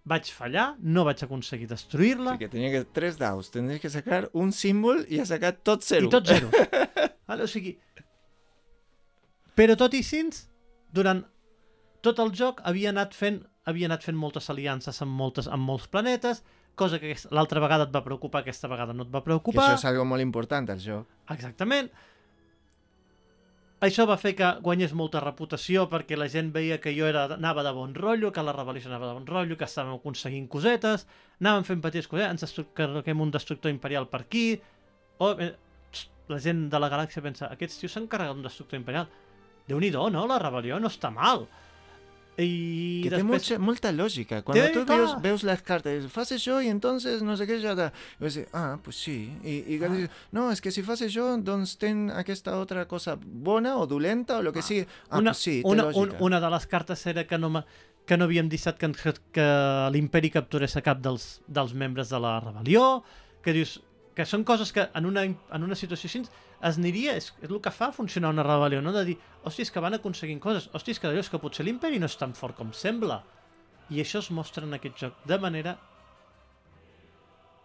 vaig fallar, no vaig aconseguir destruir-la, Sí, que tenia que tres daus, tendries que sacar un símbol i ha sacat tot zero. i tot zero. vale? O sigui, Però tot i així, durant tot el joc havia anat fent, havia anat fent moltes aliances amb, moltes, amb molts planetes, cosa que l'altra vegada et va preocupar, aquesta vegada no et va Que preocupar. això és algo molt important al joc. Exactament. Això va fer que guanyés molta reputació perquè la gent veia que jo era, anava de bon rotllo, que la rebel·lió anava de bon rotllo, que estàvem aconseguint cosetes, anàvem fent petites cosetes, ens carreguem un destructor imperial per aquí, o, eh, txt, la gent de la galàxia pensa, aquests tios s'han carregat un destructor imperial. déu nì no? La rebel·lió no està mal. I Que té després... mucha, molta lògica. Cuando Té, tú clar. veus, veus las cartas, fas això i entonces no sé què ja da. I vas dir, ah, pues sí. I, i Ah. ah. no, és que si fas això, doncs ten aquesta altra cosa bona o dolenta o lo que Ah. sigui. Ah, una, pues sí, té una, un, lògica. una de les cartes era que no, ma- que no havíem deixat que, que, que l'imperi capturés a cap dels, dels membres de la rebel·lió, que dius que són coses que en una, en una situació així es aniria, és, és el que fa funcionar una rebel·lió, no? De dir, hòstia, és que van aconseguint coses, hòstia, és que d'allò és que potser l'imperi no és tan fort com sembla. I això es mostra en aquest joc de manera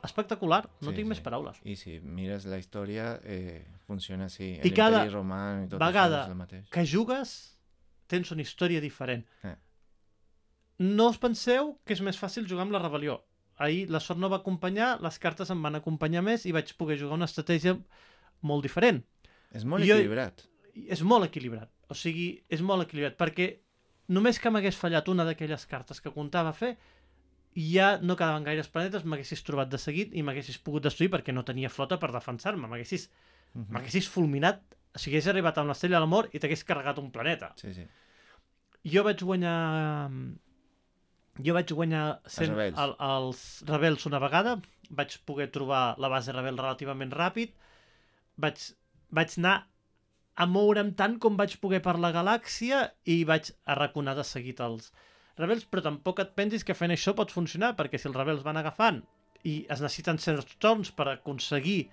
espectacular, no Sí, tinc sí. més paraules. I si mires la història, eh, funciona així. I cada Romà i tot vegada això és el mateix. que jugues tens una història diferent. Eh. No us penseu que és més fàcil jugar amb la rebel·lió. Ahir la sort no va acompanyar, les cartes em van acompanyar més i vaig poder jugar una estratègia molt diferent. És molt Jo- equilibrat. És molt equilibrat. O sigui, és molt equilibrat, perquè només que m'hagués fallat una d'aquelles cartes que comptava fer, ja no quedaven gaires planetes, m'haguessis trobat de seguit i m'haguessis pogut destruir perquè no tenia flota per defensar-me. M'haguessis Mhm. m'haguessis fulminat, o sigui, hagués arribat amb l'estrella de la mort i t'hagués carregat un planeta. Sí, sí. Jo vaig guanyar... Jo vaig guanyar sent rebels. el, els rebels una vegada, vaig poder trobar la base rebel relativament ràpid, vaig, vaig anar a moure'm tant com vaig poder per la galàxia i vaig arraconar de seguit els rebels, però tampoc et pensis que fent això pot funcionar, perquè si els rebels van agafant i es necessiten certs torns per aconseguir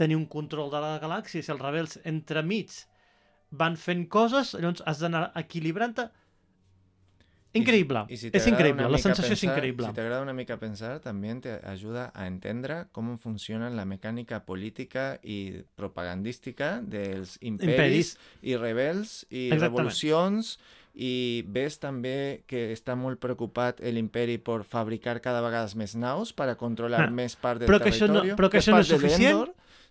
tenir un control de la galàxia, si els rebels entremig van fent coses, llavors has d'anar equilibrant-te. Increïble, Y si és t'agrada increïble, la sensació és pensar- increïble. Si te agrada una mica pensar, también te ayuda a entender cómo funciona la mecánica política y propagandística dels imperis, Imperis. i rebels i Exactament. revolucions i ves també que està molt preocupat l'imperi per fabricar cada vegada més naus per a controlar Ah, més part del però que això no- territori. però que això no és suficient,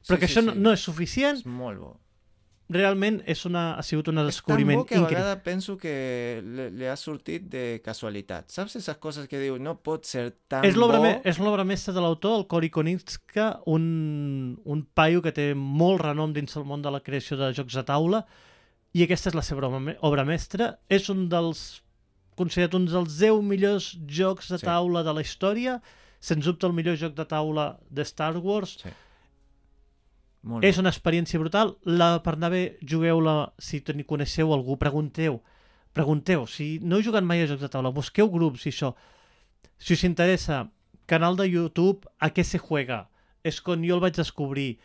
Però que sí, això sí, no, sí. no és suficient, És molt bo. Realment és una, ha sigut un És tan descobriment bo que a increïble. vegades penso que le, le ha sortit de casualitat. Saps esas coses que diu, no pot ser tan És bo... me- és l'obra mestra de l'autor, el Cory Konitska, un, un paio que té molt renom dins el món de la creació de jocs de taula, i aquesta és la seva obra, obra mestra. És un dels considerat un dels 10 millors jocs de Sí. taula de la història, sens dubte el millor joc de taula de Star Wars. Sí. Molt És una experiència brutal. La, per anar bé, jugueu-la, si coneixeu algú, pregunteu. Pregunteu. Si no heu jugat mai a jocs de taula, busqueu grups i això. Si us interessa, canal de YouTube, a què se juega? És quan jo el vaig descobrir.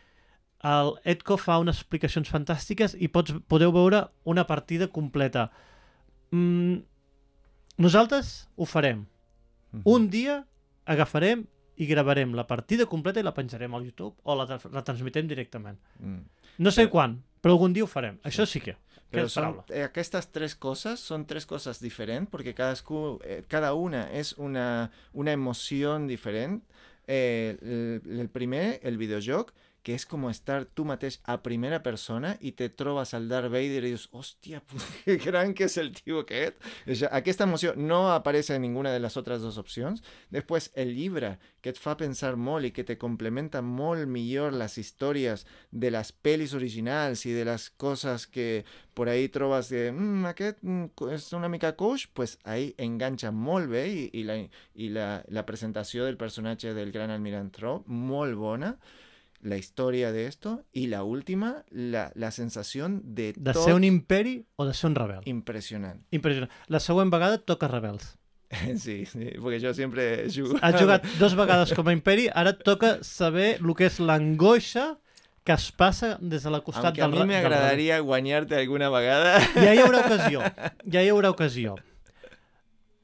El Edco fa unes explicacions fantàstiques i pots, podeu veure una partida completa. Mm, nosaltres ho farem. Mhm. Un dia agafarem i gravarem la partida completa i la penjarem al YouTube o la, la transmitem directament. Mm. No sé Però- quan, però algun dia ho farem. Això sí que. Però són, eh, aquestes tres coses són tres coses diferents perquè cadascú, eh, cada una és una, una emoció diferent. Eh, el, el primer, el videojoc, que és com estar tu mateix a primera persona i te trobes al Darth Vader i dius, hòstia, que gran que és el tio aquest. Aquesta emoció no apareix en ninguna de les altres dues opcions. Després, el llibre, que et fa pensar molt i que te complementa molt millor les històries de les pel·lis originals i de les coses que por ahí trobes de mm, aquest mm, és una mica coix, pues ahí enganxa molt bé i, i, la, i la, la presentació del personatge del gran almirant Thrawn, molt bona la història de esto y la última, la, la sensació de, De tot ser un imperi o de ser un rebel. impressionant. Impressionant. La següent vegada toca rebels. Sí, sí, perquè jo sempre jugo. Has jugat dos vegades com a imperi, ara toca saber el que és l'angoixa que es passa des de la costat Aunque a mi m'agradaria guanyar-te alguna vegada. Ja hi haurà ocasió. Ja hi haurà ocasió.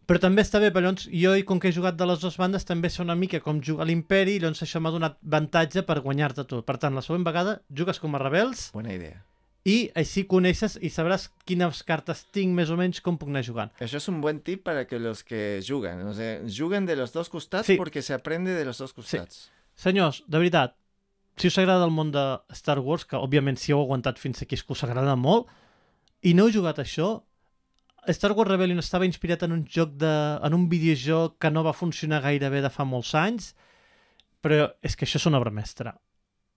Però també està bé, però llavors jo, com que he jugat de les dues bandes, també sé una mica com jugar a l'Imperi, i llavors això m'ha donat avantatge per guanyar-te tu. Per tant, la següent vegada jugues com a rebels Bona idea. i així coneixes i sabràs quines cartes tinc més o menys com puc anar jugant. Eso es un buen tip para que los que jugan, o sea, juguen de los dos costats Sí. porque se aprende de los dos costats. Senyors, de veritat, si us agrada el món de Star Wars, que òbviament si heu aguantat fins aquí és que us agrada molt, i no heu jugat a això, Star Wars Rebellion estava inspirat en un joc de, en un videojoc que no va funcionar gaire bé de fa molts anys, però és que això és una obra mestra.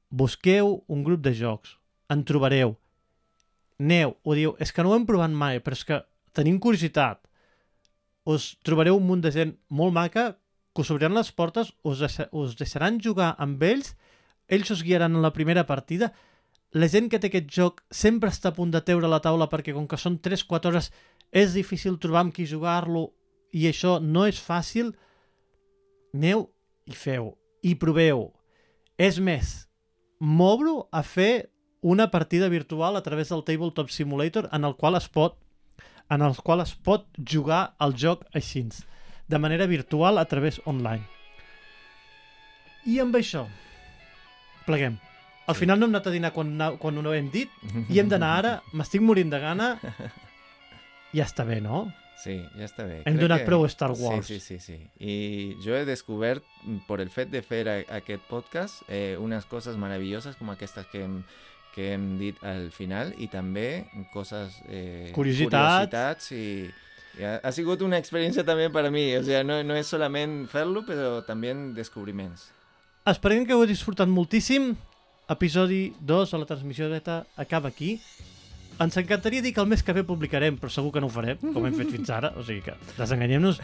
Busqueu un grup de jocs, en trobareu, aneu, ho diu, és que no ho hem provat mai, però és que tenim curiositat. Us trobareu un munt de gent molt maca que us obriran les portes, us, deixa, us deixaran jugar amb ells, ells us guiaran en la primera partida, la gent que té aquest joc sempre està a punt de teure la taula perquè com que són 3-4 hores és difícil trobar amb qui jugar-lo i això no és fàcil, aneu i feu, i proveu. És més, m'obro a fer una partida virtual a través del Tabletop Simulator en el qual es pot en el qual es pot jugar al joc així, de manera virtual a través online. I amb això, pleguem. Al final no hem anat a dinar quan, quan ho hem dit i hem d'anar ara, m'estic morint de gana, ja està bé, no? Sí, ja està bé. Hem Crec donat que- prou a Star Wars. Sí, sí, sí, sí. I jo he descobert, mm, por el fet de fer a- aquest podcast, eh, unes coses meravelloses com aquestes que hem, que hem dit al final i també coses... Eh, Curiositats. curiositats i, i ha, ha sigut una experiència també per a mi. O sea, no, no és solament fer-lo, però també descobriments. Esperem que ho heu disfrutat moltíssim. Episodi 2 a la transmissió beta acaba aquí. Ens encantaria dir que el mes que ve publicarem, però segur que no ho farem, com hem fet fins ara, o sigui que desenganyem-nos.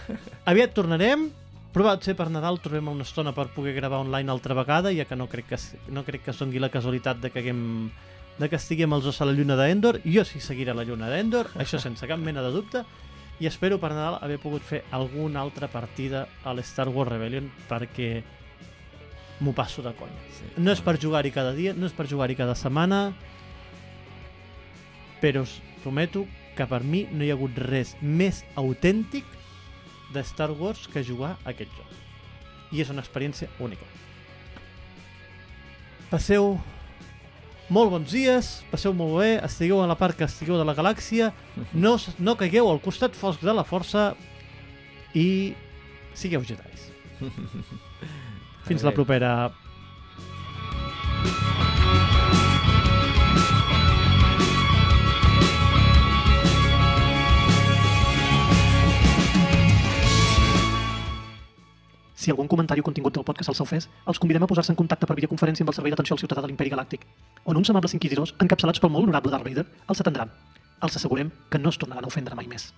Aviat tornarem, provat ser per Nadal, trobem una estona per poder gravar online altra vegada, ja que no crec que, no crec que doni la casualitat de que, haguem, de que estiguem els dos a la lluna d'Endor. Jo sí seguiré a la lluna d'Endor, això sense cap mena de dubte, i espero per Nadal haver pogut fer alguna altra partida a l'Star Wars Rebellion perquè m'ho passo de conya. Sí. No és per jugar-hi cada dia, no és per jugar-hi cada setmana, però us prometo que per mi no hi ha hagut res més autèntic de Star Wars que jugar a aquest joc. I és una experiència única. Passeu molt bons dies, passeu molt bé, estigueu a la part que estigueu de la galàxia, no, s- no caigueu al costat fosc de la força i sigueu jedis. Fins la Molt bé. propera. Si algun comentari o contingut del podcast els ha ofès, els convidem a posar-se en contacte per videoconferència amb el Servei d'Atenció al Ciutadà de l'Imperi Galàctic, on uns amables inquisidors, encapçalats pel molt honorable Darth Vader, els atendran. Els assegurem que no es tornaran a ofendre mai més.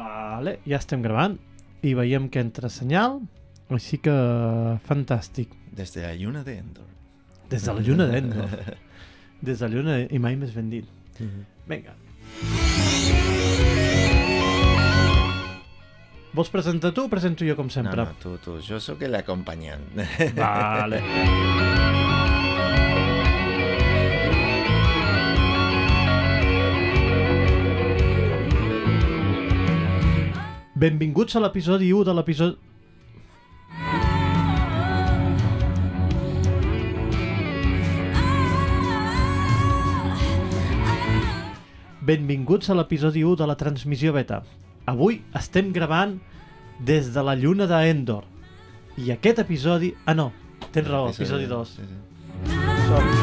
Vale, ja estem gravant i veiem que entra senyal, així que fantàstic. Des de la lluna de Endor. Des de la lluna d'Endor. Des de la lluna i mai més ben dit. Vinga. Vols presentar tu o presento jo com No, sempre? no, tu, tu. Jo sóc l'acompanyant. Vale. Benvinguts a l'episodi 1 de l'episodi... Benvinguts a l'episodi 1 de la transmissió beta. Avui estem gravant des de la lluna d'Endor. I aquest episodi... Ah, no, tens raó, episodi 2. Sí, sí. Som.